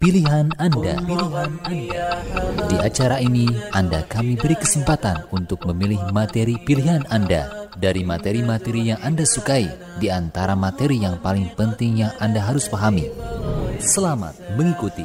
pilihan Anda. Pilihan Anda. Di acara ini, Anda kami beri kesempatan untuk memilih materi pilihan Anda dari materi-materi yang Anda sukai di antara materi yang paling penting yang Anda harus pahami. Selamat mengikuti.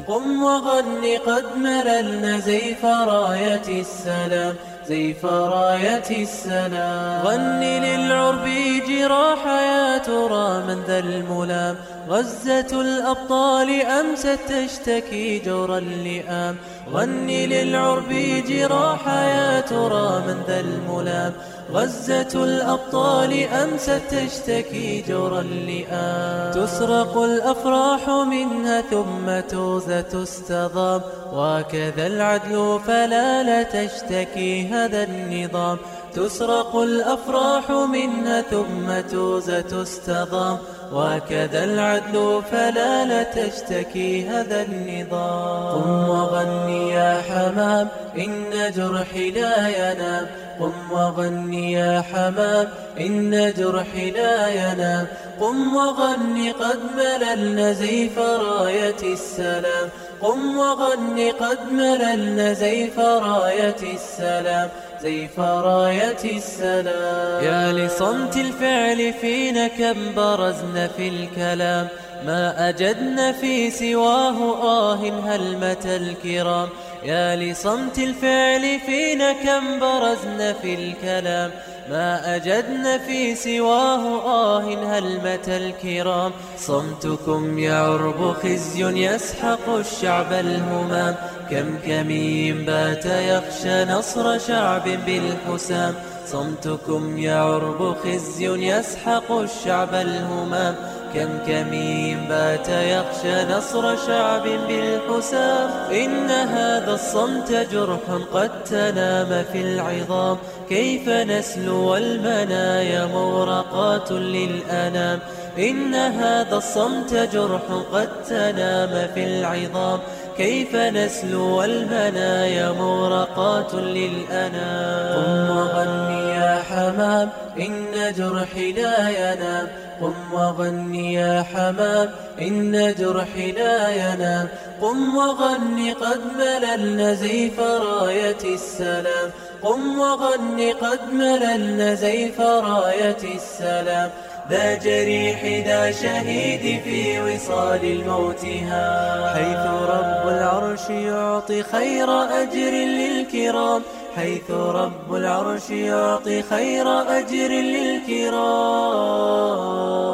زيف راية السلام غني للعرب جراح يا ترى من ذا الملام. غزة الأبطال أمست تشتكي جور اللئام. غني للعرب جراح يا ترى من ذا الملام. غزة الأبطال أمست تشتكي جور اللئام. تسرق الأفراح منها ثم توزة تستضام. وكذا العدل فلا لا تشتكي هذا النظام. تسرق الأفراح منها ثم توزة تستضام. وكذا العدل فلا لا تشتكي هذا النظام. قم وغني يا حمام إن جرحي لا ينام. قم وغني يا حمام إن جرحي لا ينام قم وغني قد مللنا زيف راية السلام. قم وغني قد مللنا زيف راية السلام. زيف راية السلام. يا لصمت الفعل فينا كم برزنا في الكلام. ما أجدنا في سواه آه هلمة الكرام. يا لصمت الفعل فينا كم برزنا في الكلام ما أجدنا في سواه آه هلمة الكرام صمتكم يعرب خزي يسحق الشعب الهمام كم كمين بات يخشى نصر شعب بالحسام صمتكم يعرب خزي يسحق الشعب الهمام كم كمين بات يخشى نصر شعب بالحسام. إن هذا الصمت جرح قد تنام في العظام. كيف نسلو المنايا مورقات للأنام. إن هذا الصمت جرح قد تنام في العظام. كيف نسلو المنايا مورقات للأنام. قم وغني يا حمام إن جرحي لا ينام. قم وغني يا حمام إن جرحي لا ينام قم وغني قد مللنا زيف راية السلام. قم وغني قد مللنا زيف راية السلام. ذا جريح ذا شهيد في وصال الموتها حيث رب العرش يعطي خير أجر للكرام. حيث رب العرش يعطي خير أجر للكرام.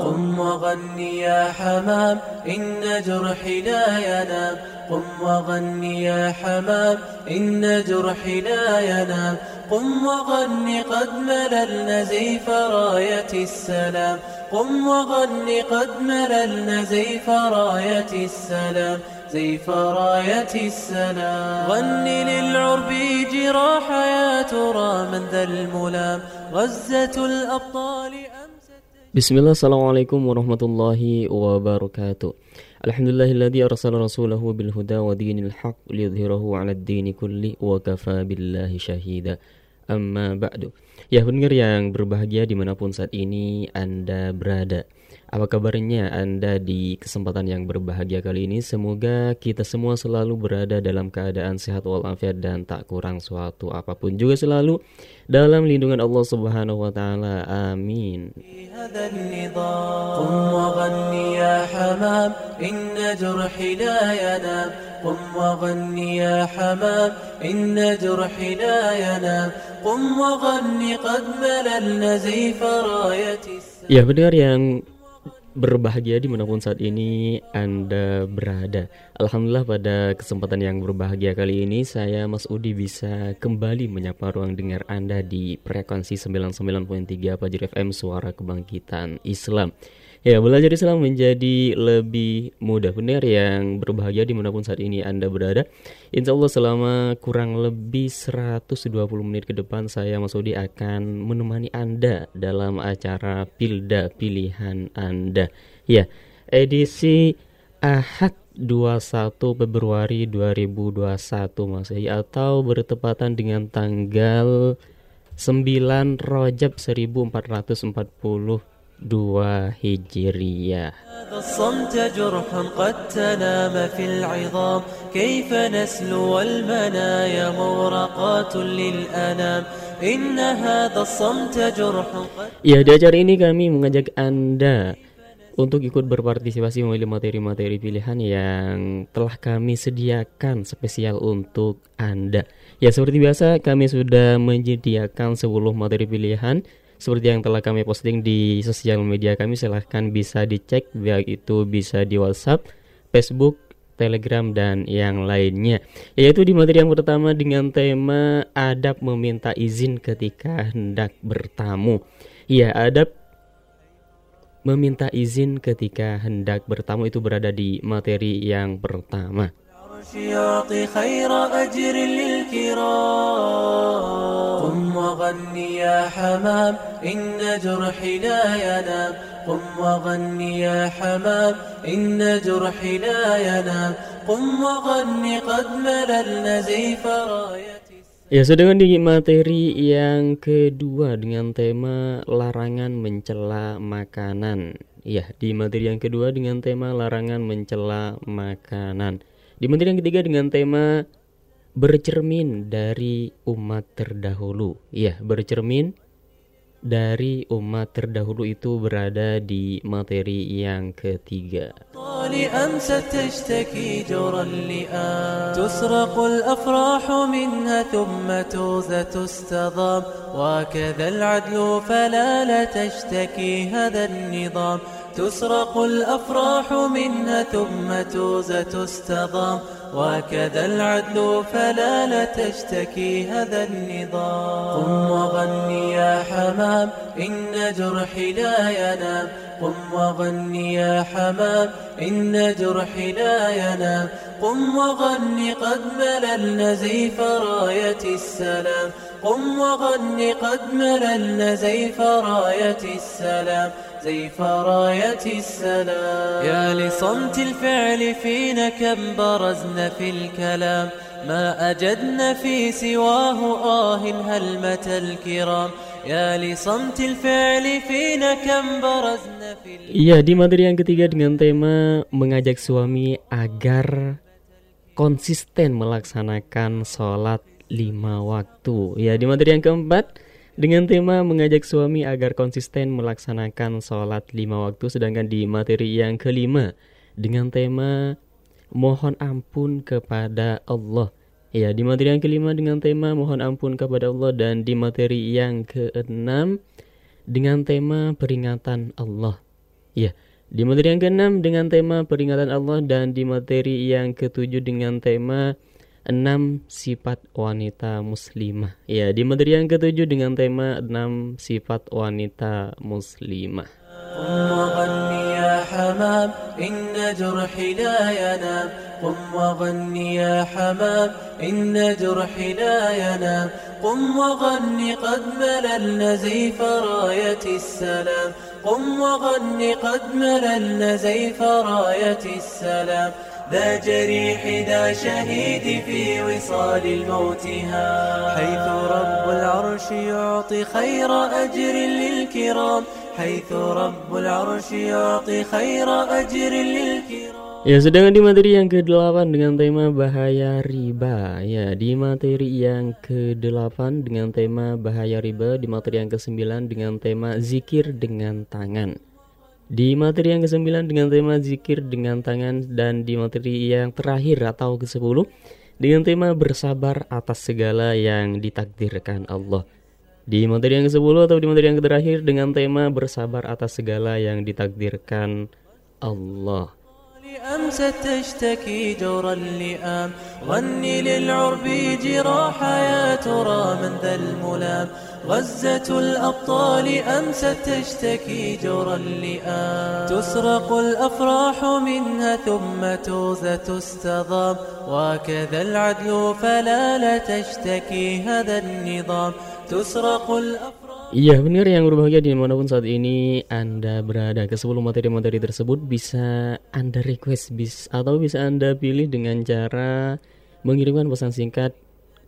قم وغني يا حمام إن جرحي لا ينام. قم وغني يا حمام إن جرحي لا ينام. قم وغني قد مللنا زيف راية السلام. قم وغني قد مللنا زيف راية السلام. زيف راية السلام غني للعرب جراح يا ترى من ذا الملام. غزة الأبطال بسم الله السلام عليكم ورحمة الله وبركاته. الحمد لله الذي أرسل رسوله بالهدى ودين الحق ليظهره على الدين كله وكفى بالله شهيدا. أما بعد. يا pendengar yang berbahagia dimanapun saat ini Anda berada. Apa kabarnya Anda di kesempatan yang berbahagia kali ini? Semoga kita semua selalu berada dalam keadaan sehat walafiat dan tak kurang suatu apa pun. Juga selalu dalam lindungan Allah Subhanahu wa taala. Amin. Ya benar yang berbahagia di mana pun saat ini Anda berada. Alhamdulillah pada kesempatan yang berbahagia kali ini Saya Mas Udi bisa kembali menyapa ruang dengar Anda di frekuensi 99.3 Fajr FM Suara Kebangkitan Islam Ya, belajar Islam menjadi lebih mudah. Benar yang berbahagia di mana pun saat ini Anda berada. Insya Allah selama kurang lebih 120 menit ke depan saya Mas Udi akan menemani Anda dalam acara Pilda Pilihan Anda. Ya, edisi Ahad 21 Februari 2021 Masehi atau bertepatan dengan tanggal 9 Rajab 1440 Hijriyah. الصمت جرح قد تنام في العظام كيف نسلو المنايا مورقات للأنام إن هذا الصمت جرح قد Ya, di acara ini kami mengajak Anda untuk ikut berpartisipasi memilih materi-materi pilihan yang telah kami sediakan spesial untuk Anda. Ya, seperti biasa kami sudah menyediakan 10 materi pilihan seperti yang telah kami posting di sosial media kami silahkan bisa dicek baik itu bisa di WhatsApp, Facebook, Telegram dan yang lainnya. Yaitu di materi yang pertama dengan tema adab meminta izin ketika hendak bertamu. Ya, adab meminta izin ketika hendak bertamu itu berada di materi yang pertama. العرش يعطي خير أجر للكرام قم وغني يا حمام إن جرحي لا ينام قم وغني يا حمام إن جرحي لا ينام قم وغني قد مللنا زيف رايتي Ya, sedangkan di materi yang kedua dengan tema larangan mencela makanan. Ya, di materi yang kedua dengan tema larangan mencela makanan. Di materi yang ketiga dengan tema bercermin dari umat terdahulu. Ya, bercermin dari umat terdahulu itu berada di materi yang ketiga. طال أمست تشتكي جرى اللئام تسرق الأفراح منها ثم توزة تستضام وكذا العدل فلا لا تشتكي هذا النظام تسرق الأفراح منها ثم توزة تستضام. وكذا العدل فلا لا تشتكي هذا النظام. قم وغني يا حمام إن جرحي لا ينام. قم وغني يا حمام إن جرحي لا ينام. قم وغني قد مللنا زيف راية السلام. قم وغني قد مللنا زيف راية السلام. زيف راية السلام يا لصمت الفعل فينا كم برزنا في الكلام ما أجدنا في سواه آه هلمة الكرام يا لصمت الفعل فينا كم برزنا في الكلام Iya, di materi yang ketiga dengan tema mengajak suami agar konsisten melaksanakan sholat lima waktu. Ya, di materi yang keempat dengan tema mengajak suami agar konsisten melaksanakan sholat lima waktu. Sedangkan di materi yang kelima dengan tema mohon ampun kepada Allah. Ya, di materi yang kelima dengan tema mohon ampun kepada Allah dan di materi yang keenam dengan tema peringatan Allah. Ya, di materi yang keenam dengan tema peringatan Allah dan di materi yang ketujuh dengan tema enam sifat wanita muslimah. Ya, di materi yang ketujuh dengan tema enam sifat wanita muslimah. قم وغني يا حمام إن جرحي لا ينام قم وغني يا حمام إن جرحي لا ينام قم وغني قد مللنا زيف راية السلام قم وغني قد مللنا زيف راية السلام ذا جريح ذا شهيد في وصال الموتها حيث رب العرش يعطي خير أجر للكرام حيث رب العرش يعطي خير أجر للكرام Ya, sedangkan di materi yang ke-8 dengan tema bahaya riba. Ya, di materi yang ke-8 dengan tema bahaya riba, di materi yang ke-9 dengan tema zikir dengan tangan. Di materi yang ke-9 dengan tema zikir dengan tangan dan di materi yang terakhir atau ke-10 dengan tema bersabar atas segala yang ditakdirkan Allah. Di materi yang ke-10 atau di materi yang terakhir dengan tema bersabar atas segala yang ditakdirkan Allah. أمست تشتكي جور اللئام غني للعرب جراح يا ترى من ذا الملام. غزة الأبطال أمست تشتكي جور اللئام تسرق الأفراح منها ثم توزة تستضام. وكذا العدل فلا لا تشتكي هذا النظام. تسرق الأفراح Iya benar yang berbahagia di mana pun saat ini Anda berada. Ke 10 materi-materi tersebut bisa Anda request bis, atau bisa Anda pilih dengan cara mengirimkan pesan singkat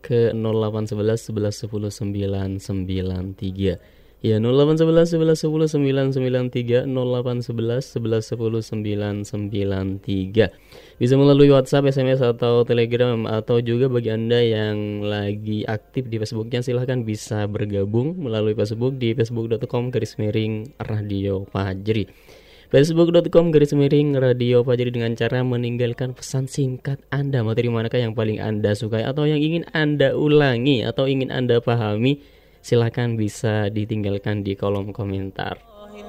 ke 0811 11 10 993 Ya 0811 11 10 993 0811 11 10 993 Bisa melalui WhatsApp, SMS atau Telegram Atau juga bagi Anda yang lagi aktif di Facebooknya Silahkan bisa bergabung melalui Facebook di facebook.com garis miring Radio Fajri. Facebook.com garis miring Radio Fajri dengan cara meninggalkan pesan singkat Anda. Materi manakah yang paling Anda sukai atau yang ingin Anda ulangi atau ingin Anda pahami silakan bisa ditinggalkan di kolom komentar.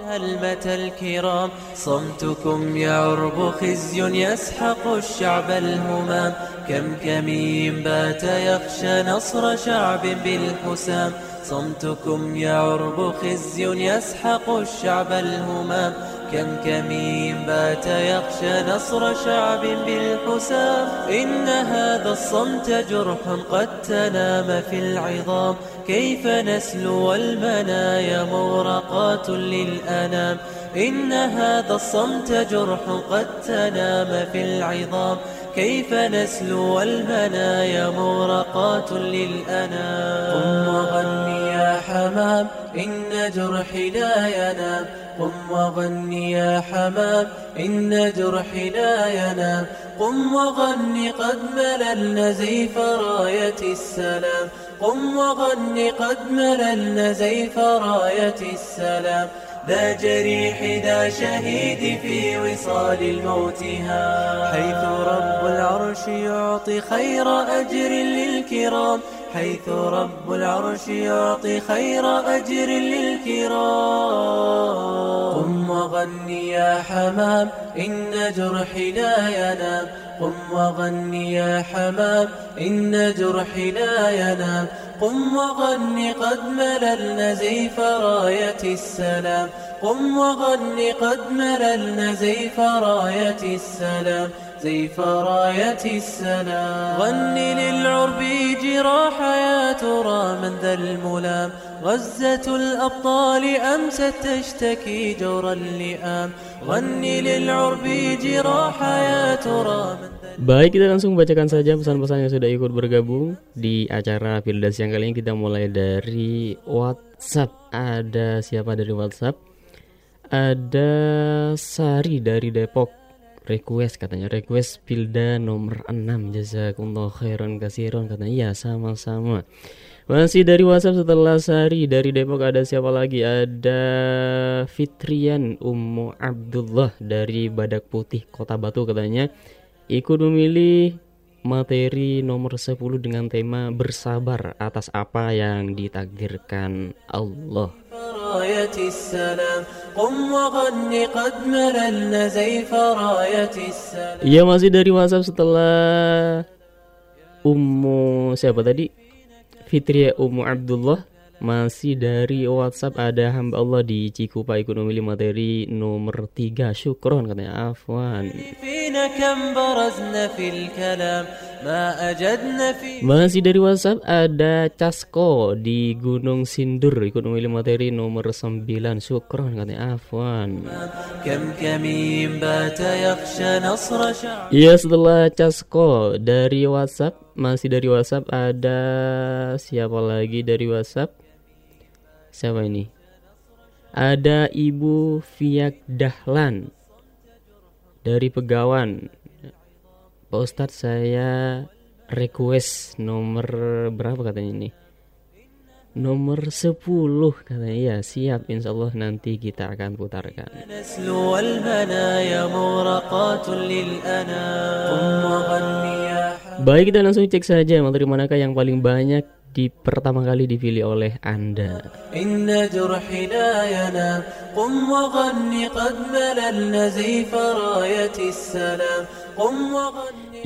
هلمة الكرام صمتكم يعرب خزي يسحق الشعب الهمام كم كمين بات يخشى نصر شعب بالحسام صمتكم يعرب خزي يسحق الشعب الهمام كم كمين بات يخشى نصر شعب بالحسام. إن هذا الصمت جرح قد تنام في العظام. كيف نسلو المنايا مورقات للأنام. إن هذا الصمت جرح قد تنام في العظام. كيف نسلو المنايا مورقات للأنام؟ قم وغني يا حمام إن جرحي لا ينام. قم وغني يا حمام إن جرحي لا ينام. قم وغني قد مللنا زيف راية السلام. قم وغني قد مللنا زيف راية السلام. ذا جريح ذا شهيد في وصال الموتها. حيث رب العرش يعطي خير أجر للكرام. حيث رب العرش يعطي خير أجر للكرام. قم وغني يا حمام إن جرحي لا ينام. قم وغني يا حمام إن جرحي لا ينام. قم وغني قد مللنا زيف راية السلام. قم وغني قد مللنا زيف راية السلام. زيف راية السلام غني للعرب جراح يا ترى من ذا الملام غزة الأبطال أمست تشتكي جور اللئام غني للعرب جراح يا ترى من Baik, kita langsung bacakan saja pesan-pesan yang sudah ikut bergabung di acara Firdas yang kali ini kita mulai dari WhatsApp. Ada siapa dari WhatsApp? Ada Sari dari Depok. Request katanya, request Pilda nomor 6. Jazakumullah khairan kasiron katanya. Iya, sama-sama. Masih dari WhatsApp setelah Sari dari Depok ada siapa lagi? Ada Fitrian Ummu Abdullah dari Badak Putih Kota Batu katanya ikut memilih materi nomor 10 dengan tema bersabar atas apa yang ditakdirkan Allah. Iya masih dari WhatsApp setelah Ummu siapa tadi? Fitria Ummu Abdullah. Masih dari WhatsApp ada hamba Allah di Cikupa memilih materi nomor 3 Syukron katanya Afwan Masih dari WhatsApp ada Casko di Gunung Sindur ikut memilih materi nomor 9 Syukron katanya Afwan Iya setelah Casko dari WhatsApp masih dari WhatsApp ada siapa lagi dari WhatsApp Siapa ini? Ada Ibu Fiak Dahlan dari Pegawan. Pak Ustadz saya request nomor berapa katanya ini? Nomor 10 katanya ya siap insya Allah nanti kita akan putarkan Baik kita langsung cek saja materi manakah yang paling banyak di pertama kali dipilih oleh Anda.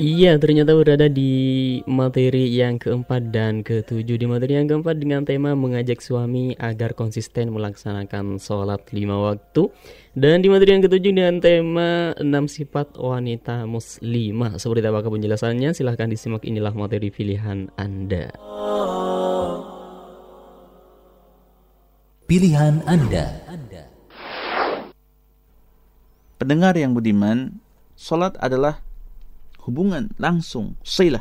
Iya, ternyata berada di materi yang keempat dan ketujuh. Di materi yang keempat dengan tema mengajak suami agar konsisten melaksanakan sholat lima waktu. Dan di materi yang ketujuh dengan tema enam sifat wanita muslimah. Seperti apakah penjelasannya? Silahkan disimak inilah materi pilihan Anda. Pilihan Anda. Pendengar yang budiman, Salat adalah hubungan langsung, silah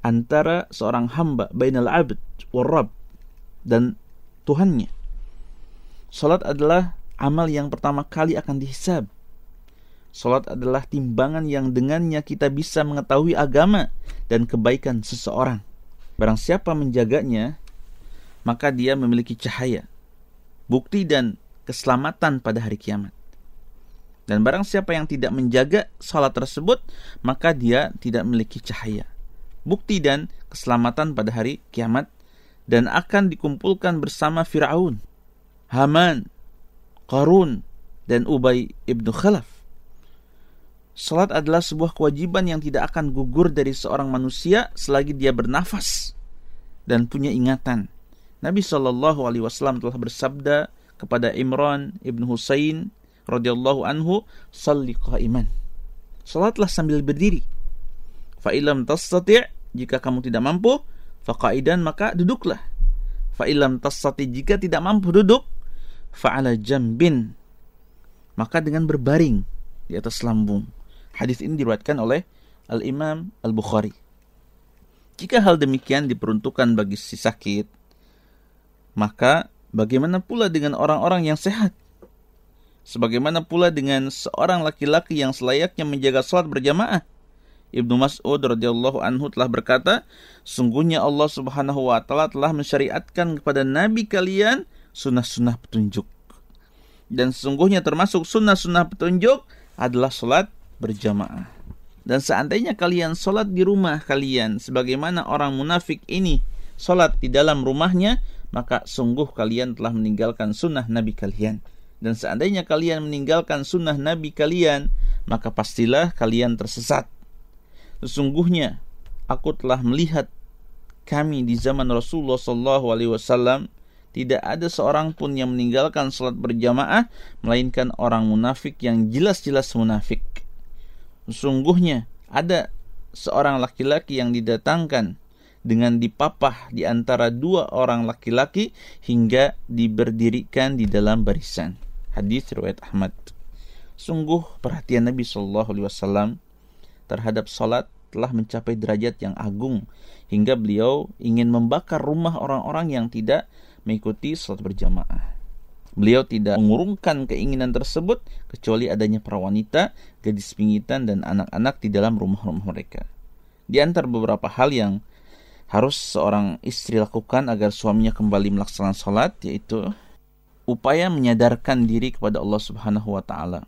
antara seorang hamba bainal abd warab dan Tuhannya. Salat adalah amal yang pertama kali akan dihisab. Salat adalah timbangan yang dengannya kita bisa mengetahui agama dan kebaikan seseorang. Barang siapa menjaganya, maka dia memiliki cahaya, bukti dan keselamatan pada hari kiamat. Dan barang siapa yang tidak menjaga salat tersebut, maka dia tidak memiliki cahaya, bukti dan keselamatan pada hari kiamat dan akan dikumpulkan bersama Firaun, Haman, Qarun, dan Ubay ibnu Khalaf Salat adalah sebuah kewajiban yang tidak akan gugur dari seorang manusia selagi dia bernafas dan punya ingatan. Nabi Shallallahu Wasallam telah bersabda kepada Imran ibn Husain radhiyallahu anhu, "Salli qa'iman." Salatlah sambil berdiri. Fa'ilam tastati' jika kamu tidak mampu, faqaidan maka duduklah. Fa'ilam tastati' jika tidak mampu duduk, fa'ala jambin maka dengan berbaring di atas lambung. Hadis ini diriwayatkan oleh Al-Imam Al-Bukhari. Jika hal demikian diperuntukkan bagi si sakit, maka bagaimana pula dengan orang-orang yang sehat? Sebagaimana pula dengan seorang laki-laki yang selayaknya menjaga salat berjamaah? Ibnu Mas'ud radhiyallahu anhu telah berkata, sungguhnya Allah Subhanahu wa taala telah mensyariatkan kepada nabi kalian sunnah-sunnah petunjuk. Dan sesungguhnya termasuk sunnah-sunnah petunjuk adalah salat berjamaah. Dan seandainya kalian sholat di rumah kalian sebagaimana orang munafik ini sholat di dalam rumahnya, maka sungguh kalian telah meninggalkan sunnah Nabi kalian. Dan seandainya kalian meninggalkan sunnah Nabi kalian, maka pastilah kalian tersesat. Sesungguhnya aku telah melihat kami di zaman Rasulullah Sallallahu Alaihi Wasallam tidak ada seorang pun yang meninggalkan sholat berjamaah melainkan orang munafik yang jelas-jelas munafik Sungguhnya ada seorang laki-laki yang didatangkan dengan dipapah di antara dua orang laki-laki hingga diberdirikan di dalam barisan. Hadis riwayat Ahmad. Sungguh perhatian Nabi Shallallahu Alaihi Wasallam terhadap salat telah mencapai derajat yang agung hingga beliau ingin membakar rumah orang-orang yang tidak mengikuti salat berjamaah. Beliau tidak mengurungkan keinginan tersebut kecuali adanya para wanita, gadis pingitan, dan anak-anak di dalam rumah-rumah mereka. Di antara beberapa hal yang harus seorang istri lakukan agar suaminya kembali melaksanakan sholat yaitu upaya menyadarkan diri kepada Allah Subhanahu wa taala.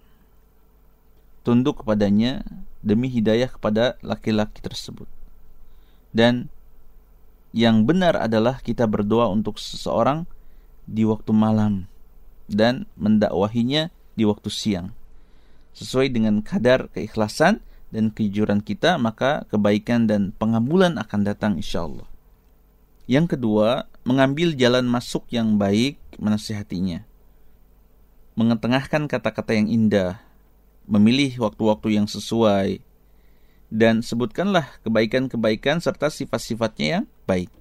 Tunduk kepadanya demi hidayah kepada laki-laki tersebut. Dan yang benar adalah kita berdoa untuk seseorang di waktu malam dan mendakwahinya di waktu siang. Sesuai dengan kadar keikhlasan dan kejujuran kita, maka kebaikan dan pengabulan akan datang insya Allah. Yang kedua, mengambil jalan masuk yang baik menasihatinya. Mengetengahkan kata-kata yang indah, memilih waktu-waktu yang sesuai, dan sebutkanlah kebaikan-kebaikan serta sifat-sifatnya yang baik.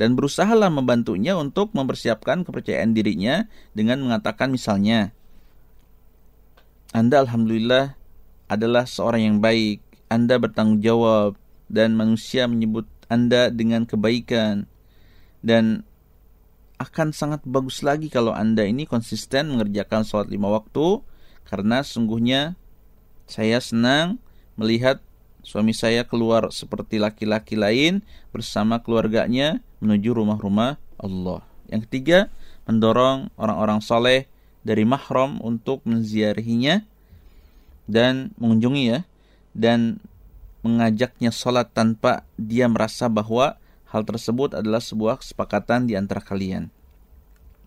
Dan berusahalah membantunya untuk mempersiapkan kepercayaan dirinya dengan mengatakan misalnya, Anda Alhamdulillah adalah seorang yang baik, Anda bertanggung jawab, dan manusia menyebut Anda dengan kebaikan, dan akan sangat bagus lagi kalau Anda ini konsisten mengerjakan sholat lima waktu, karena sungguhnya saya senang melihat suami saya keluar seperti laki-laki lain bersama keluarganya menuju rumah-rumah Allah. Yang ketiga, mendorong orang-orang soleh dari mahram untuk menziarahinya dan mengunjungi ya dan mengajaknya sholat tanpa dia merasa bahwa hal tersebut adalah sebuah kesepakatan di antara kalian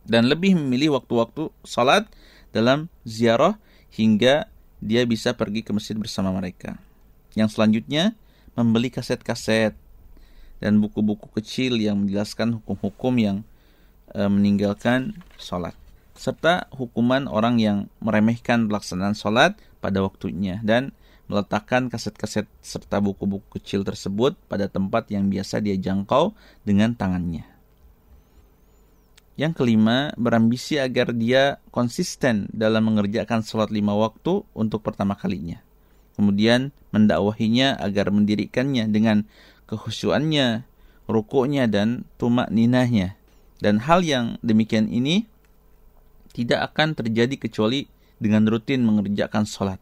dan lebih memilih waktu-waktu sholat dalam ziarah hingga dia bisa pergi ke masjid bersama mereka. Yang selanjutnya, membeli kaset-kaset dan buku-buku kecil yang menjelaskan hukum-hukum yang e, meninggalkan sholat. Serta hukuman orang yang meremehkan pelaksanaan sholat pada waktunya dan meletakkan kaset-kaset serta buku-buku kecil tersebut pada tempat yang biasa dia jangkau dengan tangannya. Yang kelima, berambisi agar dia konsisten dalam mengerjakan sholat lima waktu untuk pertama kalinya kemudian mendakwahinya agar mendirikannya dengan kehusuannya, rukuknya dan tumak ninahnya. Dan hal yang demikian ini tidak akan terjadi kecuali dengan rutin mengerjakan sholat.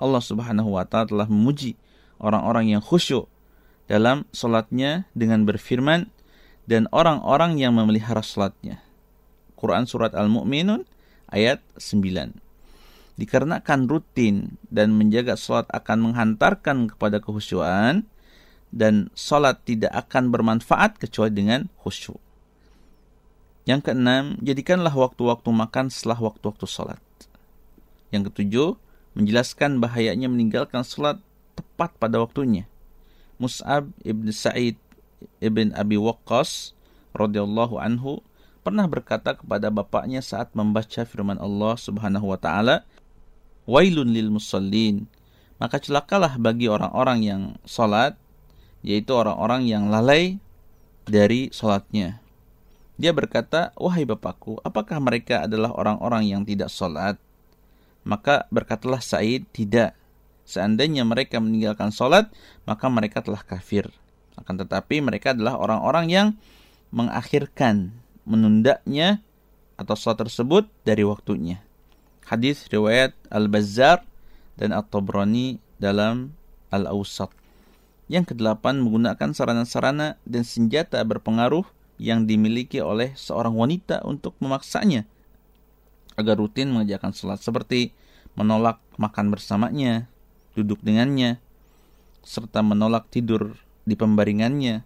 Allah Subhanahu wa taala telah memuji orang-orang yang khusyuk dalam sholatnya dengan berfirman dan orang-orang yang memelihara sholatnya. Quran Surat Al-Mu'minun ayat 9. Dikarenakan rutin dan menjaga sholat akan menghantarkan kepada kehusyuan dan sholat tidak akan bermanfaat kecuali dengan khusyuk. Yang keenam, jadikanlah waktu-waktu makan setelah waktu-waktu sholat. Yang ketujuh, menjelaskan bahayanya meninggalkan sholat tepat pada waktunya. Mus'ab ibn Sa'id ibn Abi Waqqas radhiyallahu anhu pernah berkata kepada bapaknya saat membaca firman Allah Subhanahu wa taala, "Wailun lil musallin." Maka celakalah bagi orang-orang yang salat, yaitu orang-orang yang lalai dari salatnya. Dia berkata, "Wahai bapakku, apakah mereka adalah orang-orang yang tidak salat?" Maka berkatalah Said, "Tidak. Seandainya mereka meninggalkan salat, maka mereka telah kafir." Akan tetapi mereka adalah orang-orang yang mengakhirkan menundanya atau sholat tersebut dari waktunya. Hadis riwayat Al-Bazzar dan At-Tabrani dalam Al-Awsat. Yang kedelapan menggunakan sarana-sarana dan senjata berpengaruh yang dimiliki oleh seorang wanita untuk memaksanya agar rutin mengerjakan sholat seperti menolak makan bersamanya, duduk dengannya, serta menolak tidur di pembaringannya,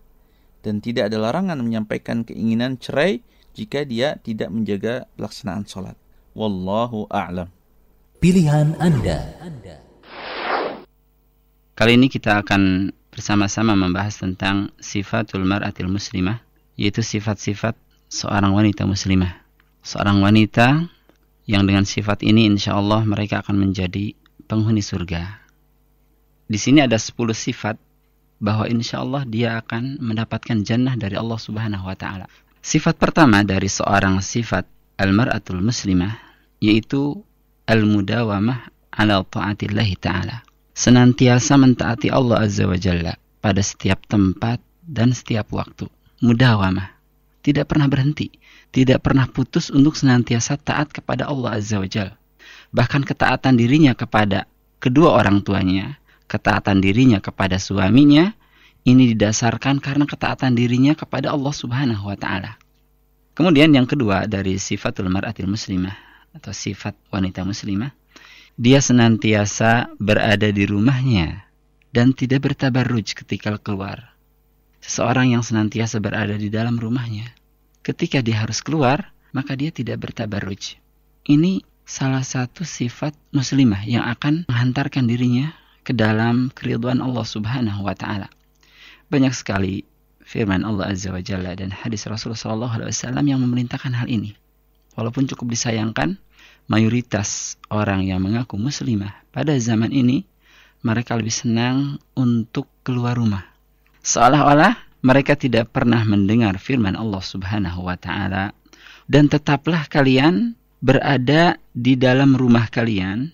dan tidak ada larangan menyampaikan keinginan cerai jika dia tidak menjaga pelaksanaan sholat. Wallahu a'lam. Pilihan Anda. Kali ini kita akan bersama-sama membahas tentang sifatul mar'atil muslimah, yaitu sifat-sifat seorang wanita muslimah. Seorang wanita yang dengan sifat ini insya Allah mereka akan menjadi penghuni surga. Di sini ada 10 sifat bahwa insya Allah dia akan mendapatkan jannah dari Allah Subhanahu wa taala. Sifat pertama dari seorang sifat al-mar'atul muslimah yaitu al-mudawamah ala ta'atillah taala. Senantiasa mentaati Allah Azza wa Jalla pada setiap tempat dan setiap waktu. Mudawamah. Tidak pernah berhenti, tidak pernah putus untuk senantiasa taat kepada Allah Azza wa Jalla. Bahkan ketaatan dirinya kepada kedua orang tuanya, ketaatan dirinya kepada suaminya ini didasarkan karena ketaatan dirinya kepada Allah Subhanahu wa taala. Kemudian yang kedua dari sifatul mar'atil muslimah atau sifat wanita muslimah, dia senantiasa berada di rumahnya dan tidak bertabarruj ketika keluar. Seseorang yang senantiasa berada di dalam rumahnya, ketika dia harus keluar, maka dia tidak bertabarruj. Ini salah satu sifat muslimah yang akan menghantarkan dirinya ke dalam keriduan Allah Subhanahu wa taala. Banyak sekali firman Allah Azza wa Jalla dan hadis Rasulullah sallallahu alaihi wasallam yang memerintahkan hal ini. Walaupun cukup disayangkan, mayoritas orang yang mengaku muslimah pada zaman ini mereka lebih senang untuk keluar rumah. Seolah-olah mereka tidak pernah mendengar firman Allah Subhanahu wa taala dan tetaplah kalian berada di dalam rumah kalian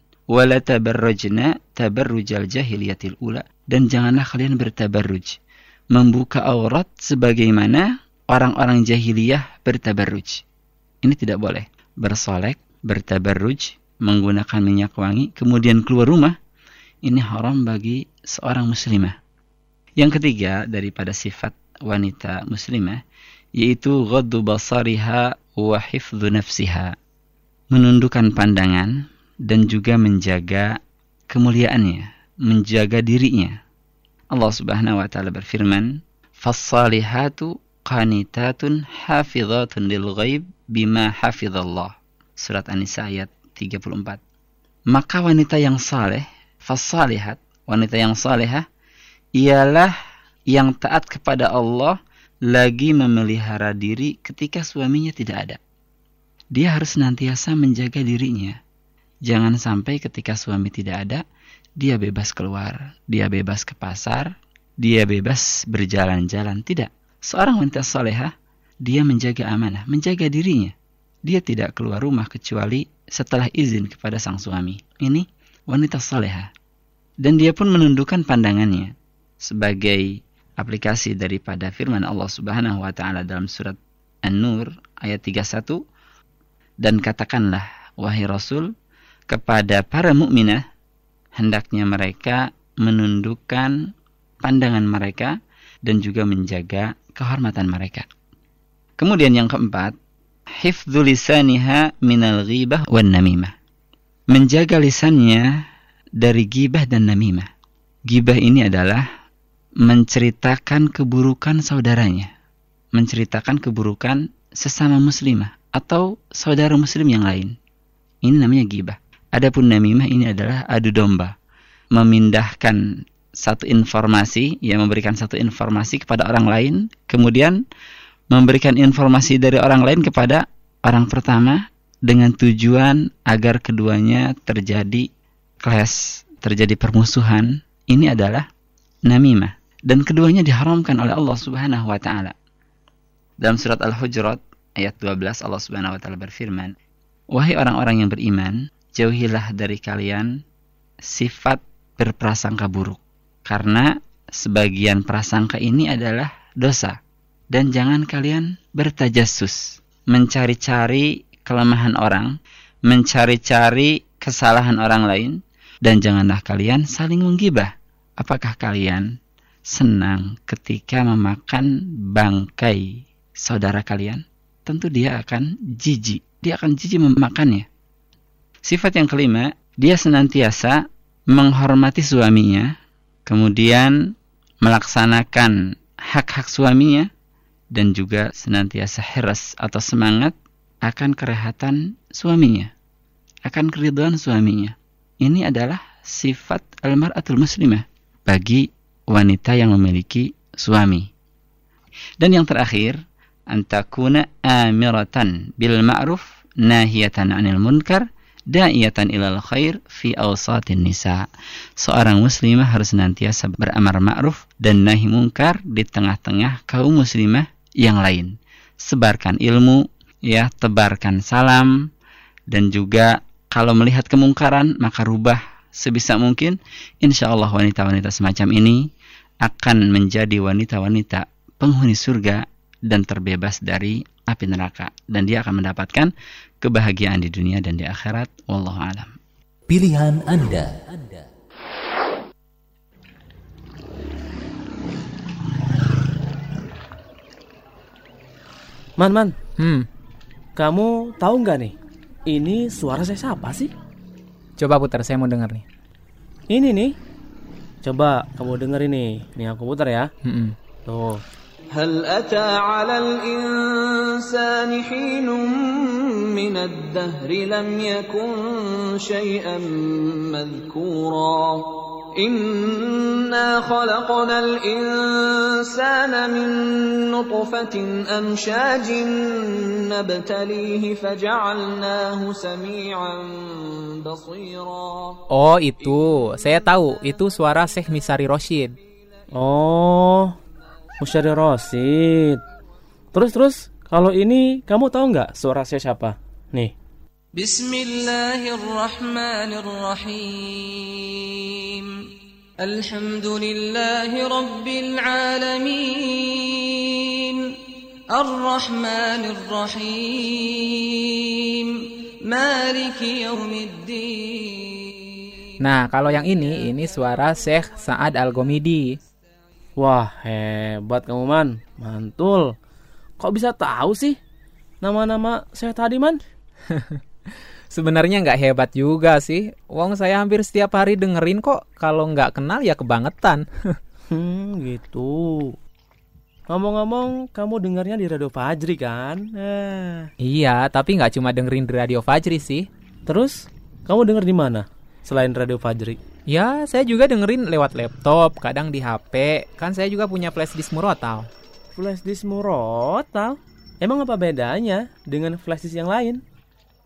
jahiliyatil ula dan janganlah kalian bertabarruj membuka aurat sebagaimana orang-orang jahiliyah bertabarruj. Ini tidak boleh. Bersolek, bertabarruj, menggunakan minyak wangi, kemudian keluar rumah, ini haram bagi seorang muslimah. Yang ketiga daripada sifat wanita muslimah yaitu ghaddu basariha wa hifdhu nafsiha. Menundukkan pandangan dan juga menjaga kemuliaannya, menjaga dirinya. Allah Subhanahu wa taala berfirman, "Fas-salihatu qanitatun hafizatun lil ghaib bima hafizallah." Surat An-Nisa ayat 34. Maka wanita yang saleh, fas-salihat, wanita yang salehah ialah yang taat kepada Allah lagi memelihara diri ketika suaminya tidak ada. Dia harus senantiasa menjaga dirinya Jangan sampai ketika suami tidak ada, dia bebas keluar, dia bebas ke pasar, dia bebas berjalan-jalan. Tidak. Seorang wanita soleha, dia menjaga amanah, menjaga dirinya. Dia tidak keluar rumah kecuali setelah izin kepada sang suami. Ini wanita soleha. Dan dia pun menundukkan pandangannya sebagai aplikasi daripada firman Allah Subhanahu wa taala dalam surat An-Nur ayat 31 dan katakanlah wahai Rasul kepada para mukminah hendaknya mereka menundukkan pandangan mereka dan juga menjaga kehormatan mereka. Kemudian yang keempat, hifdzu lisaniha minal ghibah wan namimah. Menjaga lisannya dari gibah dan namimah. Gibah ini adalah menceritakan keburukan saudaranya, menceritakan keburukan sesama muslimah atau saudara muslim yang lain. Ini namanya gibah. Adapun namimah ini adalah adu domba, memindahkan satu informasi, ya memberikan satu informasi kepada orang lain, kemudian memberikan informasi dari orang lain kepada orang pertama dengan tujuan agar keduanya terjadi clash, terjadi permusuhan. Ini adalah namimah dan keduanya diharamkan oleh Allah Subhanahu wa taala. Dalam surat Al-Hujurat ayat 12 Allah Subhanahu wa taala berfirman, "Wahai orang-orang yang beriman, jauhilah dari kalian sifat berprasangka buruk karena sebagian prasangka ini adalah dosa." dan jangan kalian bertajasus, mencari-cari kelemahan orang, mencari-cari kesalahan orang lain, dan janganlah kalian saling menggibah. Apakah kalian senang ketika memakan bangkai saudara kalian? Tentu dia akan jijik, dia akan jijik memakannya. Sifat yang kelima, dia senantiasa menghormati suaminya, kemudian melaksanakan hak-hak suaminya, dan juga senantiasa heras atau semangat akan kerehatan suaminya, akan keriduan suaminya. Ini adalah sifat almar'atul muslimah bagi wanita yang memiliki suami. Dan yang terakhir, antakuna amiratan bil ma'ruf nahiyatan 'anil munkar da'iyatan ilal khair fi awsatin nisa. Seorang muslimah harus senantiasa beramar ma'ruf dan nahi munkar di tengah-tengah kaum muslimah yang lain. Sebarkan ilmu, ya, tebarkan salam dan juga kalau melihat kemungkaran maka rubah sebisa mungkin. Insya Allah wanita-wanita semacam ini akan menjadi wanita-wanita penghuni surga dan terbebas dari api neraka dan dia akan mendapatkan kebahagiaan di dunia dan di akhirat. Wallahu alam. Pilihan Anda. Man, man, Hmm, kamu tahu nggak nih? Ini suara saya siapa sih? coba putar saya mau denger nih. Ini nih. Coba kamu denger ini. Nih aku putar ya. Hmm, Tuh. هل أتى على الإنسان حين من الدهر لم يكن شيئا مذكورا Inna khalaqna al-insana min nutfatin amshajin nabtalihi faja'alnahu sami'an basira. Oh, itu. Saya tahu. Itu suara Syekh Misari Rosyid. Oh, Misari Rosyid. Terus terus, kalau ini kamu tahu nggak suara saya siapa? Nih. بسم الله الرحمن الرحيم الحمد لله رب العالمين الرحمن الرحيم مالك يوم الدين Nah, kalau yang ini, ini suara Syekh Sa'ad Al-Gomidi. Wah, hebat kamu man. Mantul. Kok bisa tahu sih nama-nama saya tadi man? Sebenarnya nggak hebat juga sih. Wong saya hampir setiap hari dengerin kok. Kalau nggak kenal ya kebangetan. Hmm, gitu. Ngomong-ngomong, kamu dengarnya di Radio Fajri kan? Eh. iya, tapi nggak cuma dengerin di Radio Fajri sih. Terus, kamu denger di mana? Selain Radio Fajri. Ya, saya juga dengerin lewat laptop, kadang di HP. Kan saya juga punya flash disk murotal. Flash disk murotal? Emang apa bedanya dengan flash disk yang lain?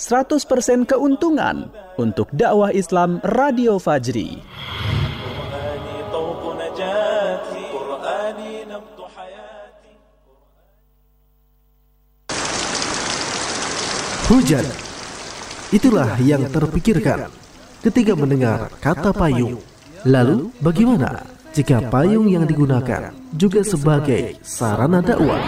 100% keuntungan untuk dakwah Islam Radio Fajri. Hujan. Itulah yang terpikirkan ketika mendengar kata payung. Lalu bagaimana jika payung yang digunakan juga sebagai sarana dakwah?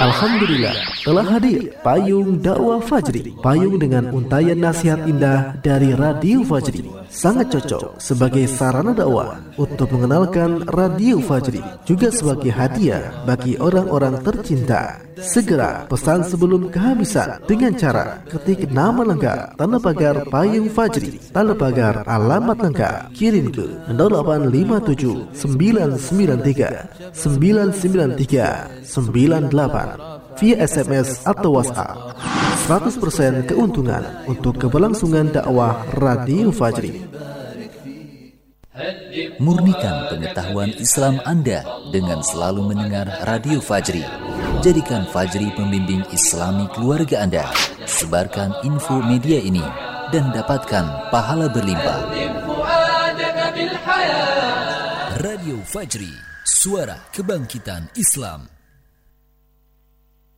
Alhamdulillah telah hadir Payung Dakwah Fajri. Payung dengan untayan nasihat indah dari Radio Fajri. Sangat cocok sebagai sarana dakwah Untuk mengenalkan Radio Fajri Juga sebagai hadiah bagi orang-orang tercinta. Segera pesan sebelum kehabisan Dengan cara ketik nama lengkap Tanda pagar Payung Fajri Tanda pagar alamat lengkap. Kirim ke 0857 993 993 98 via SMS atau WhatsApp. 100% keuntungan untuk keberlangsungan dakwah Radio Fajri. Murnikan pengetahuan Islam Anda dengan selalu mendengar Radio Fajri. Jadikan Fajri pembimbing Islami keluarga Anda. Sebarkan info media ini dan dapatkan pahala berlimpah. Radio Fajri, suara kebangkitan Islam.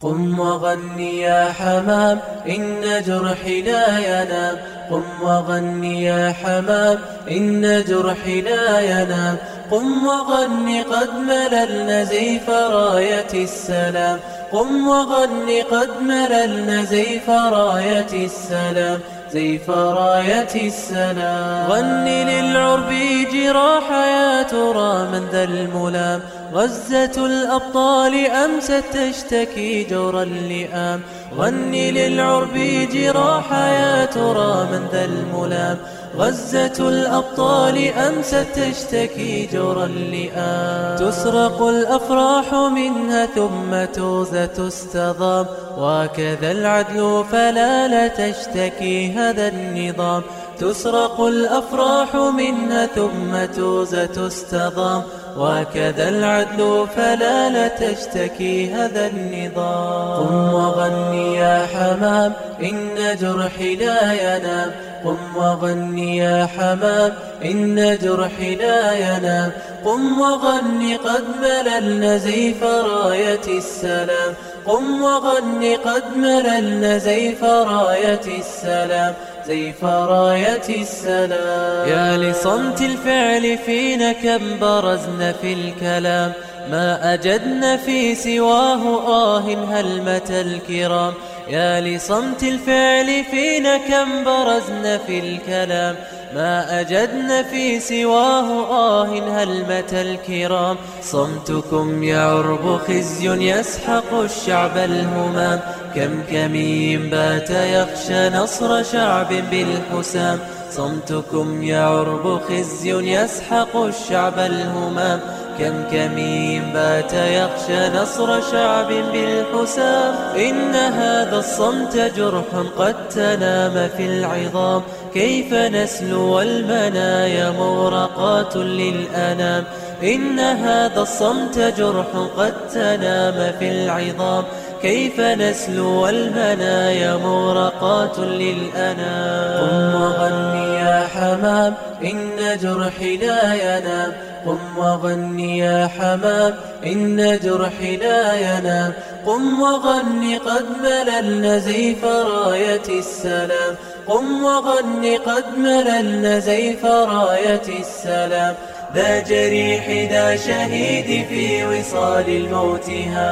قم وغني يا حمام إن جرحي لا ينام. قم وغني يا حمام إن جرحي لا ينام. قم وغني قد مللنا زيف راية السلام. قم وغني قد مللنا زيف راية السلام. زيف راية السلام غني للعرب جراح يا ترى من ذا الملام. غزة الأبطال أمست تشتكي جور اللئام. غني للعرب جراح يا ترى من ذا الملام. غزة الأبطال أمست تشتكي جور اللئام تسرق الأفراح منها ثم توزة تستضام. وكذا العدل فلا لا تشتكي هذا النظام. تسرق الأفراح منها ثم توزة تستضام. وكذا العدل فلا لا تشتكي هذا النظام. قم وغني يا حمام إن جرحي لا ينام. قم وغني يا حمام إن جرحي لا ينام قم وغني قد مللنا زيف راية السلام. قم وغني قد مللنا زيف راية السلام. زيف راية السلام. يا لصمت الفعل فينا كم برزنا في الكلام. ما أجدنا في سواه آه هلمة الكرام. يا لصمت الفعل فينا كم برزنا في الكلام ما أجدنا في سواه آه هلمة الكرام صمتكم يعرب خزي يسحق الشعب الهمام كم كمين بات يخشى نصر شعب بالحسام صمتكم يعرب خزي يسحق الشعب الهمام كم كمين بات يخشى نصر شعب بالحسام. إن هذا الصمت جرح قد تنام في العظام. كيف نسلو المنايا مورقات للأنام. إن هذا الصمت جرح قد تنام في العظام. كيف نسلو المنايا مورقات للأنام. قم وغني يا حمام إن جرحي لا ينام. قم وغني يا حمام إن جرحي لا ينام قم وغن قد مللنا زيف راية السلام. قم وغن قد مللنا زيف راية السلام. ذا جريح ذا شهيد في وصال الموتها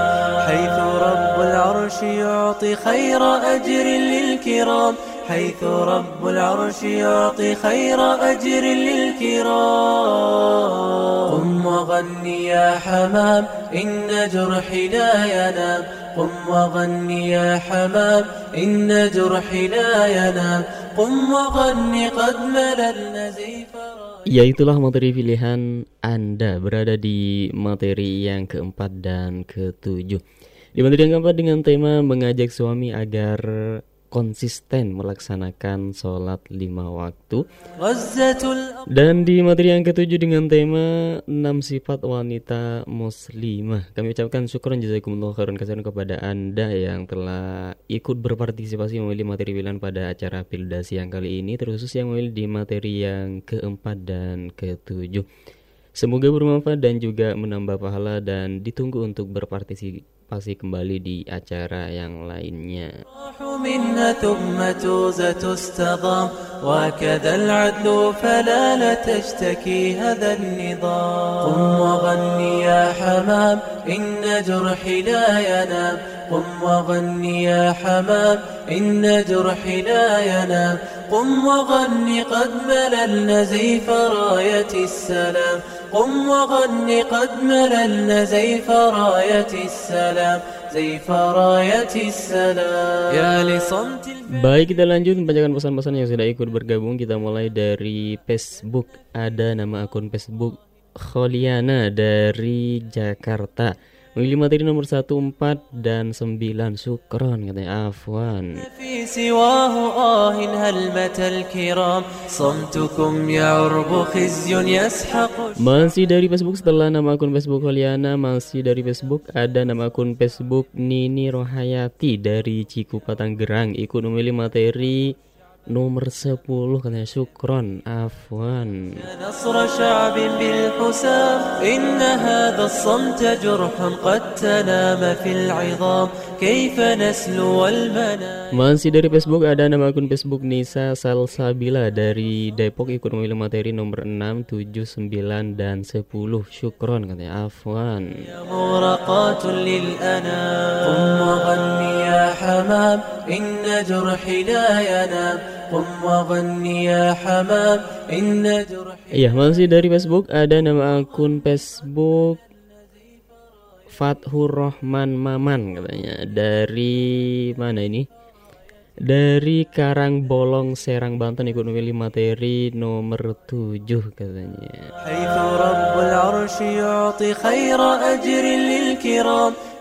حيث رب العرش يعطي خير أجر للكرام. حيث رب العرش يعطي خير أجر للكرام قم وغن يا حمام إن جرحي لا ينام قم وغن يا حمام إن جرحي لا ينام قم وغن قد مللنا زيف Ya itulah materi pilihan Anda berada di materi yang keempat dan ketujuh Di materi yang keempat dengan tema mengajak suami agar konsisten melaksanakan sholat lima waktu. Dan di materi yang ketujuh dengan tema enam sifat wanita muslimah. Kami ucapkan syukur dan jazakumullah khairan kasihan kepada anda yang telah ikut berpartisipasi memilih materi pilihan pada acara Pildasi yang kali ini terkhusus yang memilih di materi yang keempat dan ketujuh. Semoga bermanfaat dan juga menambah pahala dan ditunggu untuk berpartisipasi kembali di acara yang lainnya. منا ثم تستضام وكذا العدل فلا لا تشتكي هذا النظام قم وغني يا حمام إن جرحي لا ينام قم وغني يا حمام إن جرحي لا ينام قم وغني قد مللنا زيف راية السلام قم وغني قد مللنا زيف راية السلام زيف راية السلام يا لصمت Baik kita lanjut membacakan pesan-pesan yang sudah ikut bergabung Kita mulai dari Facebook Ada nama akun Facebook Kholiana dari Jakarta Memilih materi nomor 1, 4, dan sembilan. Sukron katanya. Afwan. Masih dari Facebook setelah nama akun Facebook Holiana Masih dari Facebook ada nama akun Facebook Nini Rohayati dari Cikupa Tanggerang Ikut memilih materi nomor 10 katanya Syukron Afwan نصر شعب بالحسام إن هذا الصمت جرح قد تنام في العظام كيف نسلو المنام Masih dari Facebook ada nama akun Facebook Nisa Salsabila dari Depok ikut memilih materi nomor 6, 7, 9, dan 10 Syukron katanya Afwan مورقات للأنام قم وغني يا حمام إن جرحي لا ينام Iya masih dari Facebook ada nama akun Facebook Fathur Rahman Maman katanya. Dari mana ini? Dari Karang Bolong Serang Banten ikut memilih materi nomor 7 katanya.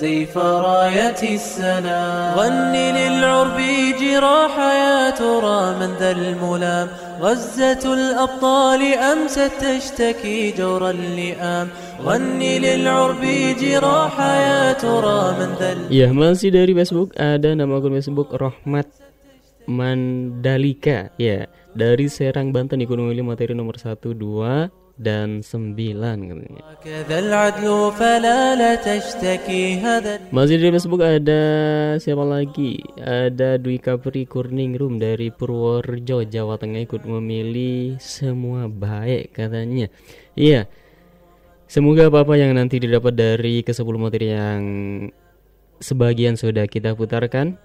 زيف راية السنا. غني للعرب جراح يا ترى من ذا الملام. غزة الأبطال أمست تشتكي جور اللئام. غني للعرب جراح يا ترى من ذا يا مانسي داري فيسبوك ada nama akun Facebook Rahmat Mandalika. Ya yeah. dari Serang Banten di Gunung materi nomor 1 2 dan sembilan katanya. Masih di Facebook ada siapa lagi? Ada Dwi Kapri Kurning Room dari Purworejo, Jawa Tengah ikut memilih semua baik katanya. Iya. Semoga apa-apa yang nanti didapat dari ke materi yang sebagian sudah kita putarkan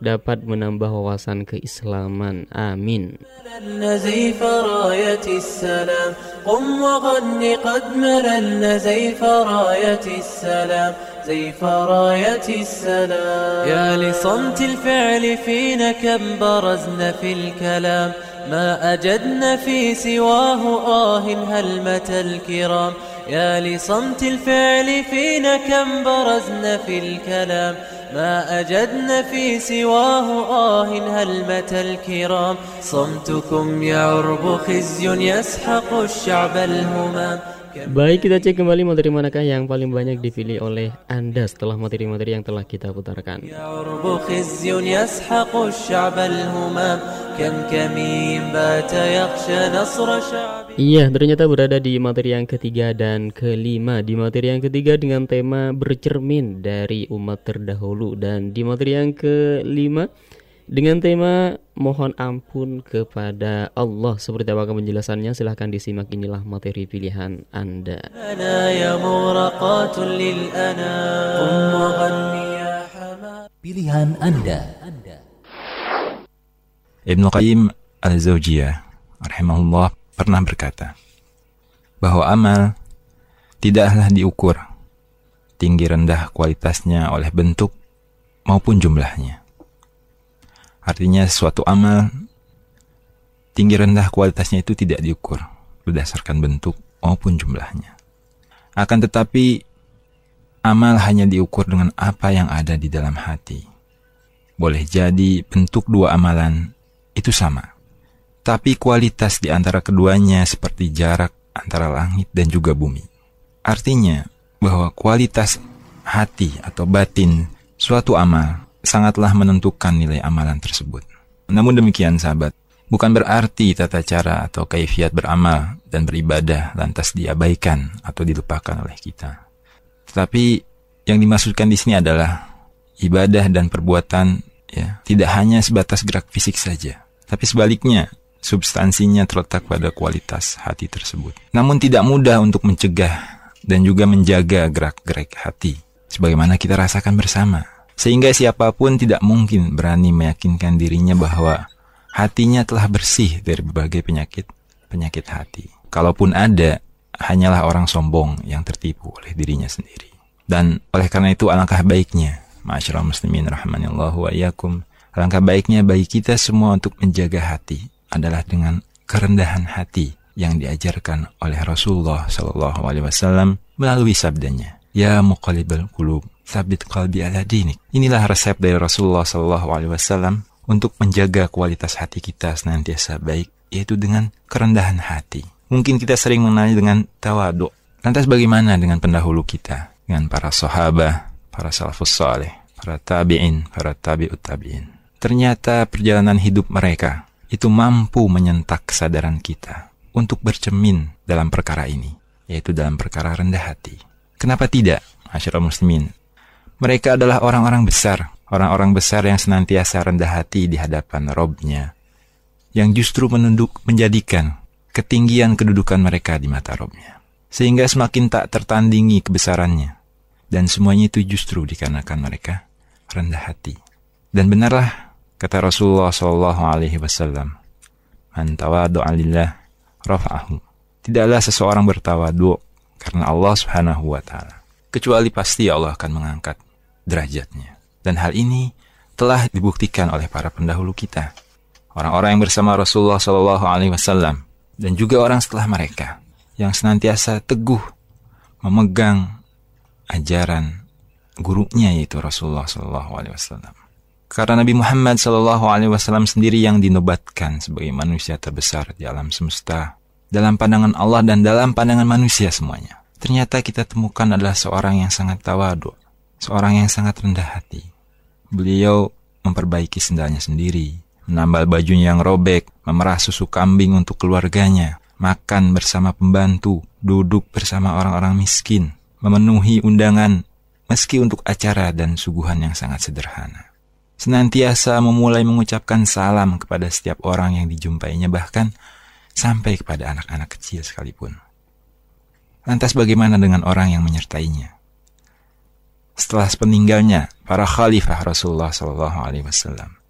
dapat menambah wawasan keislaman. Amin. مللنا زيف راية السلام. قم وغني قد مللنا زيف راية السلام. زيف راية السلام. يا لصمت الفعل فينا كم برزنا في الكلام. ما أجدنا في سواه آه هلمة الكرام. يا لصمت الفعل فينا كم برزنا في الكلام. ما أجدن في سواه آه هلمة الكرام. صمتكم يعرب خزي يسحق الشعب الهمام. Baik, kita cek kembali materi manakah yang paling banyak dipilih oleh Anda setelah materi-materi yang telah kita putarkan. Iya, ternyata berada di materi yang ketiga dan kelima. Di materi yang ketiga dengan tema bercermin dari umat terdahulu dan di materi yang kelima dengan tema mohon ampun kepada Allah. Seperti apa penjelasannya? Silahkan disimak. Inilah materi pilihan Anda. Pilihan Anda. Ibnu Qayyim Al-Zawjiyah rahimahullah pernah berkata bahwa amal tidaklah diukur tinggi rendah kualitasnya oleh bentuk maupun jumlahnya. Artinya suatu amal tinggi rendah kualitasnya itu tidak diukur berdasarkan bentuk maupun jumlahnya. Akan tetapi amal hanya diukur dengan apa yang ada di dalam hati. Boleh jadi bentuk dua amalan itu sama. Tapi kualitas di antara keduanya seperti jarak antara langit dan juga bumi. Artinya bahwa kualitas hati atau batin suatu amal sangatlah menentukan nilai amalan tersebut. Namun demikian sahabat, bukan berarti tata cara atau kaifiat beramal dan beribadah lantas diabaikan atau dilupakan oleh kita. Tetapi yang dimaksudkan di sini adalah ibadah dan perbuatan ya tidak hanya sebatas gerak fisik saja, tapi sebaliknya substansinya terletak pada kualitas hati tersebut. Namun tidak mudah untuk mencegah dan juga menjaga gerak-gerik hati sebagaimana kita rasakan bersama. Sehingga siapa pun tidak mungkin berani meyakinkan dirinya bahwa hatinya telah bersih dari berbagai penyakit penyakit hati. Kalaupun ada, hanyalah orang sombong yang tertipu oleh dirinya sendiri. Dan oleh karena itu alangkah baiknya, masyarakat muslimin rahimanillahu wa alangkah baiknya bagi kita semua untuk menjaga hati adalah dengan kerendahan hati yang diajarkan oleh Rasulullah Shallallahu Alaihi Wasallam melalui sabdanya, Ya muqallibal qulub, sabit qalbi ala dinik. Inilah resep dari Rasulullah Shallallahu Alaihi Wasallam untuk menjaga kualitas hati kita senantiasa baik, yaitu dengan kerendahan hati. Mungkin kita sering mengenai dengan tawadu. Lantas bagaimana dengan pendahulu kita? Dengan para sahabat, para salafus saleh, para tabi'in, para tabi'ut tabi'in. Ternyata perjalanan hidup mereka itu mampu menyentak kesadaran kita untuk bercermin dalam perkara ini, yaitu dalam perkara rendah hati. Kenapa tidak, masyarakat muslimin? Mereka adalah orang-orang besar, orang-orang besar yang senantiasa rendah hati di hadapan Robnya, yang justru menunduk menjadikan ketinggian kedudukan mereka di mata Robnya. Sehingga semakin tak tertandingi kebesarannya. Dan semuanya itu justru dikarenakan mereka rendah hati. Dan benarlah kata Rasulullah Shallallahu Alaihi Wasallam, "Man tawadu'a lillah rafa'ahu." Tidaklah seseorang bertawadu karena Allah Subhanahu wa taala, kecuali pasti Allah akan mengangkat derajatnya. Dan hal ini telah dibuktikan oleh para pendahulu kita, orang-orang yang bersama Rasulullah Shallallahu Alaihi Wasallam dan juga orang setelah mereka yang senantiasa teguh memegang ajaran gurunya yaitu Rasulullah Shallallahu Alaihi Wasallam. Karena Nabi Muhammad Shallallahu Alaihi Wasallam sendiri yang dinobatkan sebagai manusia terbesar di alam semesta dalam pandangan Allah dan dalam pandangan manusia semuanya. Ternyata kita temukan adalah seorang yang sangat tawadu, seorang yang sangat rendah hati. Beliau memperbaiki sendalnya sendiri, menambal bajunya yang robek, memerah susu kambing untuk keluarganya, makan bersama pembantu, duduk bersama orang-orang miskin, memenuhi undangan meski untuk acara dan suguhan yang sangat sederhana. Senantiasa memulai mengucapkan salam kepada setiap orang yang dijumpainya bahkan sampai kepada anak-anak kecil sekalipun. Lantas bagaimana dengan orang yang menyertainya? Setelah peninggalnya para khalifah Rasulullah Shallallahu Alaihi Wasallam,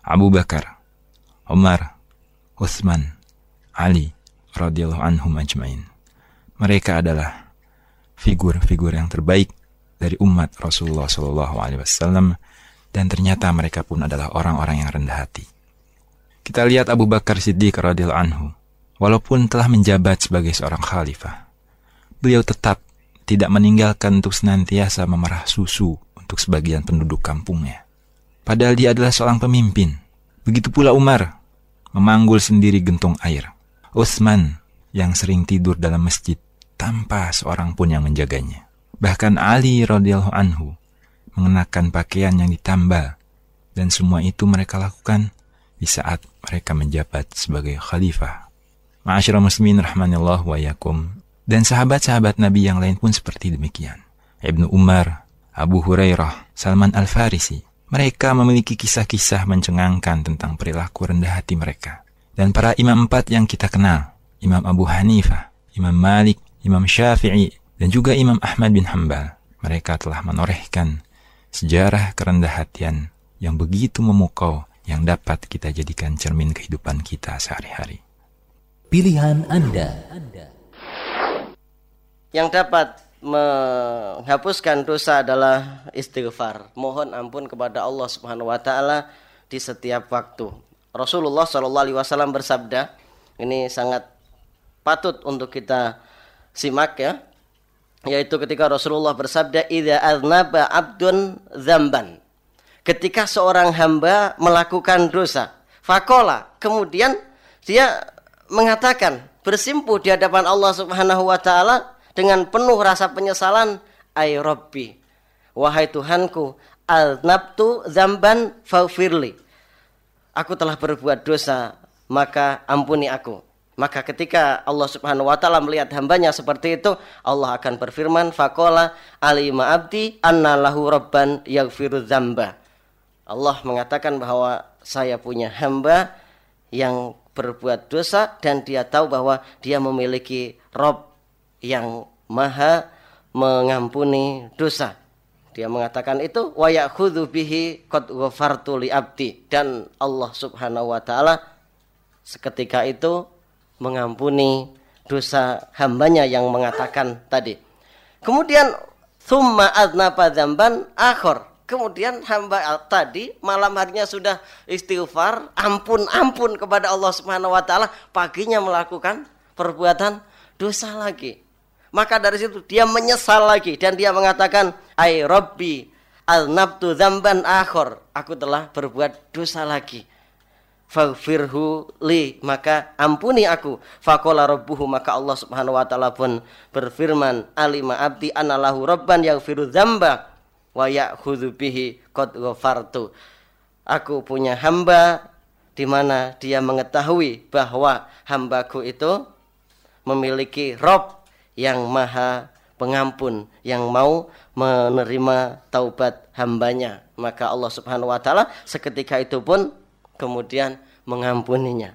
Abu Bakar, Umar, Utsman, Ali, radhiyallahu anhum ajmain. Mereka adalah figur-figur yang terbaik dari umat Rasulullah Shallallahu Alaihi Wasallam dan ternyata mereka pun adalah orang-orang yang rendah hati. Kita lihat Abu Bakar Siddiq radhiyallahu anhu, walaupun telah menjabat sebagai seorang khalifah, beliau tetap tidak meninggalkan untuk senantiasa memerah susu untuk sebagian penduduk kampungnya. Padahal dia adalah seorang pemimpin. Begitu pula Umar, memanggul sendiri gentung air. Utsman yang sering tidur dalam masjid tanpa seorang pun yang menjaganya. Bahkan Ali radhiyallahu anhu mengenakan pakaian yang ditambal dan semua itu mereka lakukan di saat mereka menjabat sebagai khalifah. Ma'asyiral muslimin rahmanillah wa yakum. Dan sahabat-sahabat Nabi yang lain pun seperti demikian. Ibnu Umar, Abu Hurairah, Salman Al-Farisi. Mereka memiliki kisah-kisah mencengangkan tentang perilaku rendah hati mereka. Dan para imam empat yang kita kenal, Imam Abu Hanifah, Imam Malik, Imam Syafi'i, dan juga Imam Ahmad bin Hambal. Mereka telah menorehkan sejarah kerendah hatian yang begitu memukau yang dapat kita jadikan cermin kehidupan kita sehari-hari. Pilihan Anda. Yang dapat menghapuskan dosa adalah istighfar. Mohon ampun kepada Allah Subhanahu wa taala di setiap waktu. Rasulullah Shallallahu alaihi wasallam bersabda, ini sangat patut untuk kita simak ya. Yaitu ketika Rasulullah bersabda, "Idza aznaba 'abdun dzamban." Ketika seorang hamba melakukan dosa, fakola, kemudian dia mengatakan bersimpuh di hadapan Allah Subhanahu wa taala dengan penuh rasa penyesalan, "Ai Rabbi, wahai Tuhanku, al-nabtu zamban faghfirli." Aku telah berbuat dosa, maka ampuni aku. Maka ketika Allah Subhanahu wa taala melihat hambanya seperti itu, Allah akan berfirman, "Faqala alima abdi anna lahu rabban yaghfiru dzamba." Allah mengatakan bahwa saya punya hamba yang berbuat dosa dan dia tahu bahwa dia memiliki Rob yang maha mengampuni dosa. Dia mengatakan itu wa ya'khudhu bihi qad ghafartu li abdi dan Allah Subhanahu wa taala seketika itu mengampuni dosa hambanya yang mengatakan tadi. Kemudian thumma adnaba dzamban akhir. Kemudian hamba tadi malam harinya sudah istighfar, ampun ampun kepada Allah Subhanahu wa taala, paginya melakukan perbuatan dosa lagi. Maka dari situ dia menyesal lagi dan dia mengatakan, "Ai Rabbi, al-nabtu dzamban akhir." Aku telah berbuat dosa lagi. Faghfirhu li maka ampuni aku. Faqala rabbuhu maka Allah Subhanahu wa taala pun berfirman alima abdi anallahu rabban yaghfiru dzamba wa ya'khudhu bihi qad ghafartu. Aku punya hamba di mana dia mengetahui bahwa hambaku itu memiliki Rob yang maha pengampun yang mau menerima taubat hambanya maka Allah Subhanahu wa taala seketika itu pun kemudian mengampuninya.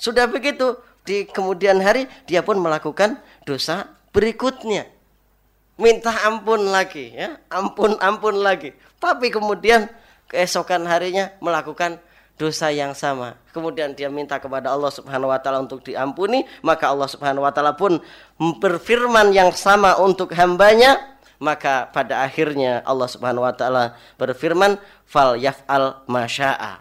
Sudah begitu, di kemudian hari dia pun melakukan dosa berikutnya. Minta ampun lagi ya, ampun ampun lagi. Tapi kemudian keesokan harinya melakukan dosa yang sama. Kemudian dia minta kepada Allah Subhanahu wa taala untuk diampuni, maka Allah Subhanahu wa taala pun berfirman yang sama untuk hambanya, maka pada akhirnya Allah Subhanahu wa taala berfirman, "Fal yaf'al masya'a."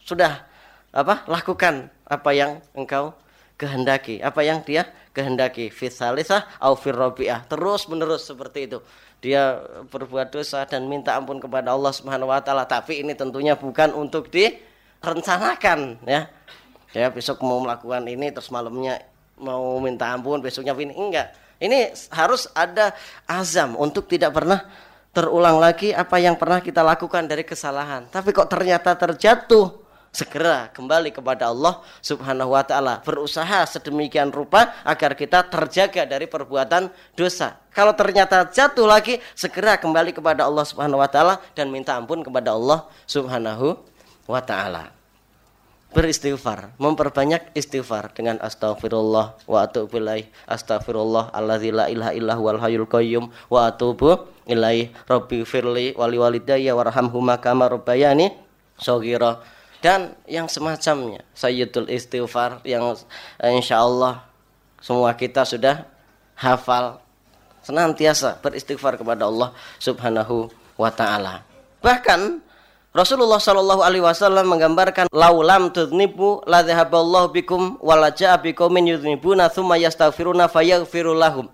Sudah apa? Lakukan apa yang engkau kehendaki, apa yang dia kehendaki. Fisalisah au firrobiah. Terus menerus seperti itu. Dia berbuat dosa dan minta ampun kepada Allah Subhanahu wa taala, tapi ini tentunya bukan untuk direncanakan ya. Ya, besok mau melakukan ini terus malamnya mau minta ampun, besoknya ini enggak. Ini harus ada azam untuk tidak pernah terulang lagi apa yang pernah kita lakukan dari kesalahan. Tapi kok ternyata terjatuh segera kembali kepada Allah Subhanahu wa taala, berusaha sedemikian rupa agar kita terjaga dari perbuatan dosa. Kalau ternyata jatuh lagi, segera kembali kepada Allah Subhanahu wa taala dan minta ampun kepada Allah Subhanahu wa taala. Beristighfar, memperbanyak istighfar dengan astagfirullah wa atubu ilaih, astagfirullah alladzi la ilaha illa huwal hayyul qayyum wa atubu ilaih, rabbi firli wali walidayya warhamhuma kama rabbayani shaghira dan yang semacamnya Sayyidul Istighfar yang eh, insya Allah semua kita sudah hafal senantiasa beristighfar kepada Allah Subhanahu wa taala. Bahkan Rasulullah Shallallahu alaihi wasallam menggambarkan laulam tudnibu la dhahaballahu bikum wala ja'a biqaumin yudnibuna lahum.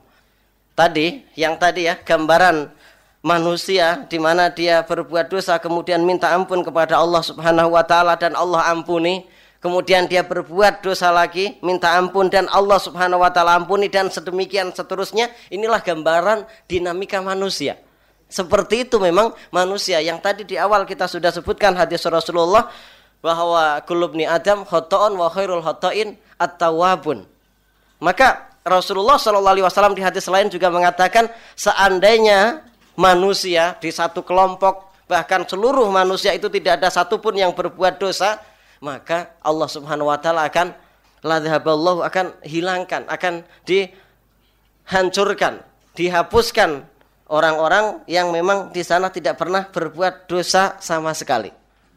tadi, yang tadi ya, gambaran manusia di mana dia berbuat dosa kemudian minta ampun kepada Allah Subhanahu wa taala dan Allah ampuni kemudian dia berbuat dosa lagi minta ampun dan Allah Subhanahu wa taala ampuni dan sedemikian seterusnya inilah gambaran dinamika manusia seperti itu memang manusia. Yang tadi di awal kita sudah sebutkan hadis Rasulullah bahwa kulubni Adam khotoon wa khairul khotoin at-tawabun maka Rasulullah Shallallahu Alaihi Wasallam di hadis lain juga mengatakan seandainya manusia di satu kelompok bahkan seluruh manusia itu tidak ada satupun yang berbuat dosa maka Allah Subhanahu wa taala akan ladhaballahu akan hilangkan akan dihancurkan dihapuskan orang-orang yang memang di sana tidak pernah berbuat dosa sama sekali.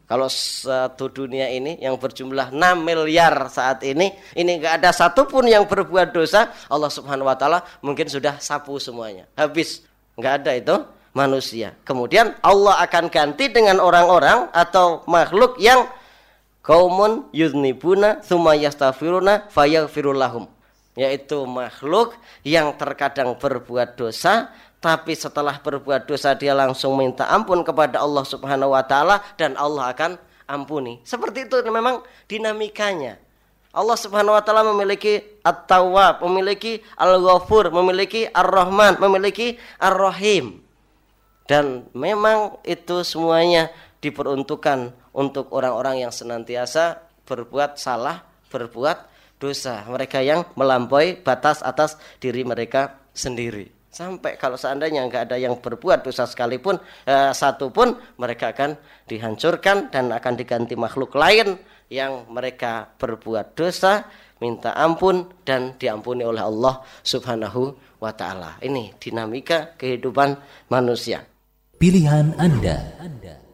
Kalau satu dunia ini yang berjumlah 6 miliar saat ini, ini nggak ada satupun yang berbuat dosa, Allah Subhanahu Wa Taala mungkin sudah sapu semuanya, habis. Nggak ada itu manusia. Kemudian Allah akan ganti dengan orang-orang atau makhluk yang kaumun yuznibuna thumma yastaghfiruna fayaghfirullahum yaitu makhluk yang terkadang berbuat dosa tapi setelah berbuat dosa dia langsung minta ampun kepada Allah Subhanahu wa taala dan Allah akan ampuni. Seperti itu memang dinamikanya. Allah Subhanahu wa taala memiliki At-Tawwab, memiliki Al-Ghafur, memiliki Ar-Rahman, memiliki Ar-Rahim. Dan memang itu semuanya diperuntukkan untuk orang-orang yang senantiasa berbuat salah, berbuat dosa. Mereka yang melampaui batas atas diri mereka sendiri. Sampai kalau seandainya nggak ada yang berbuat dosa sekalipun, eh, satu pun mereka akan dihancurkan dan akan diganti makhluk lain yang mereka berbuat dosa, minta ampun dan diampuni oleh Allah Subhanahu wa taala. Ini dinamika kehidupan manusia. Pilihan Anda.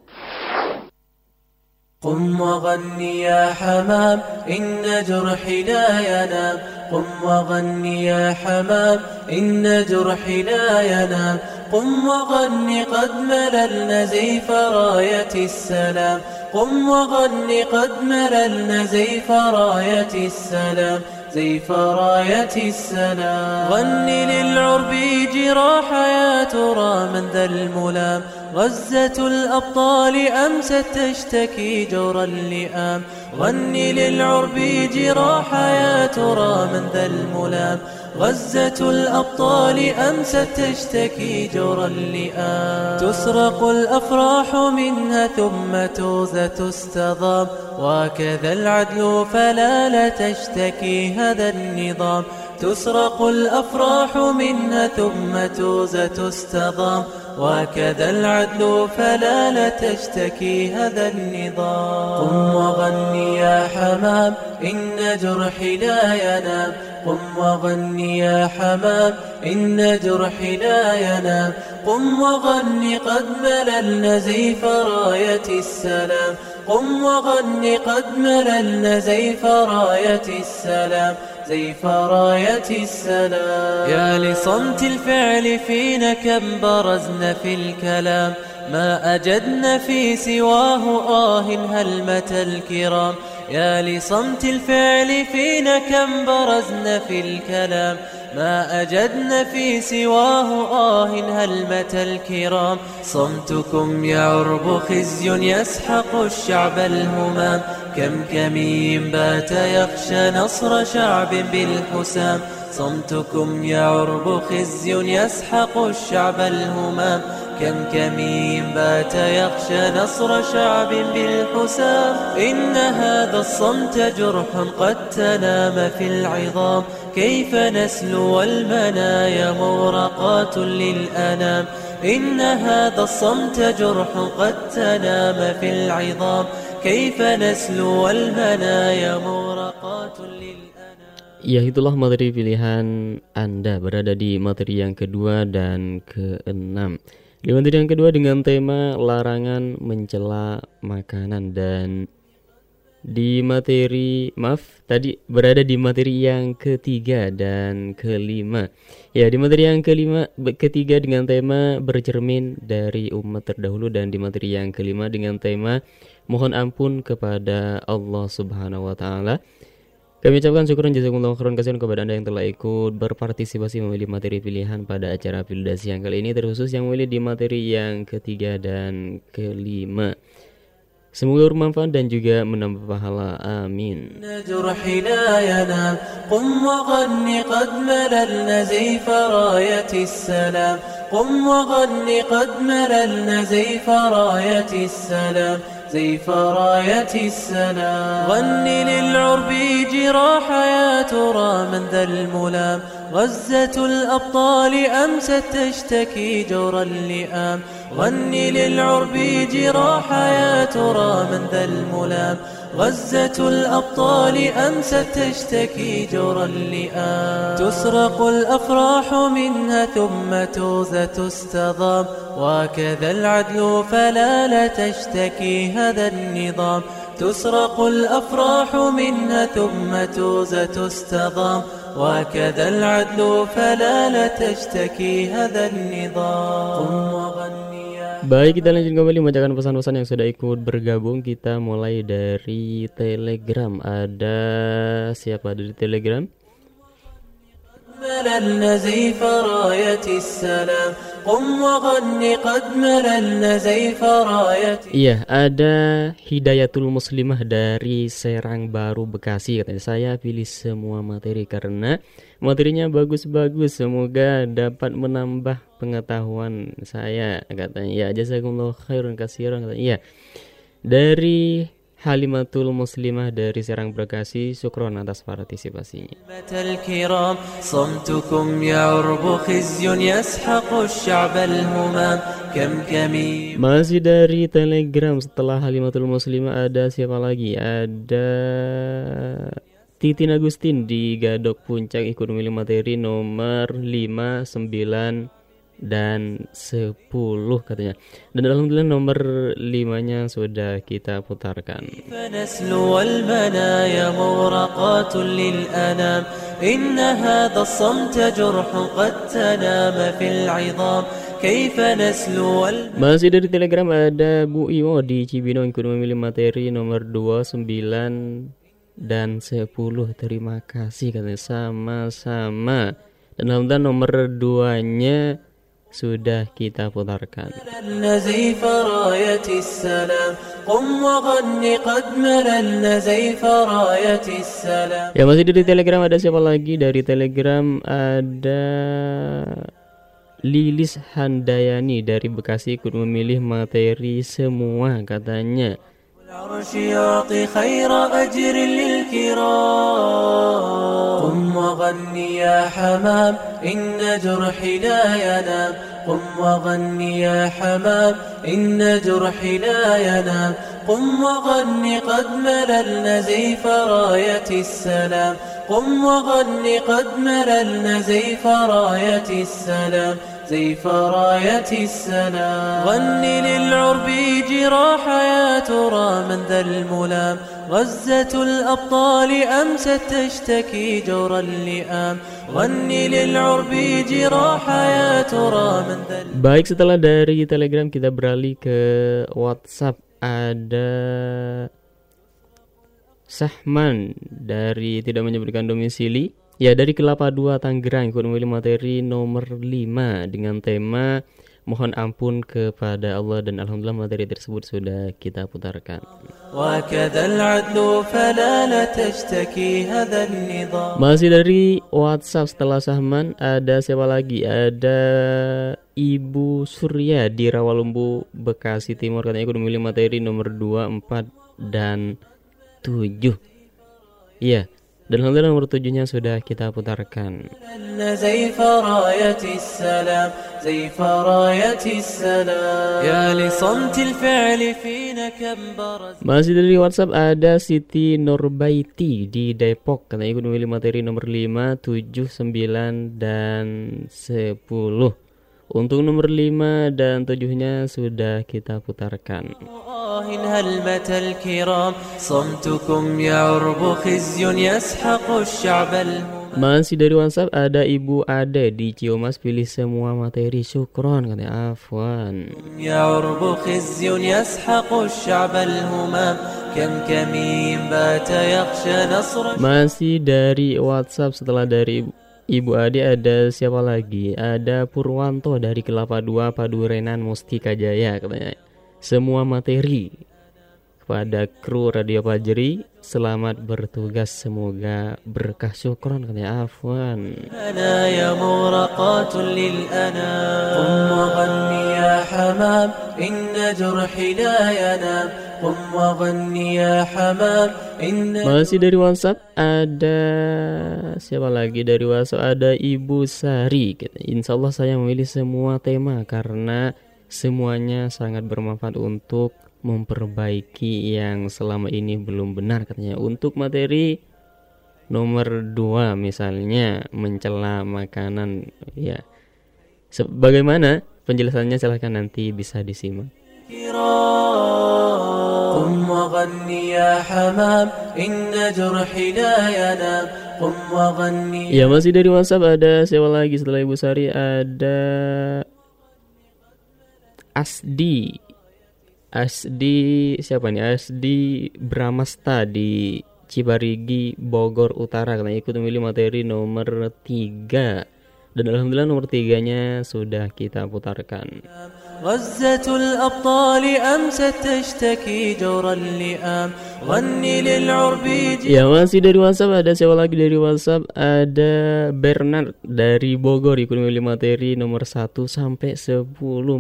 قم وغني يا حمام إن جرحي لا ينام. قم وغني يا حمام إن جرحي لا ينام. قم وغني قد مللنا زيف راية السلام. قم وغني قد مللنا زيف راية السلام. زيف راية السلام غني للعرب جراح يا ترى من ذا الملام. غزة الأبطال أمست تشتكي جور اللئام. غني للعرب جراح يا ترى من ذا الملام. غزة الأبطال أمست تشتكي جور اللئام. تسرق الأفراح منها ثم توزة تستضام. وكذا العدل فلا لا تشتكي هذا النظام. تسرق الأفراح منها ثم توزة تستضام. وكذا العدل فلا لا تشتكي هذا النظام. قم وغني يا حمام إن جرحي لا ينام. قم وغني يا حمام إن جرحي لا ينام قم وغني قد مللنا زيف راية السلام. قم وغني قد مللنا زيف راية السلام. زيف راية السلام. يا لصمت الفعل فينا كم برزنا في الكلام. ما أجدنا في سواه آه هلمة الكرام. يا لصمت الفعل فينا كم برزنا في الكلام. ما أجدنا في سواه آه هلمة الكرام. صمتكم يا عرب خزي يسحق الشعب الهمام. كم كمين بات يخشى نصر شعب بالحسام. صمتكم يا عرب خزي يسحق الشعب الهمام. كم كمين بات يخشى نصر شعب بالحسام. إن هذا الصمت جرح قد تنام في العظام. كيف نسلو المنايا مورقات للأنام. إن هذا الصمت جرح قد تنام في العظام. كيف نسلو المنايا مورقات للأنام. Ya itulah materi pilihan Anda berada di materi yang kedua dan keenam. Di materi yang kedua dengan tema larangan mencela makanan dan di materi maaf tadi berada di materi yang ketiga dan kelima. Ya di materi yang kelima ketiga dengan tema bercermin dari umat terdahulu dan di materi yang kelima dengan tema mohon ampun kepada Allah Subhanahu Wa Taala Kami ucapkan syukur dan jazakumullah khairan kasihan kepada Anda yang telah ikut berpartisipasi memilih materi pilihan pada acara Pilda siang kali ini terkhusus yang memilih di materi yang ketiga dan kelima. Semoga bermanfaat dan juga menambah pahala. Amin. جرح لا ينام قم وغن قد مللنا زيف راية السلام زيف راية السلام زيف راية السلام غن للعرب جراح يا ترى من ذا الملام. غزة الأبطال أمست تشتكي جور اللئام. غن للعرب جراح يا ترى من ذا الملام. غزة الأبطال أمست تشتكي جور اللئام تسرق الأفراح منها ثم توزة تستضام. وكذا العدل فلا لا تشتكي هذا النظام. تسرق الأفراح منها ثم توزة تستضام. وكذا العدل فلا لا تشتكي هذا النظام. قم وغني. Baik, kita lanjut kembali membacakan pesan-pesan yang sudah ikut bergabung. Kita mulai dari Telegram. Ada siapa dari Telegram? مللنا زيف راية السلام قم وغن قد مللنا زيف راية Iya, ada Hidayatul Muslimah dari Serang Baru Bekasi katanya. Saya pilih semua materi karena materinya bagus-bagus. Semoga dapat menambah pengetahuan saya katanya. Ya, jazakumullah khairan kasiran katanya. Iya. Dari Halimatul Muslimah dari Serang Bekasi Syukron atas partisipasinya. Masih dari Telegram setelah Halimatul Muslimah ada siapa lagi? Ada Titin Agustin di Gadok Puncak ikut memilih Materi nomor 598 dan 10 katanya. Dan alhamdulillah nomor 5-nya sudah kita putarkan. فنسلو المنايا مغرقات للأنام إن هذا الصمت جرح قد تنام في العظام كيف نسلو الم... Masih dari Telegram ada Bu Iwo di Cibinong ikut memilih materi nomor 2, 9 dan 10. Terima kasih katanya sama-sama. Dan alhamdulillah nomor 2-nya sudah kita putarkan. Ya masih dari Telegram ada siapa lagi dari Telegram ada Lilis Handayani dari Bekasi ikut memilih materi semua katanya. العرش يعطي خير أجر للكرام. قم وغن يا حمام إن جرحي لا ينام. قم وغن يا حمام إن جرحي لا ينام. قم وغن قد مللنا زيف راية السلام. قم وغن قد مللنا زيف راية السلام. زيف راية السلام غن للعرب جراح يا ترى من ذا الملام غزة الأبطال أمست تشتكي جور اللئام غن للعرب جراح يا ترى من ذا Baik setelah dari Telegram kita beralih ke WhatsApp ada Sahman dari tidak menyebutkan domisili Ya dari Kelapa 2 Tanggerang ikut memilih materi nomor 5 dengan tema mohon ampun kepada Allah dan alhamdulillah materi tersebut sudah kita putarkan. Masih dari WhatsApp setelah Sahman ada siapa lagi? Ada Ibu Surya di Rawalumbu Bekasi Timur katanya ikut memilih materi nomor 2, 4 dan 7. Iya. Dan lagu nomor tujuhnya sudah kita putarkan. Masih dari WhatsApp ada Siti Norbaiti di Depok karena ikut memilih materi nomor 5, 7, 9 dan 10. Untuk nomor 5 dan 7-nya sudah kita putarkan. Masih dari WhatsApp ada Ibu Ade di Ciumas pilih semua materi syukron katanya afwan. Masih dari WhatsApp setelah dari Ibu Ade ada siapa lagi? Ada Purwanto dari Kelapa 2 Padurenan Mustika Jaya katanya. Semua materi kepada kru Radio Fajri Selamat bertugas semoga berkah. Syukron katanya. Afwan. Ya afwan Masih dari WhatsApp ada siapa lagi dari WhatsApp? Ada Ibu Sari. Insya Allah saya memilih semua tema karena semuanya sangat bermanfaat untuk memperbaiki yang selama ini belum benar katanya. Untuk materi nomor dua misalnya mencela makanan ya. Se- Bagaimana penjelasannya silahkan nanti bisa disimak. قم وغني يا حمام إن جرحي لا ينام قم وغني Ya masih dari WhatsApp ada siapa lagi setelah Ibu Sari ada Asdi Asdi siapa nih? Asdi Bramasta di Cibarigi Bogor Utara. Karena ikut memilih materi nomor 3 dan alhamdulillah nomor tiganya sudah kita putarkan. غزة الأبطال أمست تشتكي جور اللئام غني للعرب Ya masih dari WhatsApp ada siapa lagi dari WhatsApp ada Bernard dari Bogor ikut memilih materi nomor 1 sampai 10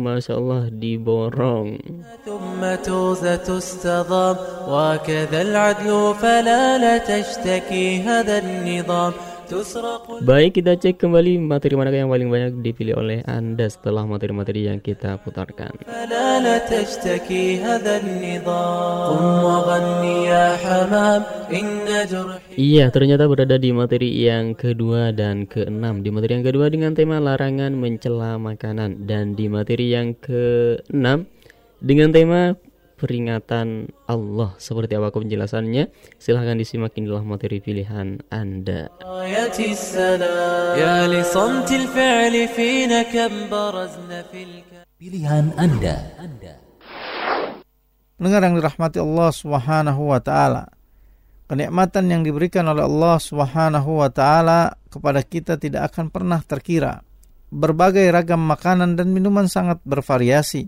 Masya Allah diborong ثم توزة تستضام وكذا العدل فلا لا تشتكي هذا النظام Baik, kita cek kembali materi mana yang paling banyak dipilih oleh Anda setelah materi-materi yang kita putarkan. Iya, ternyata berada di materi yang kedua dan keenam. Di materi yang kedua dengan tema larangan mencela makanan dan di materi yang keenam dengan tema peringatan Allah. Seperti apa penjelasannya? Silahkan disimak inilah materi pilihan Anda. Pilihan Anda. Dengar yang dirahmati Allah Subhanahu wa taala kenikmatan yang diberikan oleh Allah Subhanahu wa taala kepada kita tidak akan pernah terkira. Berbagai ragam makanan dan minuman sangat bervariasi.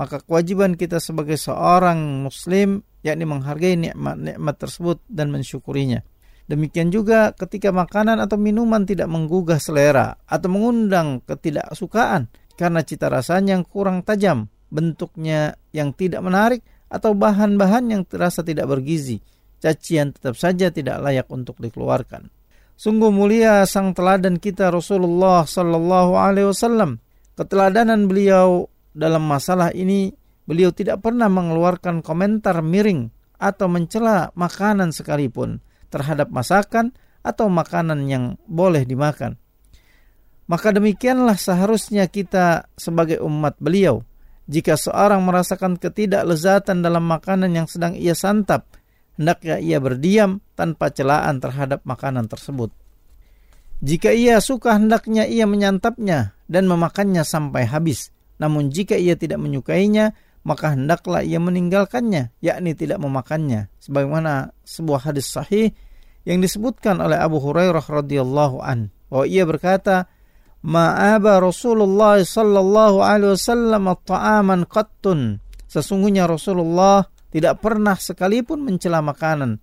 Maka kewajiban kita sebagai seorang muslim yakni menghargai nikmat-nikmat tersebut dan mensyukurinya. Demikian juga ketika makanan atau minuman tidak menggugah selera atau mengundang ketidaksukaan karena cita rasanya yang kurang tajam, bentuknya yang tidak menarik atau bahan-bahan yang terasa tidak bergizi. Cacian tetap saja tidak layak untuk dikeluarkan. Sungguh mulia sang teladan kita Rasulullah Sallallahu Alaihi Wasallam. Keteladanan beliau dalam masalah ini, beliau tidak pernah mengeluarkan komentar miring atau mencela makanan sekalipun terhadap masakan atau makanan yang boleh dimakan. Maka demikianlah seharusnya kita sebagai umat beliau. Jika seorang merasakan ketidaklezatan dalam makanan yang sedang ia santap, hendaknya ia berdiam tanpa celaan terhadap makanan tersebut. Jika ia suka hendaknya ia menyantapnya dan memakannya sampai habis. Namun jika ia tidak menyukainya, maka hendaklah ia meninggalkannya, yakni tidak memakannya. Sebagaimana sebuah hadis sahih yang disebutkan oleh Abu Hurairah radhiyallahu an bahwa ia berkata, "Ma'aba Rasulullah sallallahu alaihi wasallam ta'aman qattun." Sesungguhnya Rasulullah tidak pernah sekalipun mencela makanan.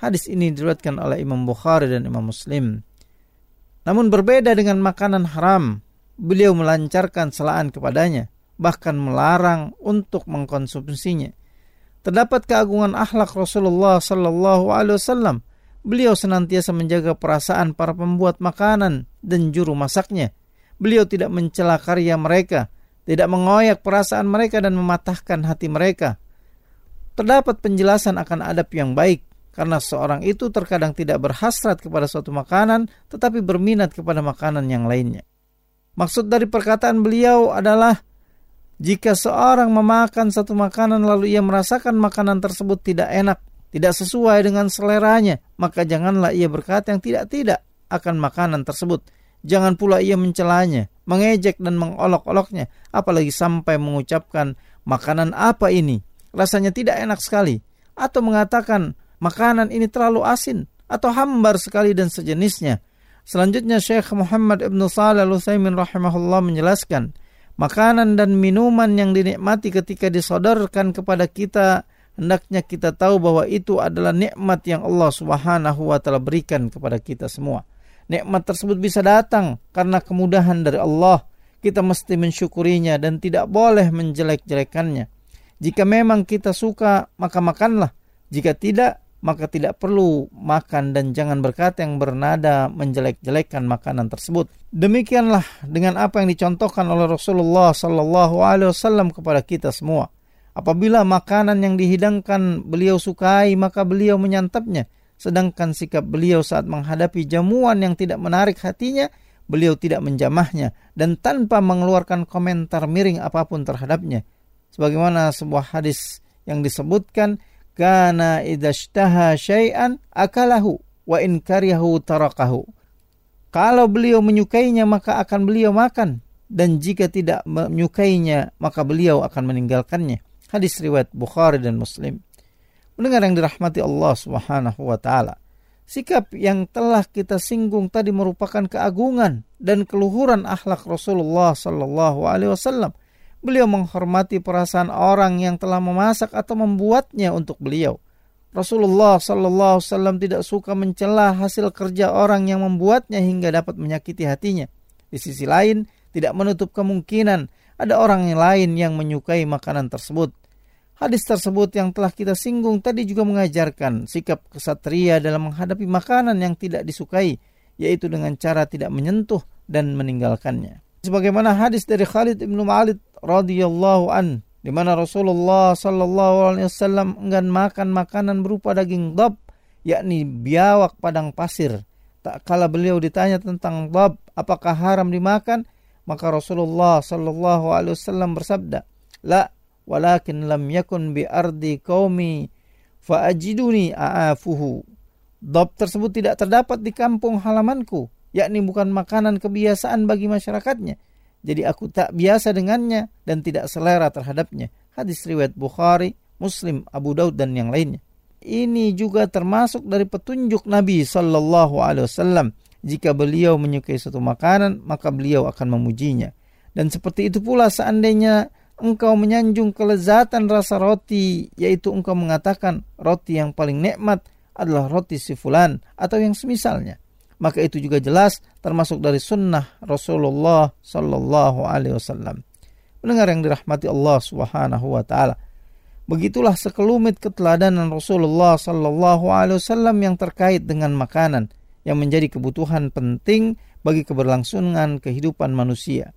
Hadis ini diriwayatkan oleh Imam Bukhari dan Imam Muslim. Namun berbeda dengan makanan haram, beliau melancarkan celaan kepadanya, bahkan melarang untuk mengkonsumsinya. Terdapat keagungan akhlak Rasulullah Sallallahu Alaihi Wasallam. Beliau senantiasa menjaga perasaan para pembuat makanan dan juru masaknya. Beliau tidak mencela karya mereka, tidak mengoyak perasaan mereka dan mematahkan hati mereka. Terdapat penjelasan akan adab yang baik, karena seorang itu terkadang tidak berhasrat kepada suatu makanan, tetapi berminat kepada makanan yang lainnya. Maksud dari perkataan beliau adalah jika seorang memakan satu makanan lalu ia merasakan makanan tersebut tidak enak, tidak sesuai dengan seleranya, maka janganlah ia berkata yang tidak-tidak. akan makanan tersebut. Jangan pula ia mencelanya, mengejek dan mengolok-oloknya, apalagi sampai mengucapkan makanan apa ini? Rasanya tidak enak sekali. Atau mengatakan makanan ini terlalu asin atau hambar sekali dan sejenisnya. Selanjutnya Syekh Muhammad Ibn Salih Al-Utsaimin rahimahullah menjelaskan, makanan dan minuman yang dinikmati ketika disodorkan kepada kita hendaknya kita tahu bahwa itu adalah nikmat yang Allah Subhanahu wa taala berikan kepada kita semua. Nikmat tersebut bisa datang karena kemudahan dari Allah. Kita mesti mensyukurinya dan tidak boleh menjelek-jelekannya. Jika memang kita suka, maka makanlah. Jika tidak, maka tidak perlu makan dan jangan berkata yang bernada menjelek-jelekan makanan tersebut. Demikianlah dengan apa yang dicontohkan oleh Rasulullah Sallallahu Alaihi Wasallam kepada kita semua. Apabila makanan yang dihidangkan beliau sukai, maka beliau menyantapnya. Sedangkan sikap beliau saat menghadapi jamuan yang tidak menarik hatinya, beliau tidak menjamahnya dan tanpa mengeluarkan komentar miring apa pun terhadapnya. Sebagaimana sebuah hadis yang disebutkan, kana idashtaha syai'an akalahu wa in kariyahu tarakahu. Kalau beliau menyukainya maka akan beliau makan dan jika tidak menyukainya maka beliau akan meninggalkannya. Hadis riwayat Bukhari dan Muslim. Mendengar yang dirahmati Allah Subhanahu wa taala. Sikap yang telah kita singgung tadi merupakan keagungan dan keluhuran akhlak Rasulullah sallallahu alaihi wasallam Beliau menghormati perasaan orang yang telah memasak atau membuatnya untuk beliau. Rasulullah Sallallahu Alaihi Wasallam tidak suka mencela hasil kerja orang yang membuatnya hingga dapat menyakiti hatinya. Di sisi lain, tidak menutup kemungkinan ada orang yang lain yang menyukai makanan tersebut. Hadis tersebut yang telah kita singgung tadi juga mengajarkan sikap kesatria dalam menghadapi makanan yang tidak disukai, yaitu dengan cara tidak menyentuh dan meninggalkannya. Sebagaimana hadis dari Khalid ibnu Ma'alid radhiyallahu an di mana Rasulullah sallallahu alaihi wasallam enggan makan makanan berupa daging dab yakni biawak padang pasir. Tak kala beliau ditanya tentang dab apakah haram dimakan, maka Rasulullah sallallahu alaihi wasallam bersabda, "La, walakin lam yakun bi ardi qaumi fa ajiduni a'afuhu." Dab tersebut tidak terdapat di kampung halamanku, yakni bukan makanan kebiasaan bagi masyarakatnya jadi aku tak biasa dengannya dan tidak selera terhadapnya. Hadis riwayat Bukhari, Muslim, Abu Daud dan yang lainnya. Ini juga termasuk dari petunjuk Nabi Sallallahu Alaihi Wasallam. Jika beliau menyukai suatu makanan, maka beliau akan memujinya. Dan seperti itu pula seandainya engkau menyanjung kelezatan rasa roti, yaitu engkau mengatakan roti yang paling nikmat adalah roti si fulan atau yang semisalnya maka itu juga jelas termasuk dari sunnah Rasulullah Sallallahu Alaihi Wasallam. Mendengar yang dirahmati Allah Subhanahu Wa Taala. Begitulah sekelumit keteladanan Rasulullah Sallallahu Alaihi Wasallam yang terkait dengan makanan yang menjadi kebutuhan penting bagi keberlangsungan kehidupan manusia.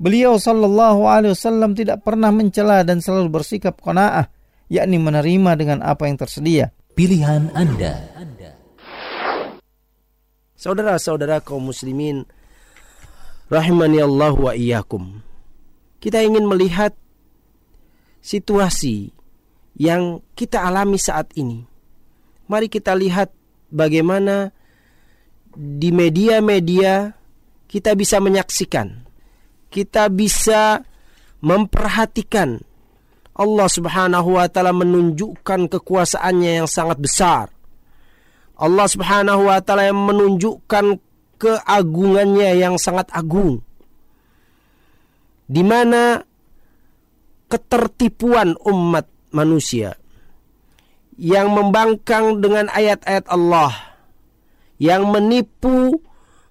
Beliau Sallallahu Alaihi Wasallam tidak pernah mencela dan selalu bersikap kona'ah, yakni menerima dengan apa yang tersedia. Pilihan Anda. Saudara-saudara kaum muslimin rahimani Allah wa iyyakum. Kita ingin melihat situasi yang kita alami saat ini. Mari kita lihat bagaimana di media-media kita bisa menyaksikan, kita bisa memperhatikan Allah Subhanahu wa taala menunjukkan kekuasaannya yang sangat besar Allah Subhanahu wa taala yang menunjukkan keagungannya yang sangat agung. Di mana ketertipuan umat manusia yang membangkang dengan ayat-ayat Allah yang menipu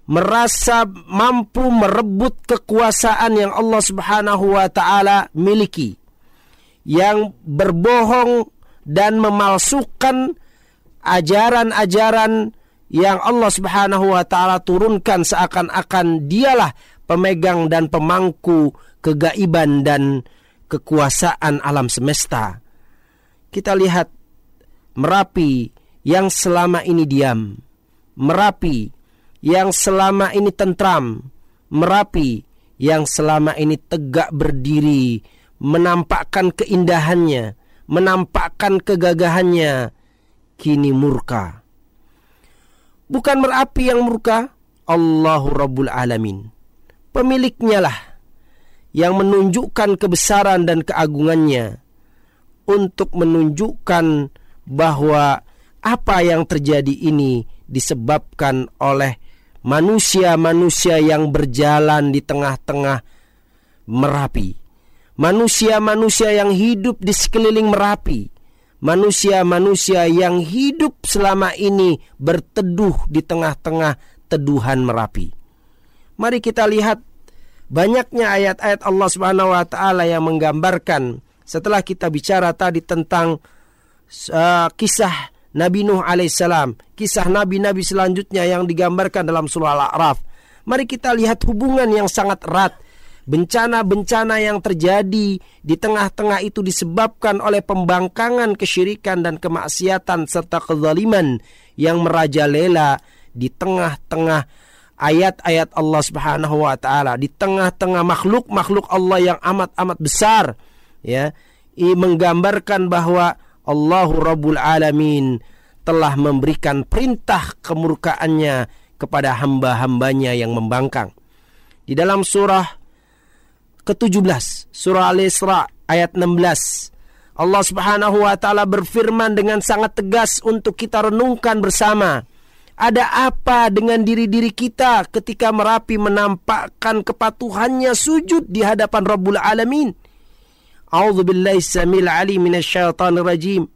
merasa mampu merebut kekuasaan yang Allah Subhanahu wa taala miliki yang berbohong dan memalsukan ajaran-ajaran yang Allah Subhanahu wa taala turunkan seakan-akan dialah pemegang dan pemangku kegaiban dan kekuasaan alam semesta. Kita lihat Merapi yang selama ini diam, Merapi yang selama ini tentram, Merapi yang selama ini tegak berdiri, menampakkan keindahannya, menampakkan kegagahannya, kini murka. Bukan Merapi yang murka, Allahu Rabbul Alamin. Pemiliknya lah yang menunjukkan kebesaran dan keagungannya untuk menunjukkan bahwa apa yang terjadi ini disebabkan oleh manusia-manusia yang berjalan di tengah-tengah Merapi. Manusia-manusia yang hidup di sekeliling Merapi. Manusia-manusia yang hidup selama ini berteduh di tengah-tengah teduhan Merapi. Mari kita lihat banyaknya ayat-ayat Allah Subhanahu wa taala yang menggambarkan setelah kita bicara tadi tentang uh, kisah Nabi Nuh alaihissalam, kisah nabi-nabi selanjutnya yang digambarkan dalam surah Al-A'raf. Mari kita lihat hubungan yang sangat erat. Bencana-bencana yang terjadi di tengah-tengah itu disebabkan oleh pembangkangan kesyirikan dan kemaksiatan serta kezaliman yang merajalela di tengah-tengah ayat-ayat Allah Subhanahu wa taala, di tengah-tengah makhluk-makhluk Allah yang amat-amat besar ya, menggambarkan bahwa Allahu Rabbul Alamin telah memberikan perintah kemurkaannya kepada hamba-hambanya yang membangkang. Di dalam surah ke-17 surah Al-Isra ayat 16. Allah Subhanahu wa taala berfirman dengan sangat tegas untuk kita renungkan bersama. Ada apa dengan diri-diri kita ketika Merapi menampakkan kepatuhannya sujud di hadapan Rabbul Alamin? A'udzu billahi samil alim minasyaitonir rajim.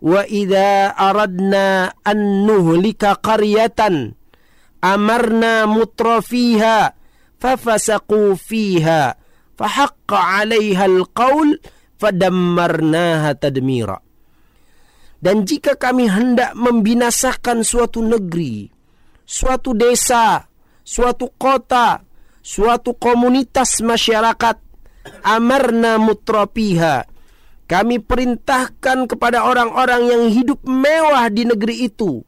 Wa idza aradna an nuhlika qaryatan amarna mutrafiha fafasaqu fiha فحق عليها القول فدمرناها تدميرا. Dan jika kami hendak membinasakan suatu negeri, suatu desa, suatu kota, suatu komunitas masyarakat, amarna mutropiha. Kami perintahkan kepada orang-orang yang hidup mewah di negeri itu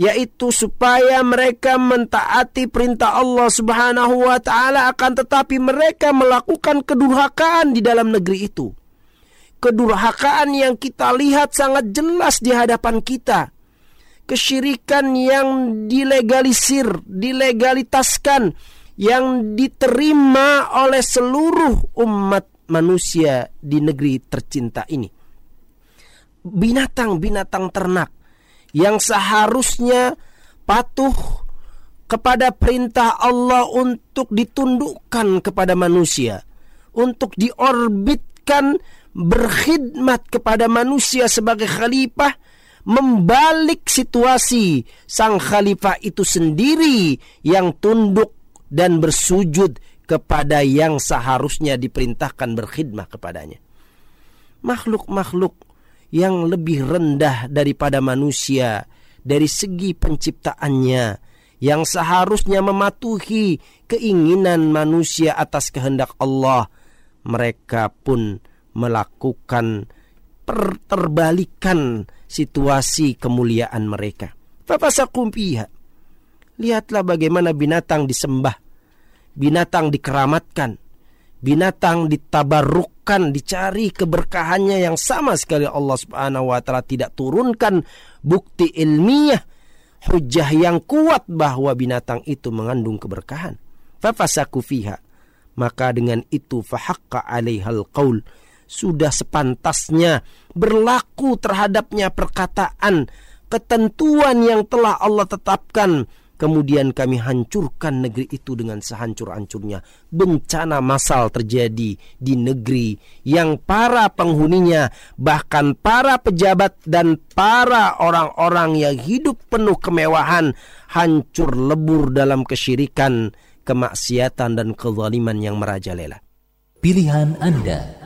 yaitu supaya mereka mentaati perintah Allah Subhanahu wa taala akan tetapi mereka melakukan kedurhakaan di dalam negeri itu. Kedurhakaan yang kita lihat sangat jelas di hadapan kita. Kesyirikan yang dilegalisir, dilegalitaskan yang diterima oleh seluruh umat manusia di negeri tercinta ini. Binatang-binatang ternak yang seharusnya patuh kepada perintah Allah untuk ditundukkan kepada manusia, untuk diorbitkan berkhidmat kepada manusia sebagai khalifah, membalik situasi sang khalifah itu sendiri yang tunduk dan bersujud kepada yang seharusnya diperintahkan berkhidmah kepadanya. Makhluk-makhluk yang lebih rendah daripada manusia dari segi penciptaannya yang seharusnya mematuhi keinginan manusia atas kehendak Allah mereka pun melakukan perterbalikan situasi kemuliaan mereka. Fafasakum fiha. Lihatlah bagaimana binatang disembah binatang dikeramatkan, binatang ditabarukkan, dicari keberkahannya yang sama sekali Allah Subhanahu wa taala tidak turunkan bukti ilmiah hujah yang kuat bahwa binatang itu mengandung keberkahan. Fafasaku fiha. Maka dengan itu fahaqqa alaihal qaul sudah sepantasnya berlaku terhadapnya perkataan ketentuan yang telah Allah tetapkan Kemudian kami hancurkan negeri itu dengan sehancur-hancurnya. Bencana massal terjadi di negeri yang para penghuninya, bahkan para pejabat dan para orang-orang yang hidup penuh kemewahan, hancur lebur dalam kesyirikan, kemaksiatan dan kezaliman yang merajalela. Pilihan Anda.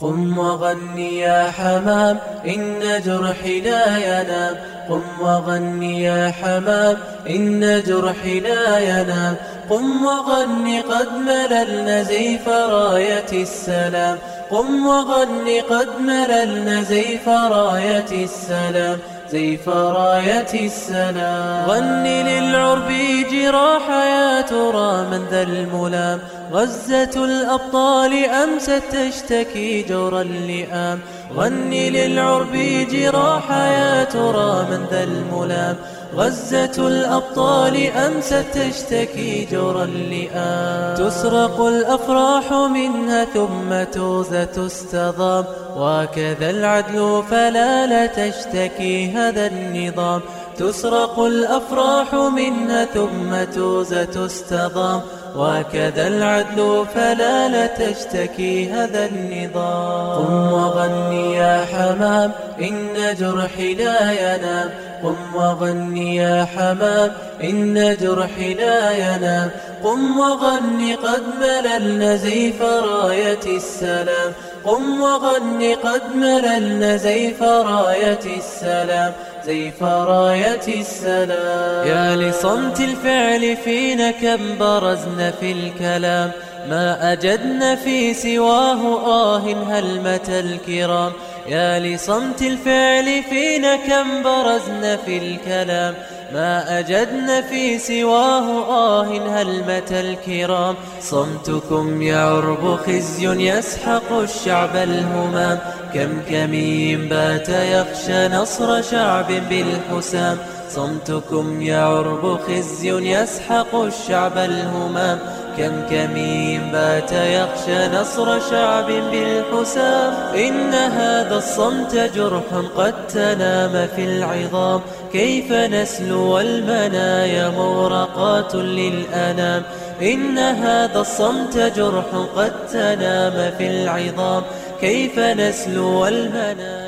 قم وغني يا حمام إن جرحي لا ينام. قم وغني يا حمام إن جرحي لا ينام. قم وغني قد مللنا زيف راية السلام. قم وغني قد مللنا زيف راية السلام. زيف راية السلام غني للعرب جراح يا ترى من ذا الملام. غزة الأبطال أمست تشتكي جور اللئام غني للعرب جراح يا ترى من ذا الملام غزة الأبطال أمست تشتكي جور اللئام. تسرق الأفراح منها ثم توزة تستضام. وكذا العدل فلا لا تشتكي هذا النظام. تسرق الأفراح منها ثم توزة تستضام. وكذا العدل فلا لا تشتكي هذا النظام. قم وغني يا حمام إن جرحي لا ينام. قم وغني يا حمام إن جرحي لا ينام. قم وغني قد مللنا زيف راية السلام. قم وغني قد مللنا زيف راية السلام. زيف راية السلام. يا لصمت الفعل فينا كم برزنا في الكلام. ما أجدنا في سواه آه هلمة الكرام. يا لصمت الفعل فينا كم برزنا في الكلام. ما أجدنا في سواه آه هلمة الكرام. صمتكم يعرب خزي يسحق الشعب الهمام. كم كمين بات يخشى نصر شعب بالحسام. صمتكم يعرب خزي يسحق الشعب الهمام. كم كمين بات يخشى نصر شعب بالحسام. إن هذا الصمت جرح قد تنام في العظام. كيف نسلو المنايا مورقات للأنام. إن هذا الصمت جرح قد تنام في العظام. كيف نسلو المنايا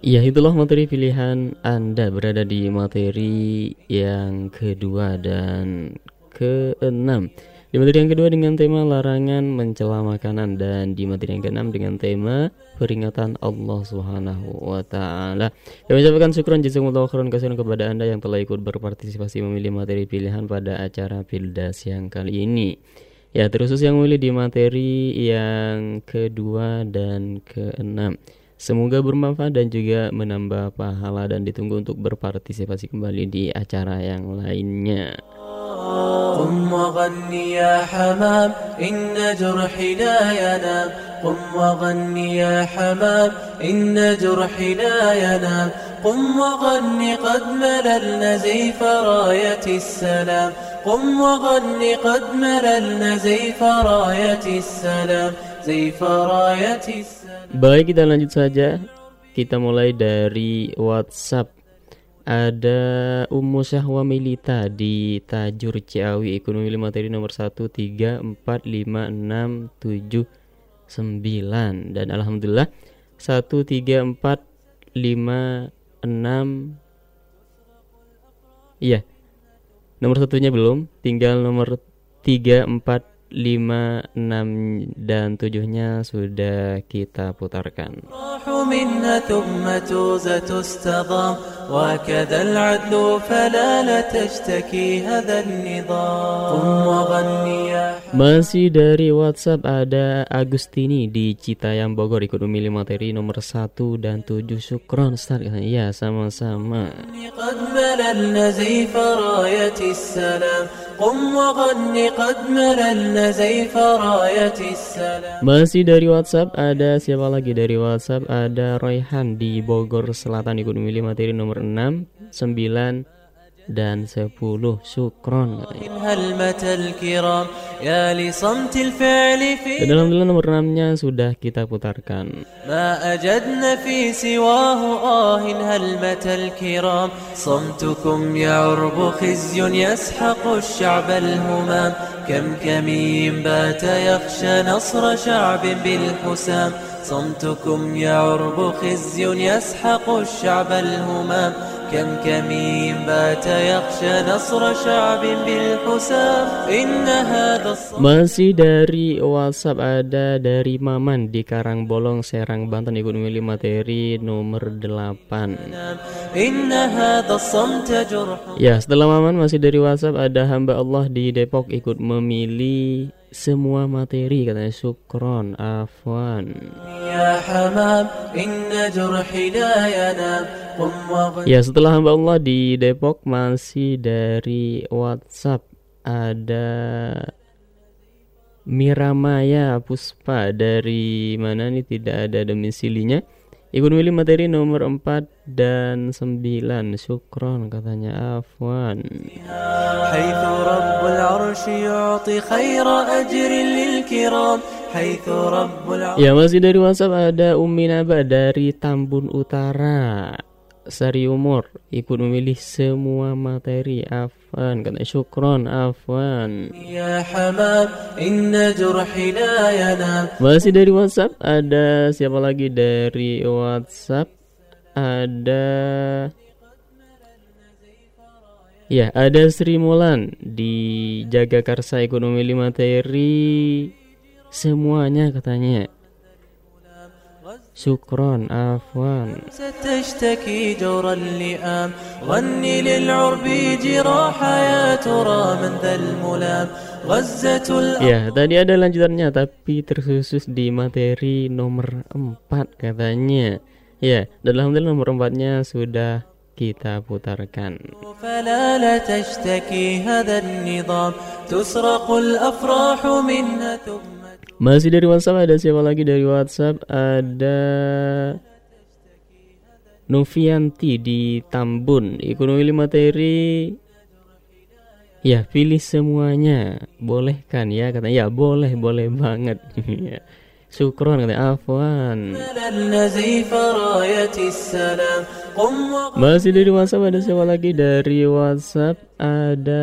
itulah materi pilihan Anda berada di materi yang kedua dan keenam Di materi yang kedua dengan tema larangan mencela makanan Dan di materi yang keenam dengan tema peringatan Allah Subhanahu wa taala. Kami ucapkan syukur jazakumullah khairan kasihan kepada Anda yang telah ikut berpartisipasi memilih materi pilihan pada acara Pildas yang kali ini. Ya, terusus yang memilih di materi yang kedua dan keenam. Semoga bermanfaat dan juga menambah pahala dan ditunggu untuk berpartisipasi kembali di acara yang lainnya. قم وغني يا حمام إن جرحي لا ينام قم وغني يا حمام إن جرحي لا ينام قم وغني قد مللنا زيف راية السلام. قم وغني قد مللنا زيف راية السلام. زيف راية السلام. Baik kita lanjut saja. Kita mulai dari WhatsApp. Ada Ummu Syahwa Milita di Tajur Ciawi Ekonomi materi nomor 1 3 4 5 6 7 9 Dan Alhamdulillah 1 3 4 5 6 Iya Nomor satunya belum Tinggal nomor 3 4 5, 6 dan 7-nya sudah kita putarkan. منها ثم توزة تستضام وكذا العدل فلا لا تشتكي هذا النظام قم وغني يا Masih dari WhatsApp ada Agustini di Citayam Bogor ikut memilih materi nomor 1 dan 7 Syukron Ustaz Ya sama-sama قد مللنا زيف راية السلام قم وغني قد مللنا زيف راية السلام Masih dari WhatsApp ada siapa lagi dari WhatsApp ada Royhan di Bogor Selatan ikut memilih materi nomor 6, 9 dan sepuluh syukron dan alhamdulillah nomor 6 nya sudah kita putarkan صمتكم يا عرب خزي يسحق الشعب الهمام كم كمين بات يخشى نصر شعب بالحسام صمتكم يعرب خزي يسحق الشعب الهمام كم كمين بات يخشى نصر شعب بالحسام إن هذا الصمت Masih dari WhatsApp ada dari Maman di Karangbolong Serang Banten ikut memilih materi nomor 8 إن هذا الصمت جرح Ya setelah Maman masih dari WhatsApp ada hamba Allah di Depok ikut memilih semua materi katanya. Syukron afwan. Ya, ya setelah hamba Allah di Depok masih dari WhatsApp ada Miramaya Puspa dari mana nih? Tidak ada domisilinya. Ibu milih materi nomor 4 dan 9 Syukron katanya Afwan حيث رب العرش يعطي خير أجر للكرام حيث رب العرش Ya masih dari WhatsApp ada Umi Naba dari Tambun Utara Sari umur. Ikut memilih semua materi. Afwan kata syukron. Afwan. Masih dari WhatsApp. Ada siapa lagi dari WhatsApp? Ada Ya, ada Sri Mulan. Di Jagakarsa Ekonomi 5 Materi semuanya katanya. Syukron, afwan. ستشتكي جور اللئام غني للعرب جراح يا ترى من ذا الملام غزة الأرض Ya, tadi ada lanjutannya tapi terkhusus di materi nomor 4 katanya. Ya, dan alhamdulillah nomor 4-nya sudah kita putarkan. Masih dari WhatsApp ada siapa lagi dari WhatsApp? Ada Novianti di Tambun. Ekonomi materi. Ya, pilih semuanya. Boleh kan ya kata Ya, boleh, boleh banget. Ya. Syukron kata Afwan Masih dari WhatsApp ada siapa lagi dari WhatsApp ada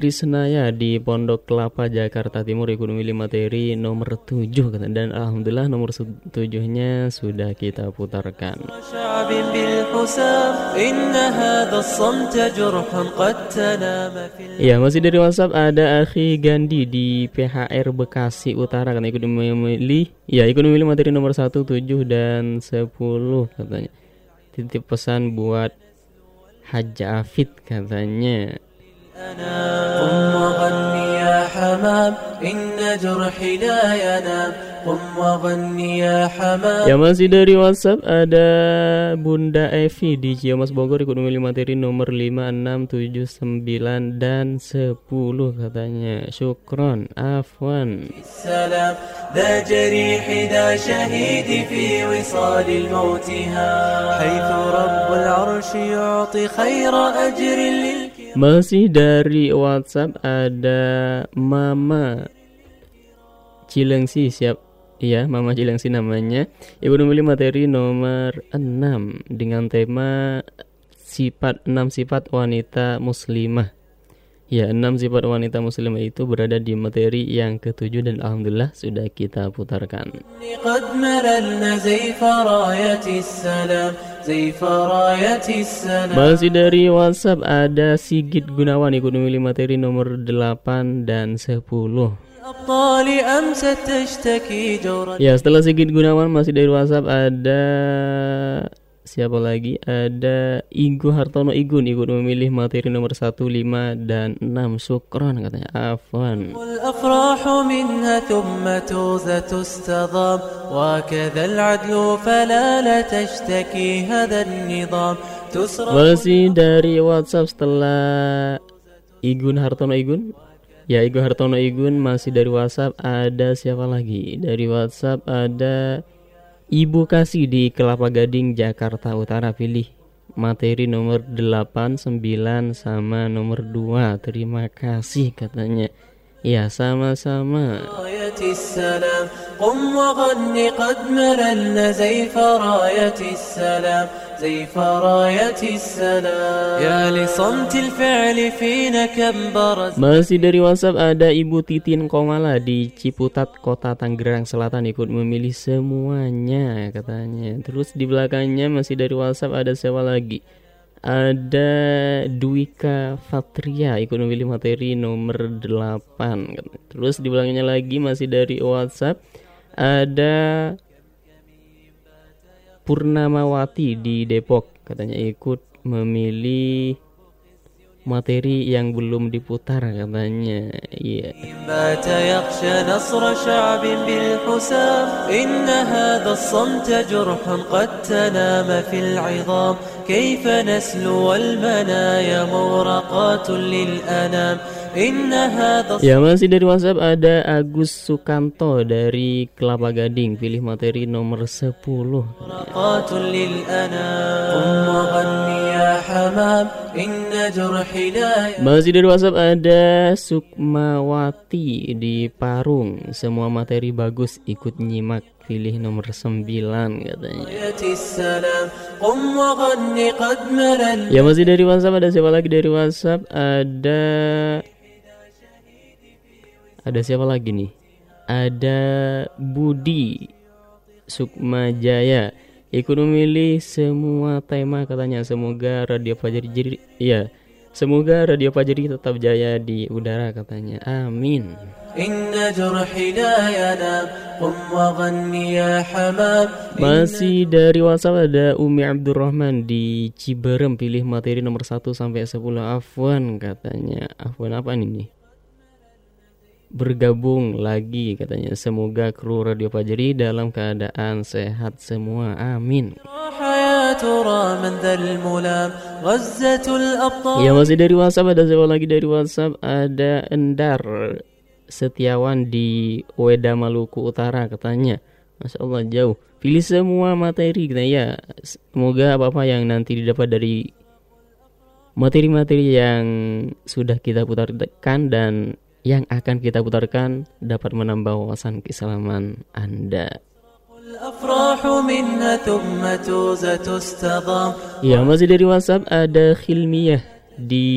Krisnaya di Pondok Kelapa Jakarta Timur Ekonomi Materi nomor 7 dan alhamdulillah nomor 7-nya sudah kita putarkan. Ya, masih dari WhatsApp ada Akhi Gandhi di PHR Bekasi Utara kan ekonomi milih ya ekonomi materi nomor 1 7 dan 10 katanya. Titip pesan buat Haji Afid katanya قم وغني يا حمام إن جرحي لا ينام قم وغني يا حمام Ya masih dari WhatsApp ada Bunda Evi di Ciamas Bogor ikut memilih materi nomor 5, 6, 7, 9 dan 10 katanya. Syukron, afwan. السلام ذا جريحي ذا شهيدي في وصال الموت ها حيث رب العرش يعطي خير أجر للكرام masih dari WhatsApp ada Mama Cilengsi siap Iya, Mama Cilengsi namanya. Ibu memilih materi nomor 6 dengan tema sifat 6 sifat wanita muslimah. Ya, 6 sifat wanita muslimah itu berada di materi yang ketujuh dan alhamdulillah sudah kita putarkan. Masih dari WhatsApp ada Sigit Gunawan ikut memilih materi nomor 8 dan 10. Ya, setelah Sigit Gunawan masih dari WhatsApp ada siapa lagi? Ada Igu Hartono Igun ikut memilih materi nomor 1, 5 dan 6 Syukron katanya Afwan. والأفراح منها ثم توزة تستضام وكذا العدل فلا لا تشتكي هذا النظام تسرق Masih dari WhatsApp setelah Igun Hartono Igun Ya Igun Hartono Igun masih dari WhatsApp ada siapa lagi? Dari WhatsApp ada Ibu Kasih di Kelapa Gading Jakarta Utara pilih materi nomor 8, 9 sama nomor 2. Terima kasih katanya. Ya sama-sama. راية السلام قم وغن قد مللنا زيف راية السلام زيف راية السلام يا لصمت الفعل فينا كم برز Masih dari WhatsApp ada Ibu Titin Komala di Ciputat, Kota Tangerang Selatan ikut memilih semuanya katanya. Terus di belakangnya masih dari WhatsApp ada siapa lagi? ada Dwika Fatria ikut memilih materi nomor 8 Terus di belakangnya lagi masih dari WhatsApp Ada Purnamawati di Depok. Katanya ikut memilih materi yang belum diputar katanya. Yeah. Ya masih dari WhatsApp ada Agus Sukanto dari Kelapa Gading. Pilih materi nomor 10 Masih dari WhatsApp ada Sukmawati di Parung. Semua materi bagus ikut nyimak pilih nomor 9 katanya. Ya masih dari WhatsApp ada siapa lagi dari WhatsApp? Ada ada siapa lagi nih? Ada Budi Sukmajaya. Ikut memilih semua tema katanya. Semoga radio Fajar jadi ya semoga radio Fajar tetap jaya di udara katanya. Amin. Masih dari WhatsApp ada Umi Abdurrahman di Ciberem pilih materi nomor 1 sampai 10 Afwan katanya. Afwan apa ini? Bergabung lagi katanya. Semoga kru Radio Pajeri dalam keadaan sehat semua. Amin. Ya masih dari WhatsApp ada siapa lagi dari WhatsApp ada Endar Setiawan di Weda Maluku Utara katanya. Masya Allah jauh. Pilih semua materi kita ya. Semoga apa-apa yang nanti didapat dari materi-materi yang sudah kita putarkan dan yang akan kita putarkan dapat menambah wawasan keselamatan Anda. Ya masih dari WhatsApp ada Khilmiyah di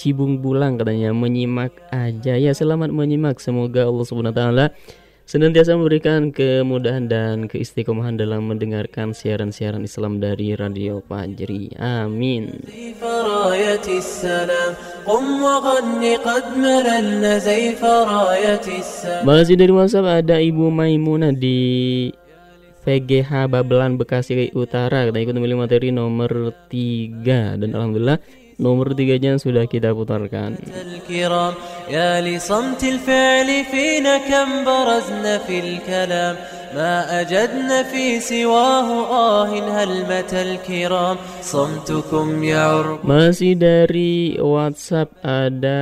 Cibung Bulang katanya. Menyimak aja. Ya selamat menyimak. Semoga Allah Subhanahu taala senantiasa memberikan kemudahan dan keistiqomahan dalam mendengarkan siaran-siaran Islam dari Radio Fajri. Amin. Masih dari WhatsApp ada Ibu Maimunah di VGH Babelan Bekasi Utara. Kita ikut memilih materi nomor 3 dan alhamdulillah nomor 3-nya sudah kita putarkan. الكرام يا لصمت الفعل فينا كم برزنا في الكلام ما أجدنا في سواه آه هل متى الكرام صمتكم يعرب Masih dari WhatsApp ada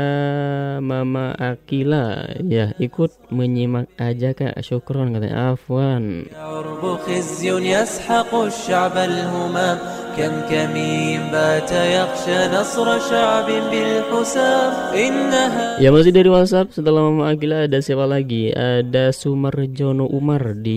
Mama Akila ya ikut menyimak aja kak syukron katanya Afwan يعرب خزي يسحق الشعب الهمام كم كمين بات يخشى نصر شعب بالحسام إنها Ya masih dari WhatsApp setelah Mama Akila ada siapa lagi ada Sumarjono Umar di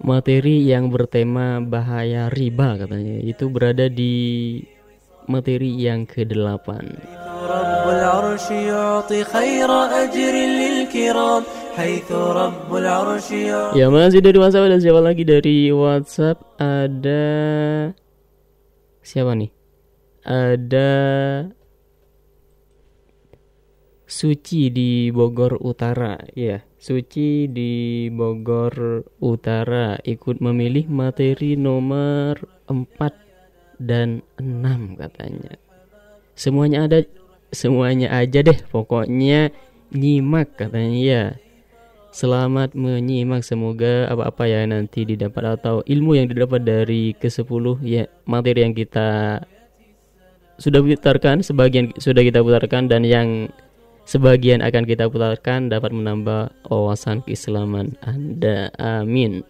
materi yang bertema bahaya riba katanya. Itu berada di materi yang ke-8 Ya masih dari WhatsApp ada siapa lagi? Dari WhatsApp ada siapa nih? Ada Suci di Bogor Utara ya. Suci di Bogor Utara ikut memilih materi nomor 4 dan 6 katanya. Semuanya ada semuanya aja deh pokoknya nyimak katanya ya. Selamat menyimak semoga apa-apa ya nanti didapat atau ilmu yang didapat dari ke-10 ya materi yang kita sudah putarkan sebagian sudah kita putarkan dan yang sebagian akan kita putarkan dapat menambah wawasan keislaman Anda. Amin.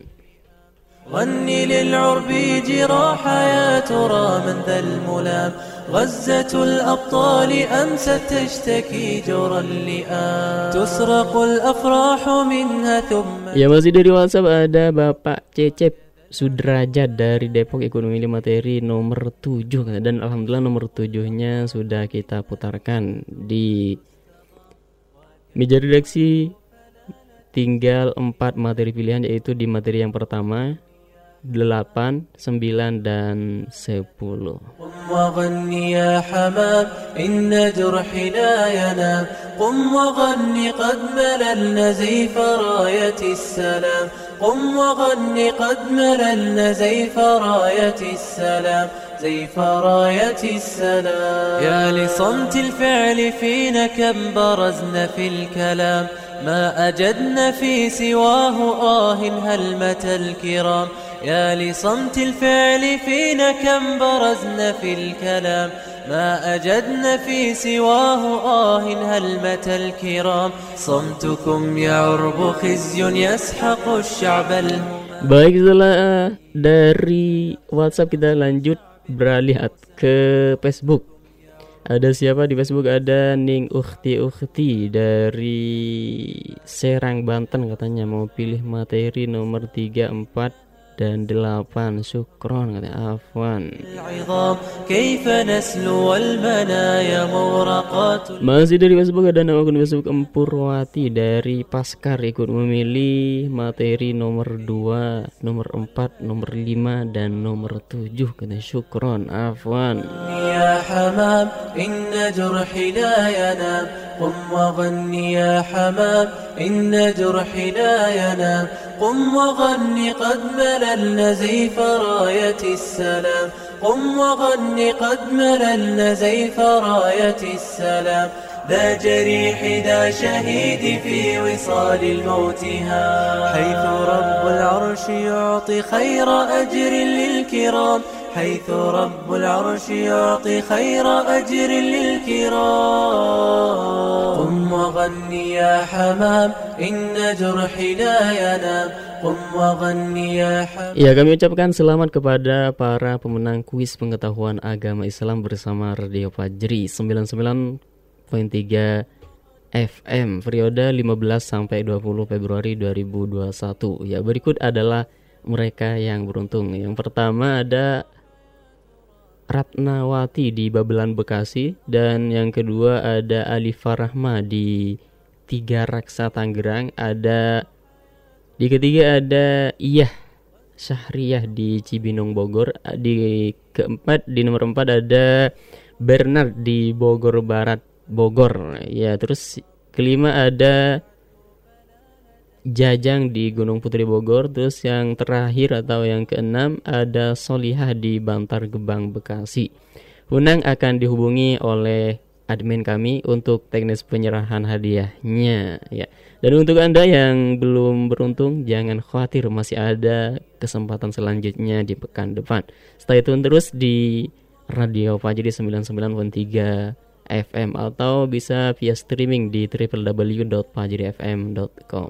غني للعرب جراح يا ترى من ذا الملام غزة الأبطال أمست تشتكي جرى اللئام تسرق الأفراح منها ثم Ya masih dari WhatsApp ada Bapak Cecep Sudrajat dari Depok ikut memilih materi nomor 7 dan alhamdulillah nomor 7-nya sudah kita putarkan di meja redaksi tinggal 4 materi pilihan yaitu di materi yang pertama 8, 9 dan 10. قم وغني يا حمام إن جرحي لا ينام قم وغني قد مللنا زيف راية السلام قم وغني قد مللنا زيف راية السلام زيف راية السلام. يا لصمت الفعل فينا كم برزنا في الكلام. ما أجدنا في سواه آه هلمة الكرام؟ يا لصمت الفعل فينا كم برزنا في الكلام. ما أجدنا في سواه آه هلمة الكرام؟ صمتكم يعرب خزي يسحق الشعب الهمام Baik setelah dari WhatsApp kita lanjut. Beralih ke Facebook. Ada siapa di Facebook? Ada Ning Ukti Ukti dari Serang Banten katanya mau pilih materi nomor 3, 4 dan 8 Syukron katanya Afwan. العظام كيف نسلو المنايا مورقات Masih dari Facebook ada nama akun Facebook Empurwati dari Paskar ikut memilih materi nomor 2, nomor 4, nomor 5 dan nomor 7 kata Syukron Afwan. يا حمام إن جرحي لا ينام قم وغني يا حمام إن جرحي لا ينام قم وغني قد مللنا زيف راية السلام. قم وغني قد مللنا زيف راية السلام. ذا جريح ذا شهيد في وصال الموت حيث رب العرش يعطي خير أجر للكرام. حيث رب العرش يعطي خير أجر للكرام. قم وغني يا حمام إن جرحي لا ينام. Ya iya, kami ucapkan selamat kepada para pemenang kuis pengetahuan agama Islam bersama Radio Fajri 99.3 FM periode 15 sampai 20 Februari 2021. Ya berikut adalah mereka yang beruntung. Yang pertama ada Ratnawati di Babelan Bekasi dan yang kedua ada Alifa Rahma di Tiga Raksa Tangerang, ada di ketiga ada Iyah Syahriah di Cibinong Bogor, di keempat di nomor empat ada Bernard di Bogor Barat Bogor. Ya, terus kelima ada Jajang di Gunung Putri Bogor, terus yang terakhir atau yang keenam ada Solihah di Bantar Gebang Bekasi. Unang akan dihubungi oleh admin kami untuk teknis penyerahan hadiahnya ya. Dan untuk Anda yang belum beruntung jangan khawatir masih ada kesempatan selanjutnya di pekan depan. Stay tune terus di Radio Fajri 99.3 FM atau bisa via streaming di www.fajrifm.com.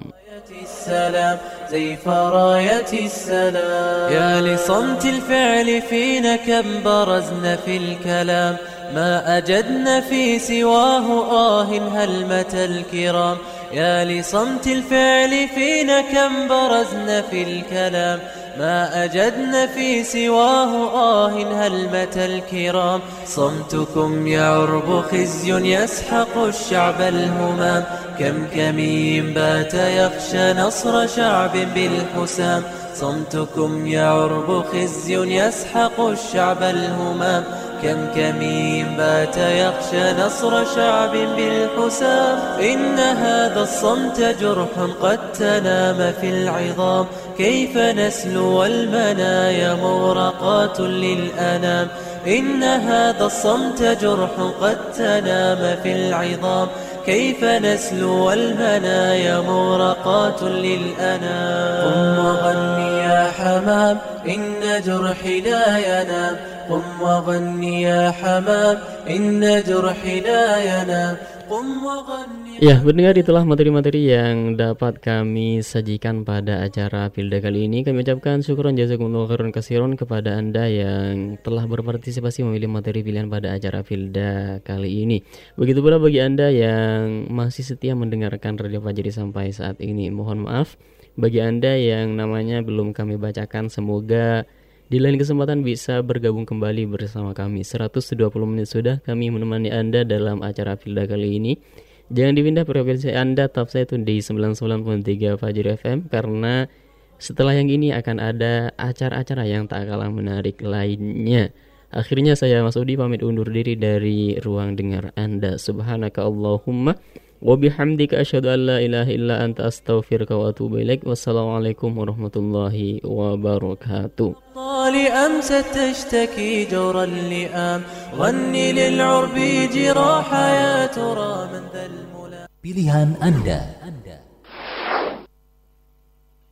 السلام زيف راية السلام يا لصمت الفعل فينا كم برزنا في الكلام ما أجدنا في سواه آه هلمة الكرام يا لصمت الفعل فينا كم برزنا في الكلام. ما أجدنا في سواه آه هلمة الكرام. صمتكم يعرب خزي يسحق الشعب الهمام. كم كمين بات يخشى نصر شعب بالحسام. صمتكم يعرب خزي يسحق الشعب الهمام. كم كمين بات يخشى نصر شعب بالحسام. إن هذا الصمت جرح قد تنام في العظام. كيف نسلو المنايا مورقات للأنام؟ إن هذا الصمت جرح قد تنام في العظام. كيف نسلو المنايا مورقات للأنام؟ قم وغني يا حمام إن جرحي لا ينام. قم وغن يا حمام إن جرحي لا ينام قم وغن Ya, mendengar itulah materi-materi yang dapat kami sajikan pada acara Pilda kali ini. Kami ucapkan syukuran jazakumullah khairan kasiron kepada Anda yang telah berpartisipasi memilih materi pilihan pada acara Pilda kali ini. Begitu pula bagi Anda yang masih setia mendengarkan Radio Fajri sampai saat ini. Mohon maaf bagi Anda yang namanya belum kami bacakan, semoga di lain kesempatan bisa bergabung kembali bersama kami. 120 menit sudah kami menemani Anda dalam acara Pilda kali ini. Jangan dipindah frekuensi Anda tetap saya itu di 99.3 Fajri FM karena setelah yang ini akan ada acara-acara yang tak kalah menarik lainnya. Akhirnya saya Mas Udi pamit undur diri dari ruang dengar Anda. Subhanaka Allahumma wa bihamdika asyhadu an la ilaha illa anta astaghfiruka wa atubu ilaik. Wassalamualaikum warahmatullahi wabarakatuh. أمس تشتكي جور اللئام غني للعرب جراح يا ترى من ذا الملام Pilihan Anda.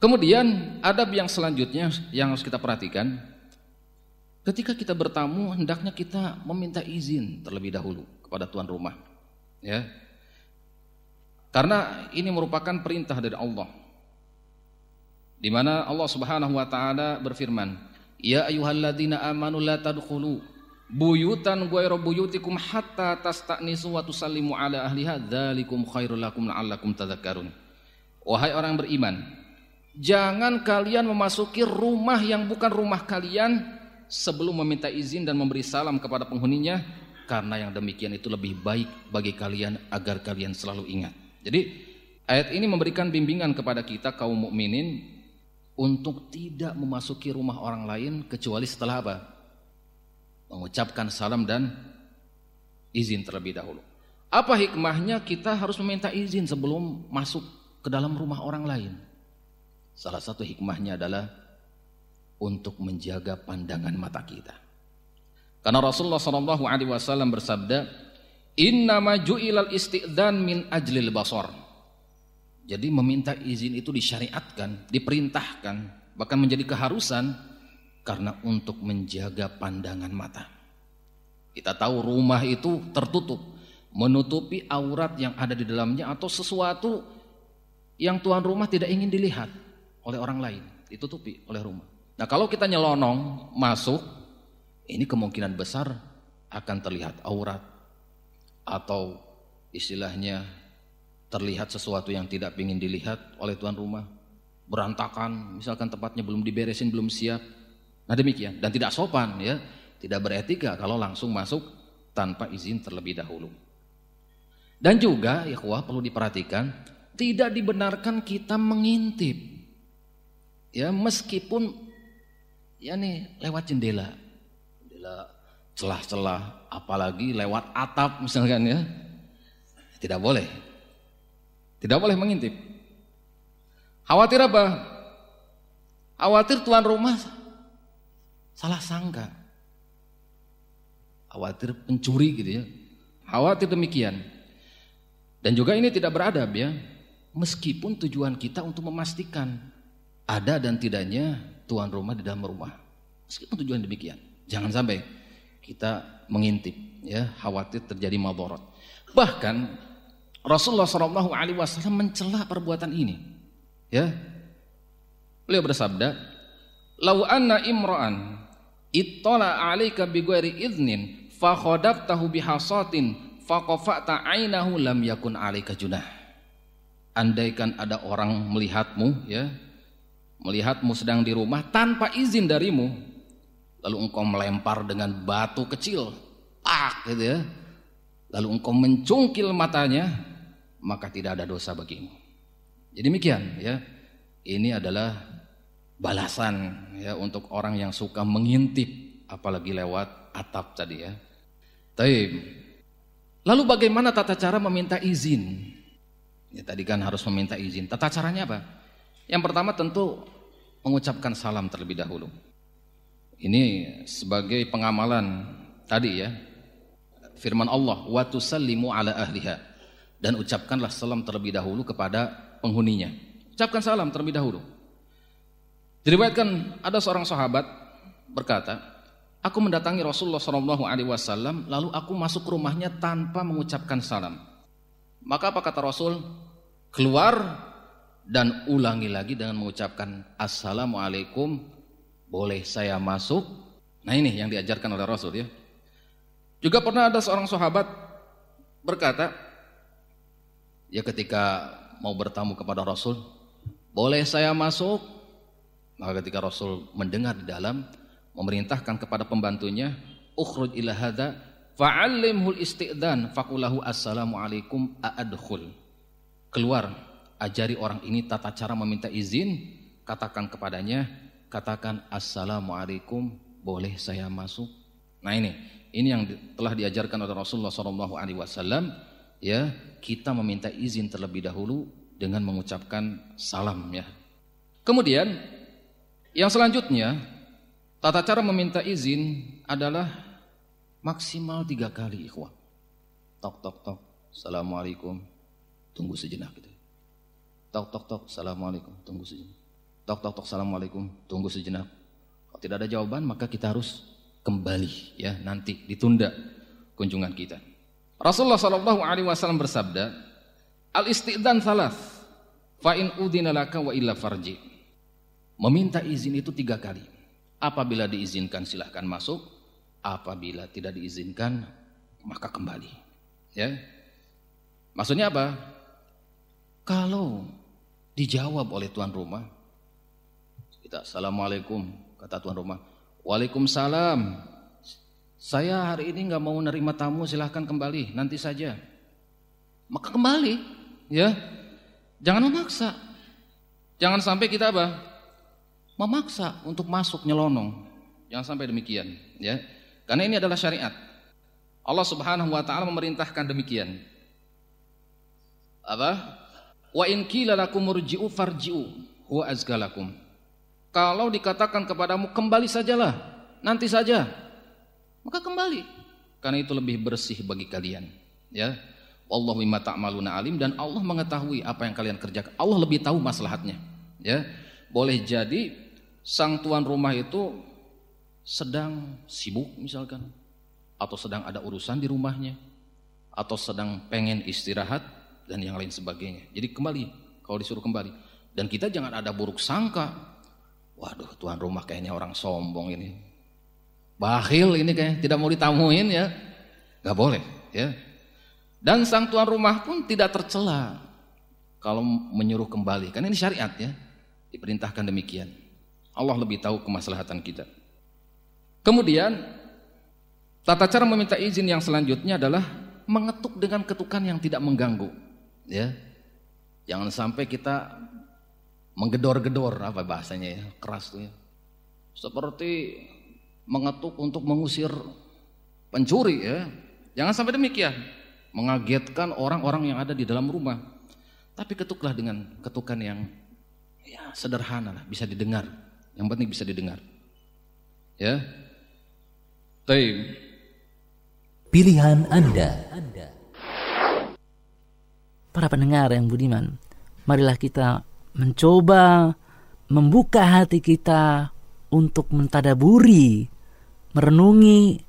Kemudian adab yang selanjutnya yang harus kita perhatikan ketika kita bertamu hendaknya kita meminta izin terlebih dahulu kepada tuan rumah. Ya. Karena ini merupakan perintah dari Allah. Di mana Allah Subhanahu wa taala berfirman, "Ya ayyuhalladzina amanu la tadkhulu buyutan ghayra buyutikum hatta tasta'nisu wa tusallimu ala ahliha dzalikum khairul lakum la'allakum tadhakkarun." Wahai orang beriman, jangan kalian memasuki rumah yang bukan rumah kalian sebelum meminta izin dan memberi salam kepada penghuninya karena yang demikian itu lebih baik bagi kalian agar kalian selalu ingat. Jadi ayat ini memberikan bimbingan kepada kita kaum mukminin untuk tidak memasuki rumah orang lain kecuali setelah apa? Mengucapkan salam dan izin terlebih dahulu. Apa hikmahnya kita harus meminta izin sebelum masuk ke dalam rumah orang lain? Salah satu hikmahnya adalah untuk menjaga pandangan mata kita. Karena Rasulullah Wasallam bersabda, Inna maju'ilal istiqdan min ajlil basar. Jadi meminta izin itu disyariatkan, diperintahkan, bahkan menjadi keharusan karena untuk menjaga pandangan mata. Kita tahu rumah itu tertutup, menutupi aurat yang ada di dalamnya atau sesuatu yang tuan rumah tidak ingin dilihat oleh orang lain, ditutupi oleh rumah. Nah, kalau kita nyelonong masuk, ini kemungkinan besar akan terlihat aurat, atau istilahnya terlihat sesuatu yang tidak ingin dilihat oleh tuan rumah berantakan misalkan tempatnya belum diberesin belum siap. Nah demikian. Dan tidak sopan ya. Tidak beretika kalau langsung masuk tanpa izin terlebih dahulu. Dan juga ya perlu diperhatikan tidak dibenarkan kita mengintip. Ya meskipun ya nih lewat jendela. Jendela celah-celah apalagi lewat atap misalkan ya. Tidak boleh. Tidak boleh mengintip. Khawatir apa? Khawatir tuan rumah salah sangka. Khawatir pencuri gitu ya. Khawatir demikian. Dan juga ini tidak beradab ya. Meskipun tujuan kita untuk memastikan ada dan tidaknya tuan rumah di dalam rumah. Meskipun tujuan demikian. Jangan sampai kita mengintip ya khawatir terjadi madorot. Bahkan Rasulullah Shallallahu Alaihi Wasallam mencela perbuatan ini ya. Beliau bersabda lau anna imra'an ittala alaika bighairi idnin fa khadabtahu bihasatin fa qafa'ta ainahu lam yakun alaika junah. Andaikan ada orang melihatmu ya melihatmu sedang di rumah tanpa izin darimu lalu engkau melempar dengan batu kecil, pak gitu ya. Lalu engkau mencungkil matanya, maka tidak ada dosa bagimu. Jadi demikian ya. Ini adalah balasan ya untuk orang yang suka mengintip apalagi lewat atap tadi ya. Taib. Lalu bagaimana tata cara meminta izin? Ya tadi kan harus meminta izin. Tata caranya apa? Yang pertama tentu mengucapkan salam terlebih dahulu. Ini sebagai pengamalan tadi ya. Firman Allah, "Wa tusallimu ala ahliha." Dan ucapkanlah salam terlebih dahulu kepada penghuninya. Ucapkan salam terlebih dahulu. Diriwayatkan ada seorang sahabat berkata, Aku mendatangi Rasulullah Shallallahu Alaihi Wasallam, lalu aku masuk ke rumahnya tanpa mengucapkan salam. Maka apa kata Rasul? Keluar dan ulangi lagi dengan mengucapkan Assalamualaikum, boleh saya masuk? Nah ini yang diajarkan oleh Rasul ya. Juga pernah ada seorang sahabat berkata, ya ketika mau bertamu kepada Rasul, boleh saya masuk? Maka ketika Rasul mendengar di dalam, memerintahkan kepada pembantunya ukhruj ila hadza fa'allimhul isti'dan faqulahu assalamu alaikum a'adkhul keluar ajari orang ini tata cara meminta izin katakan kepadanya katakan assalamu alaikum boleh saya masuk nah ini ini yang telah diajarkan oleh Rasulullah SAW alaihi wasallam ya kita meminta izin terlebih dahulu dengan mengucapkan salam ya kemudian yang selanjutnya Tata cara meminta izin adalah maksimal tiga kali ikhwah. Tok tok tok, assalamualaikum, tunggu sejenak gitu. Tok tok tok, assalamualaikum, tunggu sejenak. Tok tok tok, assalamualaikum, tunggu sejenak. Kalau tidak ada jawaban maka kita harus kembali ya nanti ditunda kunjungan kita. Rasulullah Shallallahu Alaihi Wasallam bersabda, al istiqdan salas, fa in udina laka wa illa farji. Meminta izin itu tiga kali. Apabila diizinkan silahkan masuk, apabila tidak diizinkan maka kembali. Ya. Maksudnya apa? Kalau dijawab oleh tuan rumah, kita assalamualaikum kata tuan rumah, waalaikumsalam. Saya hari ini nggak mau nerima tamu, silahkan kembali nanti saja. Maka kembali, ya. Jangan memaksa. Jangan sampai kita apa? memaksa untuk masuk nyelonong. Jangan sampai demikian, ya. Karena ini adalah syariat. Allah Subhanahu wa taala memerintahkan demikian. Apa? Wa in qila lakum farji'u huwa azgalakum. Kalau dikatakan kepadamu kembali sajalah, nanti saja. Maka kembali. Karena itu lebih bersih bagi kalian, ya. Wallahu bima alim dan Allah mengetahui apa yang kalian kerjakan. Allah lebih tahu maslahatnya, ya. Boleh jadi sang tuan rumah itu sedang sibuk misalkan atau sedang ada urusan di rumahnya atau sedang pengen istirahat dan yang lain sebagainya. Jadi kembali kalau disuruh kembali dan kita jangan ada buruk sangka. Waduh, tuan rumah kayaknya orang sombong ini. Bakhil ini kayak tidak mau ditamuin ya. Gak boleh ya. Dan sang tuan rumah pun tidak tercela kalau menyuruh kembali. Kan ini syariat ya. Diperintahkan demikian. Allah lebih tahu kemaslahatan kita. Kemudian tata cara meminta izin yang selanjutnya adalah mengetuk dengan ketukan yang tidak mengganggu, ya. Jangan sampai kita menggedor-gedor apa bahasanya ya, keras tuh ya. Seperti mengetuk untuk mengusir pencuri ya. Jangan sampai demikian, mengagetkan orang-orang yang ada di dalam rumah. Tapi ketuklah dengan ketukan yang ya sederhana lah, bisa didengar. Yang penting bisa didengar. Ya. Taib. Pilihan Anda. Para pendengar yang budiman, marilah kita mencoba membuka hati kita untuk mentadaburi, merenungi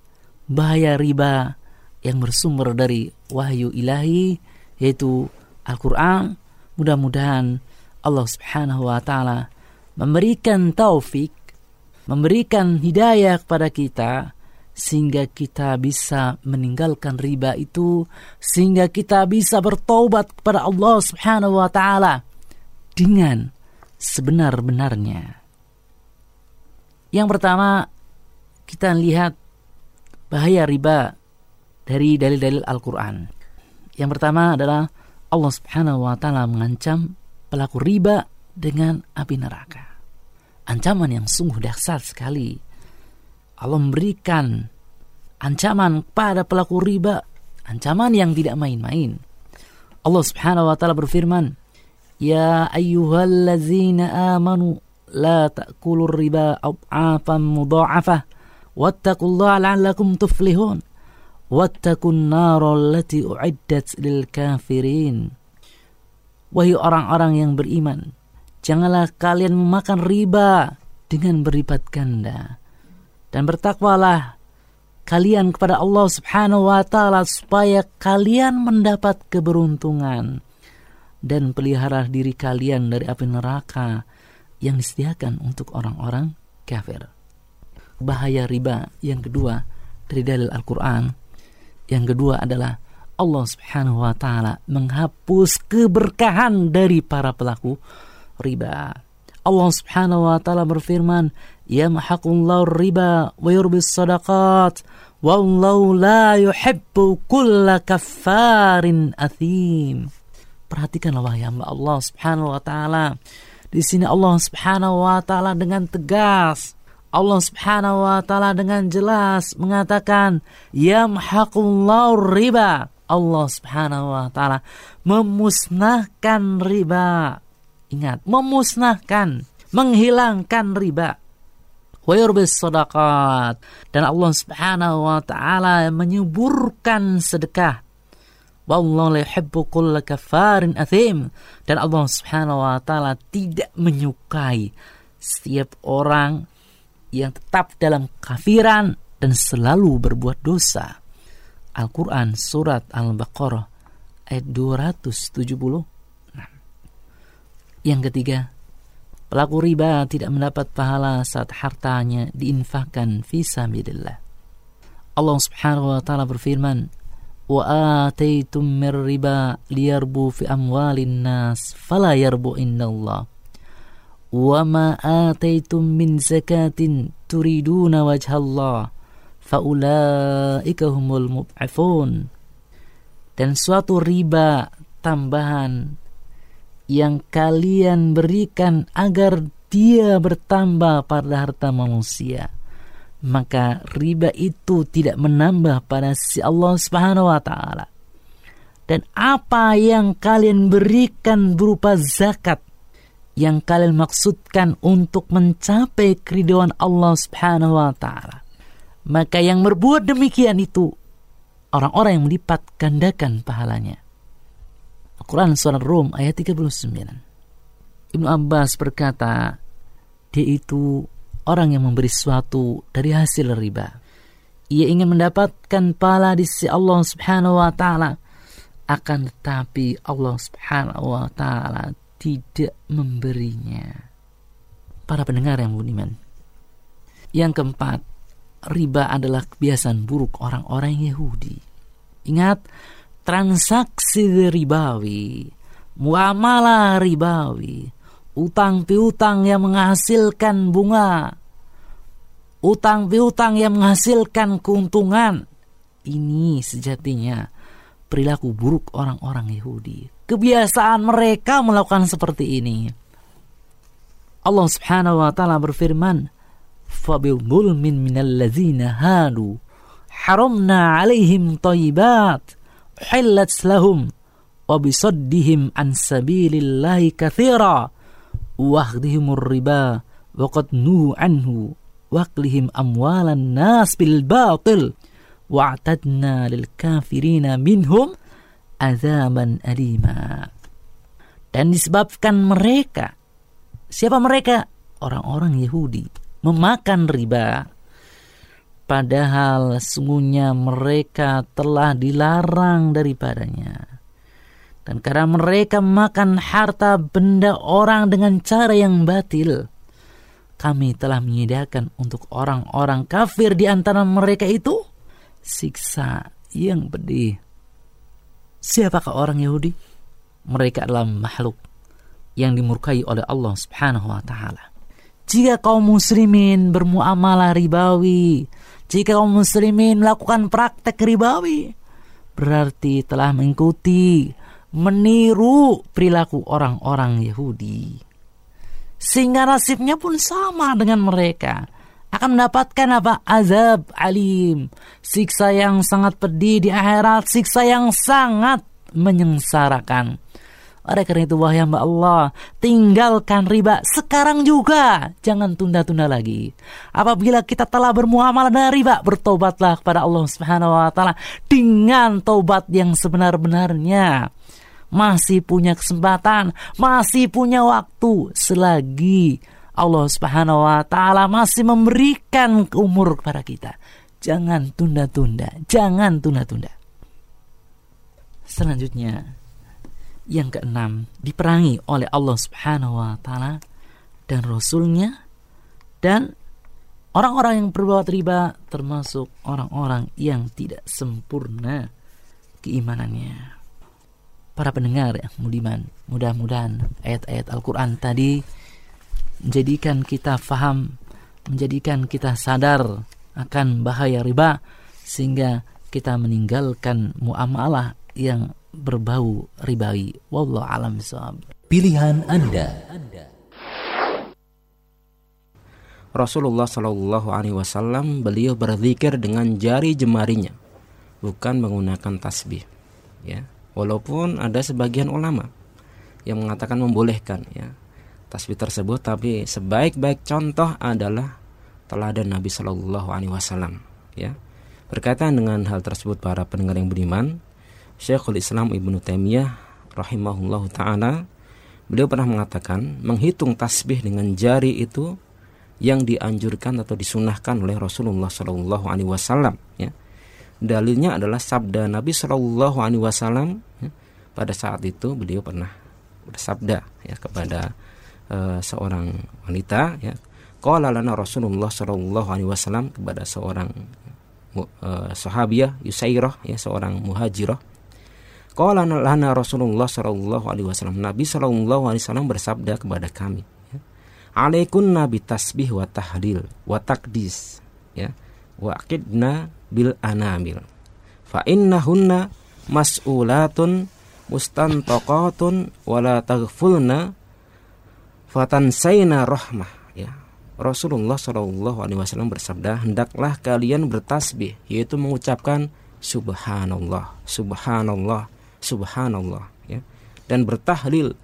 bahaya riba yang bersumber dari wahyu ilahi yaitu Al-Qur'an. Mudah-mudahan Allah Subhanahu wa taala memberikan taufik, memberikan hidayah kepada kita sehingga kita bisa meninggalkan riba itu sehingga kita bisa bertobat kepada Allah Subhanahu wa taala dengan sebenar-benarnya. Yang pertama kita lihat bahaya riba dari dalil-dalil Al-Qur'an. Yang pertama adalah Allah Subhanahu wa taala mengancam pelaku riba dengan api neraka. Ancaman yang sungguh dahsyat sekali. Allah memberikan ancaman kepada pelaku riba, ancaman yang tidak main-main. Allah Subhanahu wa taala berfirman, "Ya ayyuhallazina amanu la ta'kulur riba adhafan mudha'afah wattaqullaha la'allakum tuflihun." Wattakun narol lati uiddat lil kafirin. Wahai orang-orang yang beriman, Janganlah kalian memakan riba dengan berlipat ganda. dan bertakwalah kalian kepada Allah Subhanahu wa taala supaya kalian mendapat keberuntungan dan pelihara diri kalian dari api neraka yang disediakan untuk orang-orang kafir. Bahaya riba yang kedua dari dalil Al-Qur'an yang kedua adalah Allah Subhanahu wa taala menghapus keberkahan dari para pelaku riba. Allah Subhanahu wa taala berfirman, "Ya mahaqullahu riba wa yurbis sadaqat, wallahu la yuhibbu kulla kaffarin athim." Perhatikanlah wahai hamba Allah Subhanahu wa taala. Di sini Allah Subhanahu wa taala dengan tegas Allah Subhanahu wa taala dengan jelas mengatakan ya mahaqullahu riba. Allah Subhanahu wa taala memusnahkan riba. Ingat, memusnahkan, menghilangkan riba. Wa yurbis sadaqat dan Allah Subhanahu wa taala menyuburkan sedekah. Wallahu la yuhibbu kulla kafarin athim dan Allah Subhanahu wa taala tidak menyukai setiap orang yang tetap dalam kafiran dan selalu berbuat dosa. Al-Quran Surat Al-Baqarah ayat 270. Yang ketiga, pelaku riba tidak mendapat pahala saat hartanya diinfakkan sabilillah. Allah Subhanahu wa taala berfirman, "Wa ataitum mir riba liyarbu fi amwalin nas fala yarbu indallah." وما آتيتم من زكاة تريدون وجه الله فأولئك هم المضعفون dan suatu riba tambahan yang kalian berikan agar dia bertambah pada harta manusia maka riba itu tidak menambah pada si Allah Subhanahu wa taala dan apa yang kalian berikan berupa zakat yang kalian maksudkan untuk mencapai keriduan Allah Subhanahu wa taala. Maka yang berbuat demikian itu orang-orang yang melipat gandakan pahalanya. Al-Quran Surah Rum ayat 39. Ibnu Abbas berkata, dia itu orang yang memberi sesuatu dari hasil riba. Ia ingin mendapatkan pahala di sisi Allah Subhanahu wa taala. Akan tetapi Allah Subhanahu wa taala tidak memberinya. Para pendengar yang budiman. Yang keempat, riba adalah kebiasaan buruk orang-orang Yahudi. Ingat, transaksi ribawi, muamalah ribawi, utang piutang yang menghasilkan bunga, utang piutang yang menghasilkan keuntungan. Ini sejatinya perilaku buruk orang-orang Yahudi. Kebiasaan mereka melakukan seperti ini. Allah Subhanahu wa taala berfirman, "Fabil minal ladzina hadu. Haramna 'alaihim thayyibat hillat lahum wa bisaddihim an sabilillahi katsira wa akhdihimur riba wa qad nuhu anhu wa aklihim amwalan nas bil batil wa'tadna lil kafirina minhum. Dan disebabkan mereka, siapa mereka? Orang-orang Yahudi memakan riba. Padahal sungguhnya mereka telah dilarang daripadanya. Dan karena mereka memakan harta benda orang dengan cara yang batil, kami telah menyediakan untuk orang-orang kafir di antara mereka itu siksa yang pedih. Siapakah orang Yahudi? Mereka adalah makhluk yang dimurkai oleh Allah Subhanahu wa taala. Jika kaum muslimin bermuamalah ribawi, jika kaum muslimin melakukan praktek ribawi, berarti telah mengikuti, meniru perilaku orang-orang Yahudi. Sehingga nasibnya pun sama dengan mereka akan mendapatkan apa? Azab alim. Siksa yang sangat pedih di akhirat, siksa yang sangat menyengsarakan. Oleh karena itu wahai hamba Allah, tinggalkan riba sekarang juga. Jangan tunda-tunda lagi. Apabila kita telah bermuamalah dengan riba, bertobatlah kepada Allah Subhanahu wa taala dengan tobat yang sebenar-benarnya. Masih punya kesempatan, masih punya waktu selagi Allah Subhanahu wa taala masih memberikan umur kepada kita. Jangan tunda-tunda, jangan tunda-tunda. Selanjutnya yang keenam diperangi oleh Allah Subhanahu wa taala dan rasulnya dan orang-orang yang berbuat riba termasuk orang-orang yang tidak sempurna keimanannya. Para pendengar yang budiman, mudah-mudahan ayat-ayat Al-Qur'an tadi menjadikan kita faham, menjadikan kita sadar akan bahaya riba sehingga kita meninggalkan muamalah yang berbau ribawi. Wallahu alam bisawab. Pilihan Anda. Rasulullah Shallallahu Alaihi Wasallam beliau berzikir dengan jari jemarinya, bukan menggunakan tasbih. Ya, walaupun ada sebagian ulama yang mengatakan membolehkan ya tasbih tersebut, tapi sebaik-baik contoh adalah teladan Nabi Shallallahu Alaihi Wasallam. Ya, berkaitan dengan hal tersebut para pendengar yang beriman, Syekhul Islam Ibnu Taimiyah rahimahullah taala beliau pernah mengatakan menghitung tasbih dengan jari itu yang dianjurkan atau disunahkan oleh Rasulullah Shallallahu Alaihi Wasallam. Ya. Dalilnya adalah sabda Nabi Shallallahu Alaihi Wasallam. Ya. Pada saat itu beliau pernah bersabda ya kepada uh, seorang wanita. Ya. Qala lana Rasulullah Shallallahu Alaihi Wasallam kepada seorang uh, sahabiah Yusairah ya seorang muhajirah. Qala lana Rasulullah Shallallahu Alaihi Wasallam Nabi Shallallahu Alaihi Wasallam bersabda kepada kami alaikunna tasbih wa tahlil wa takdis ya wa bil anamil. Fa innahunna mas'ulatun mustantaqatun wala taghfulna fatansayna rahmah. Ya Rasulullah Shallallahu Alaihi Wasallam bersabda hendaklah kalian bertasbih yaitu mengucapkan subhanallah subhanallah subhanallah. Ya dan bertahlil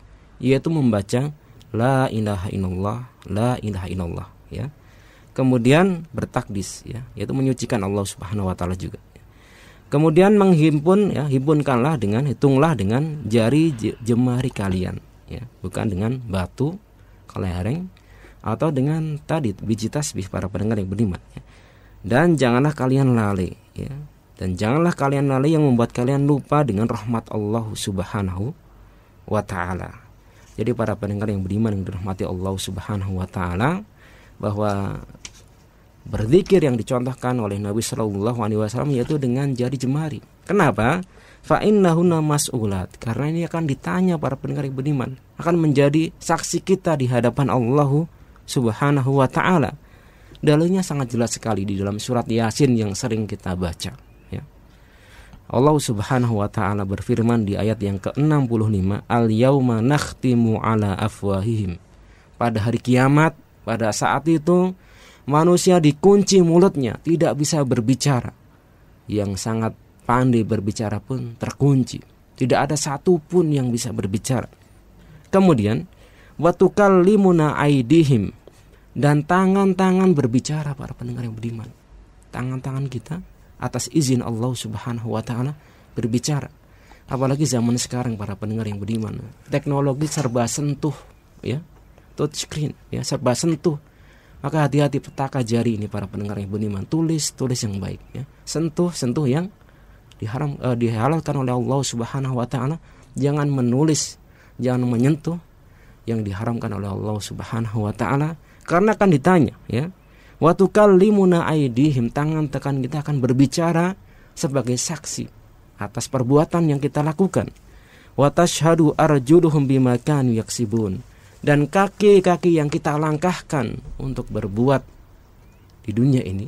yaitu membaca la ilaha illallah la ilaha illallah. Ya kemudian bertakdis ya yaitu menyucikan Allah Subhanahu wa taala juga. Kemudian menghimpun ya himpunkanlah dengan hitunglah dengan jari jemari kalian ya bukan dengan batu kelereng atau dengan tadi biji tasbih para pendengar yang beriman ya. dan janganlah kalian lalai ya. Dan janganlah kalian lalai yang membuat kalian lupa dengan rahmat Allah Subhanahu wa taala. Jadi para pendengar yang beriman yang dirahmati Allah Subhanahu wa taala bahwa berzikir yang dicontohkan oleh Nabi Shallallahu alaihi wasallam yaitu dengan jari jemari. Kenapa? Fa innahunna mas'ulat. Karena ini akan ditanya para pendengar beriman, akan menjadi saksi kita di hadapan Allah Subhanahu wa taala. Dalilnya sangat jelas sekali di dalam surat Yasin yang sering kita baca. Allah Subhanahu wa taala berfirman di ayat yang ke-65, "Al-yauma nakhtimu ala afwahihim." Pada hari kiamat, pada saat itu manusia dikunci mulutnya, tidak bisa berbicara. Yang sangat pandai berbicara pun terkunci. Tidak ada satupun yang bisa berbicara. Kemudian, watukallimuna aidihim dan tangan-tangan berbicara para pendengar yang beriman. Tangan-tangan kita atas izin Allah Subhanahu wa taala berbicara. Apalagi zaman sekarang para pendengar yang beriman, teknologi serba sentuh ya. Touch screen ya, serba sentuh. Maka hati-hati petaka jari ini para pendengar yang beriman, tulis tulis yang baik ya. Sentuh sentuh yang diharam uh, dihalalkan oleh Allah Subhanahu wa taala. Jangan menulis, jangan menyentuh yang diharamkan oleh Allah Subhanahu wa taala karena akan ditanya ya Watukallimuna aidihim tangan tekan kita akan berbicara sebagai saksi atas perbuatan yang kita lakukan. Watashhadu arjuluhum bima yaksibun dan kaki-kaki yang kita langkahkan untuk berbuat di dunia ini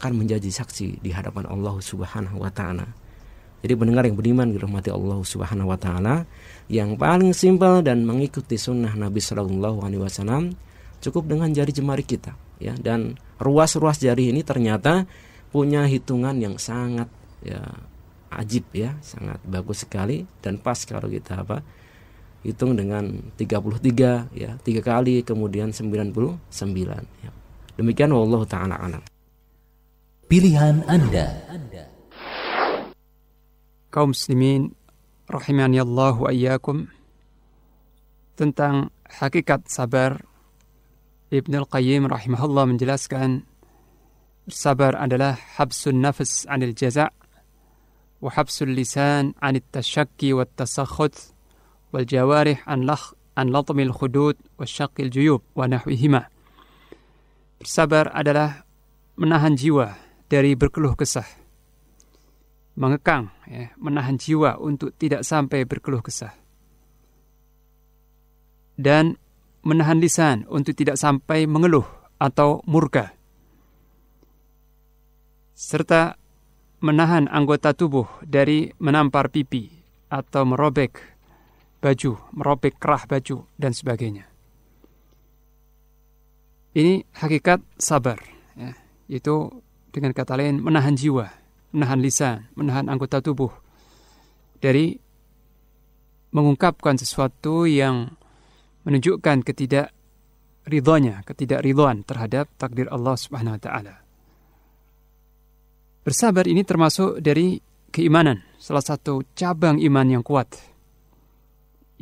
akan menjadi saksi di hadapan Allah Subhanahu wa taala. Jadi mendengar yang beriman dirahmati Allah Subhanahu wa taala yang paling simpel dan mengikuti sunnah Nabi Shallallahu alaihi wasallam cukup dengan jari jemari kita ya dan ruas-ruas jari ini ternyata punya hitungan yang sangat ya ajib ya sangat bagus sekali dan pas kalau kita apa hitung dengan 33 ya tiga kali kemudian 99 ya. demikian wallahu taala alam. Pilihan anda. Kaum muslimin rahimani Allah wa iyyakum tentang hakikat sabar Ibn Al-Qayyim rahimahullah menjelaskan sabar adalah habsun nafs anil jaza' wa habsul lisan anit tasyakki wat tasakhut jawarih an lakh an latmil khudud wa syaqil juyub wa. Bersabar adalah menahan jiwa dari berkeluh kesah. Mengekang, ya, menahan jiwa untuk tidak sampai berkeluh kesah. Dan menahan lisan untuk tidak sampai mengeluh atau murka. Serta menahan anggota tubuh dari menampar pipi atau merobek baju, merobek kerah baju, dan sebagainya. Ini hakikat sabar. Ya itu dengan kata lain menahan jiwa, menahan lisan, menahan anggota tubuh dari mengungkapkan sesuatu yang menunjukkan ketidak ridhonya, ketidak ridhoan terhadap takdir Allah Subhanahu wa taala. Bersabar ini termasuk dari keimanan, salah satu cabang iman yang kuat.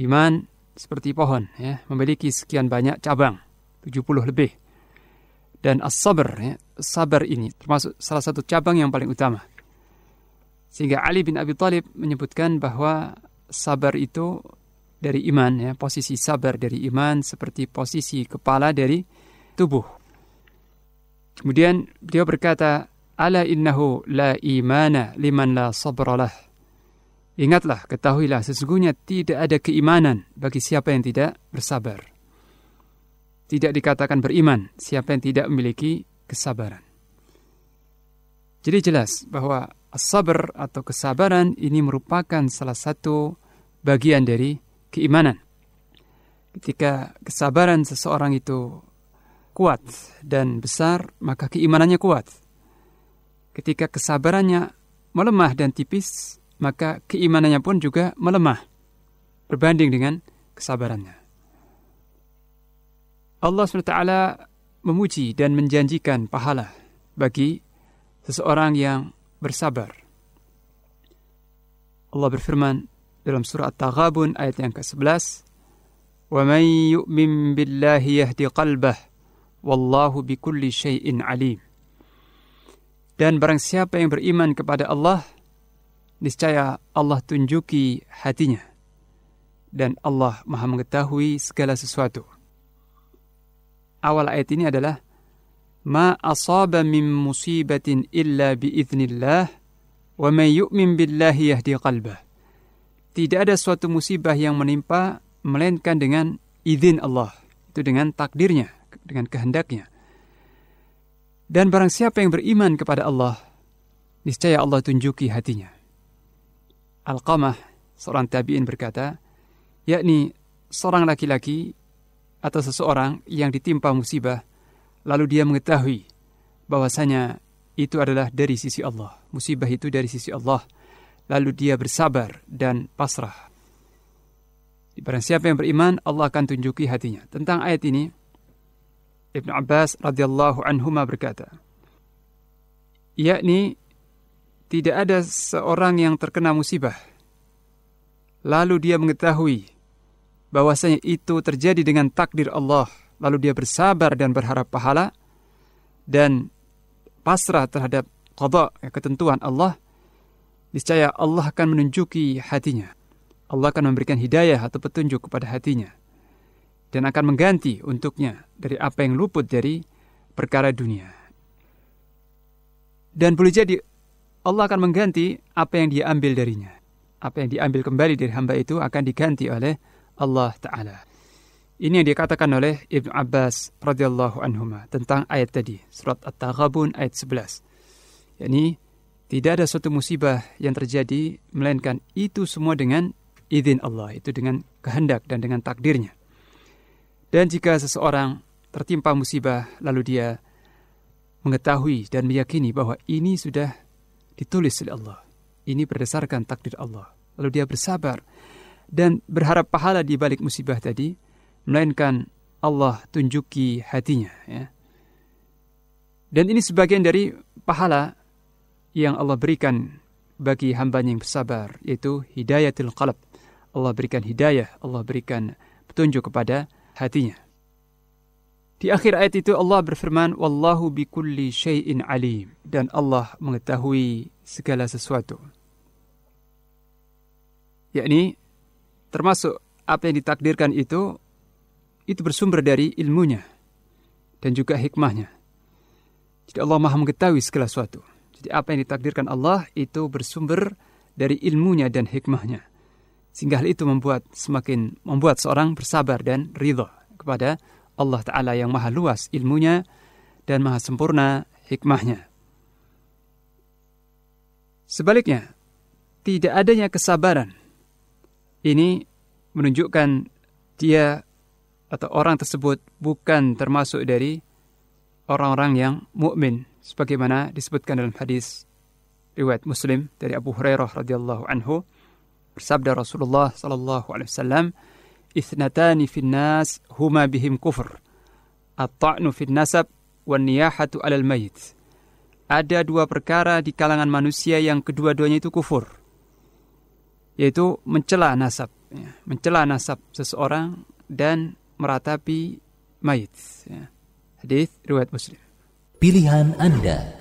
Iman seperti pohon ya, memiliki sekian banyak cabang, 70 lebih. Dan as-sabr, ya, sabar ini termasuk salah satu cabang yang paling utama. Sehingga Ali bin Abi Thalib menyebutkan bahwa sabar itu dari iman, ya, posisi sabar dari iman seperti posisi kepala dari tubuh. Kemudian beliau berkata, Ala innahu la imana liman la sabralah. Ingatlah, ketahuilah, sesungguhnya tidak ada keimanan bagi siapa yang tidak bersabar tidak dikatakan beriman siapa yang tidak memiliki kesabaran. Jadi jelas bahwa sabar atau kesabaran ini merupakan salah satu bagian dari keimanan. Ketika kesabaran seseorang itu kuat dan besar, maka keimanannya kuat. Ketika kesabarannya melemah dan tipis, maka keimanannya pun juga melemah berbanding dengan kesabarannya. Allah SWT memuji dan menjanjikan pahala bagi seseorang yang bersabar. Allah berfirman dalam surah At-Taghabun ayat yang ke-11, وَمَنْ يُؤْمِنْ بِاللَّهِ يَهْدِ قَلْبَهِ وَاللَّهُ بِكُلِّ شَيْءٍ عَلِيمٍ Dan barang siapa yang beriman kepada Allah, niscaya Allah tunjuki hatinya. Dan Allah maha mengetahui segala sesuatu awal ayat ini adalah ma asaba min musibatin illa biiznillah wa may yu'min billahi yahdi qalbah. Tidak ada suatu musibah yang menimpa melainkan dengan izin Allah, itu dengan takdirnya, dengan kehendaknya. Dan barang siapa yang beriman kepada Allah, niscaya Allah tunjuki hatinya. Al-Qamah, seorang tabi'in berkata, yakni seorang laki-laki atau seseorang yang ditimpa musibah, lalu dia mengetahui bahwasanya itu adalah dari sisi Allah. Musibah itu dari sisi Allah. Lalu dia bersabar dan pasrah. Barang siapa yang beriman, Allah akan tunjuki hatinya. Tentang ayat ini, Ibn Abbas radhiyallahu anhu berkata, yakni tidak ada seorang yang terkena musibah, lalu dia mengetahui bahwasanya itu terjadi dengan takdir Allah, lalu dia bersabar dan berharap pahala dan pasrah terhadap qada, ya, ketentuan Allah, niscaya Allah akan menunjuki hatinya. Allah akan memberikan hidayah atau petunjuk kepada hatinya dan akan mengganti untuknya dari apa yang luput dari perkara dunia. Dan boleh jadi Allah akan mengganti apa yang dia ambil darinya. Apa yang diambil kembali dari hamba itu akan diganti oleh Allah Ta'ala. Ini yang dikatakan oleh Ibn Abbas radhiyallahu anhu tentang ayat tadi, surat At-Taghabun ayat 11. Yani tidak ada suatu musibah yang terjadi melainkan itu semua dengan izin Allah, itu dengan kehendak dan dengan takdirnya. Dan jika seseorang tertimpa musibah lalu dia mengetahui dan meyakini bahwa ini sudah ditulis oleh Allah, ini berdasarkan takdir Allah, lalu dia bersabar dan berharap pahala di balik musibah tadi, melainkan Allah tunjuki hatinya. Ya. Dan ini sebagian dari pahala yang Allah berikan bagi hambanya yang bersabar, yaitu hidayatul qalb. Allah berikan hidayah, Allah berikan petunjuk kepada hatinya. Di akhir ayat itu Allah berfirman, Wallahu bikulli syai'in alim. Dan Allah mengetahui segala sesuatu. Yakni, termasuk apa yang ditakdirkan itu, itu bersumber dari ilmunya. Dan juga hikmahnya. Jadi Allah maha mengetahui segala sesuatu. Jadi apa yang ditakdirkan Allah itu bersumber dari ilmunya dan hikmahnya. Sehingga hal itu membuat semakin membuat seorang bersabar dan ridho kepada Allah Ta'ala yang maha luas ilmunya dan maha sempurna hikmahnya. Sebaliknya, tidak adanya kesabaran. Ini menunjukkan dia atau orang tersebut bukan termasuk dari orang-orang yang mukmin sebagaimana disebutkan dalam hadis riwayat Muslim dari Abu Hurairah radhiyallahu anhu bersabda Rasulullah sallallahu alaihi wasallam fin nas huma bihim kufur at-ta'nu fin nasab wan niyahatu 'alal ada dua perkara di kalangan manusia yang kedua-duanya itu kufur. Yaitu mencela nasab ya, mencela nasab seseorang dan meratapi mayit ya. hadis riwayat Muslim. Pilihan Anda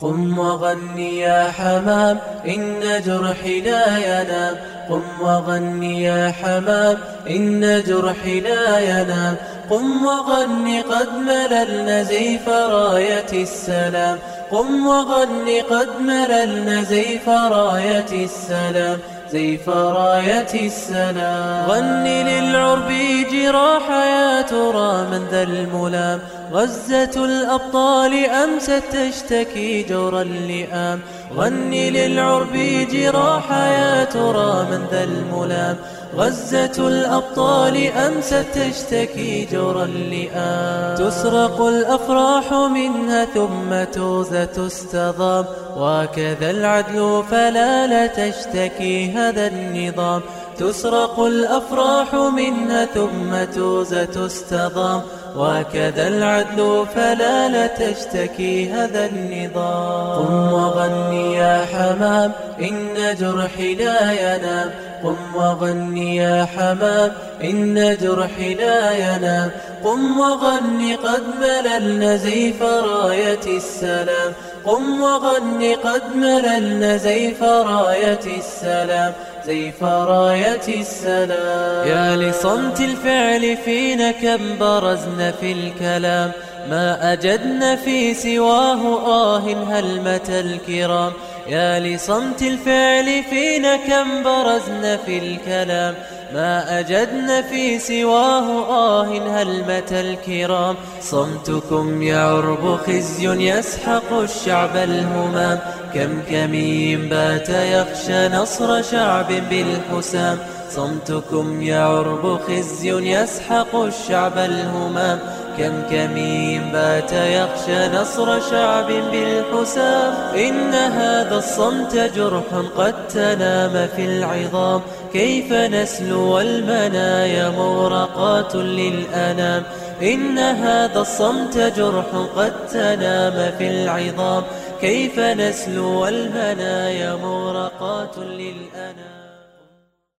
قم وغني يا حمام إن جرحي لا ينام قم وغني يا حمام إن جرحي لا ينام قم وغني قد مللنا زيف راية السلام. قم وغني قد مللنا زيف راية السلام. زيف راية السلام غني للعرب جراح يا ترى من ذا الملام. غزة الأبطال أمست تشتكي جور اللئام. غني للعرب جراح يا ترى من ذا الملام. غزة الأبطال أمست تشتكي جور اللئام تسرق الأفراح منها ثم توزى تستضام وكذا العدل فلا لا تشتكي هذا النظام. تسرق الأفراح منها ثم توزى تستضام وكذا العدل فلا لا تشتكي هذا النظام. قم وغني يا حمام إن جرحي لا ينام. قم وغني يا حمام إن جرحي لا ينام. قم وغني قد مللنا زيف راية السلام. قم وغني قد مللنا زيف راية السلام. زيف راية السلام. يا لصمت الفعل فينا كم برزنا في الكلام. ما أجدنا في سواه آه هلمة الكرام. يا لصمت الفعل فينا كم برزنا في الكلام. ما أجدنا في سواه آه هلمة الكرام؟ صمتكم يعرب خزي يسحق الشعب الهمام. كم كمي بات يخشى نصر شعب بالحسام. صمتكم يعرب خزي يسحق الشعب الهمام. كم كمين بات يخشى نصر شعب بالحسام. إن هذا الصمت جرح قد تنام في العظام. كيف نسلو والمنايا مورقات للأنام. إن هذا الصمت جرح قد تنام في العظام. كيف نسلو والمنايا مورقات للأنام.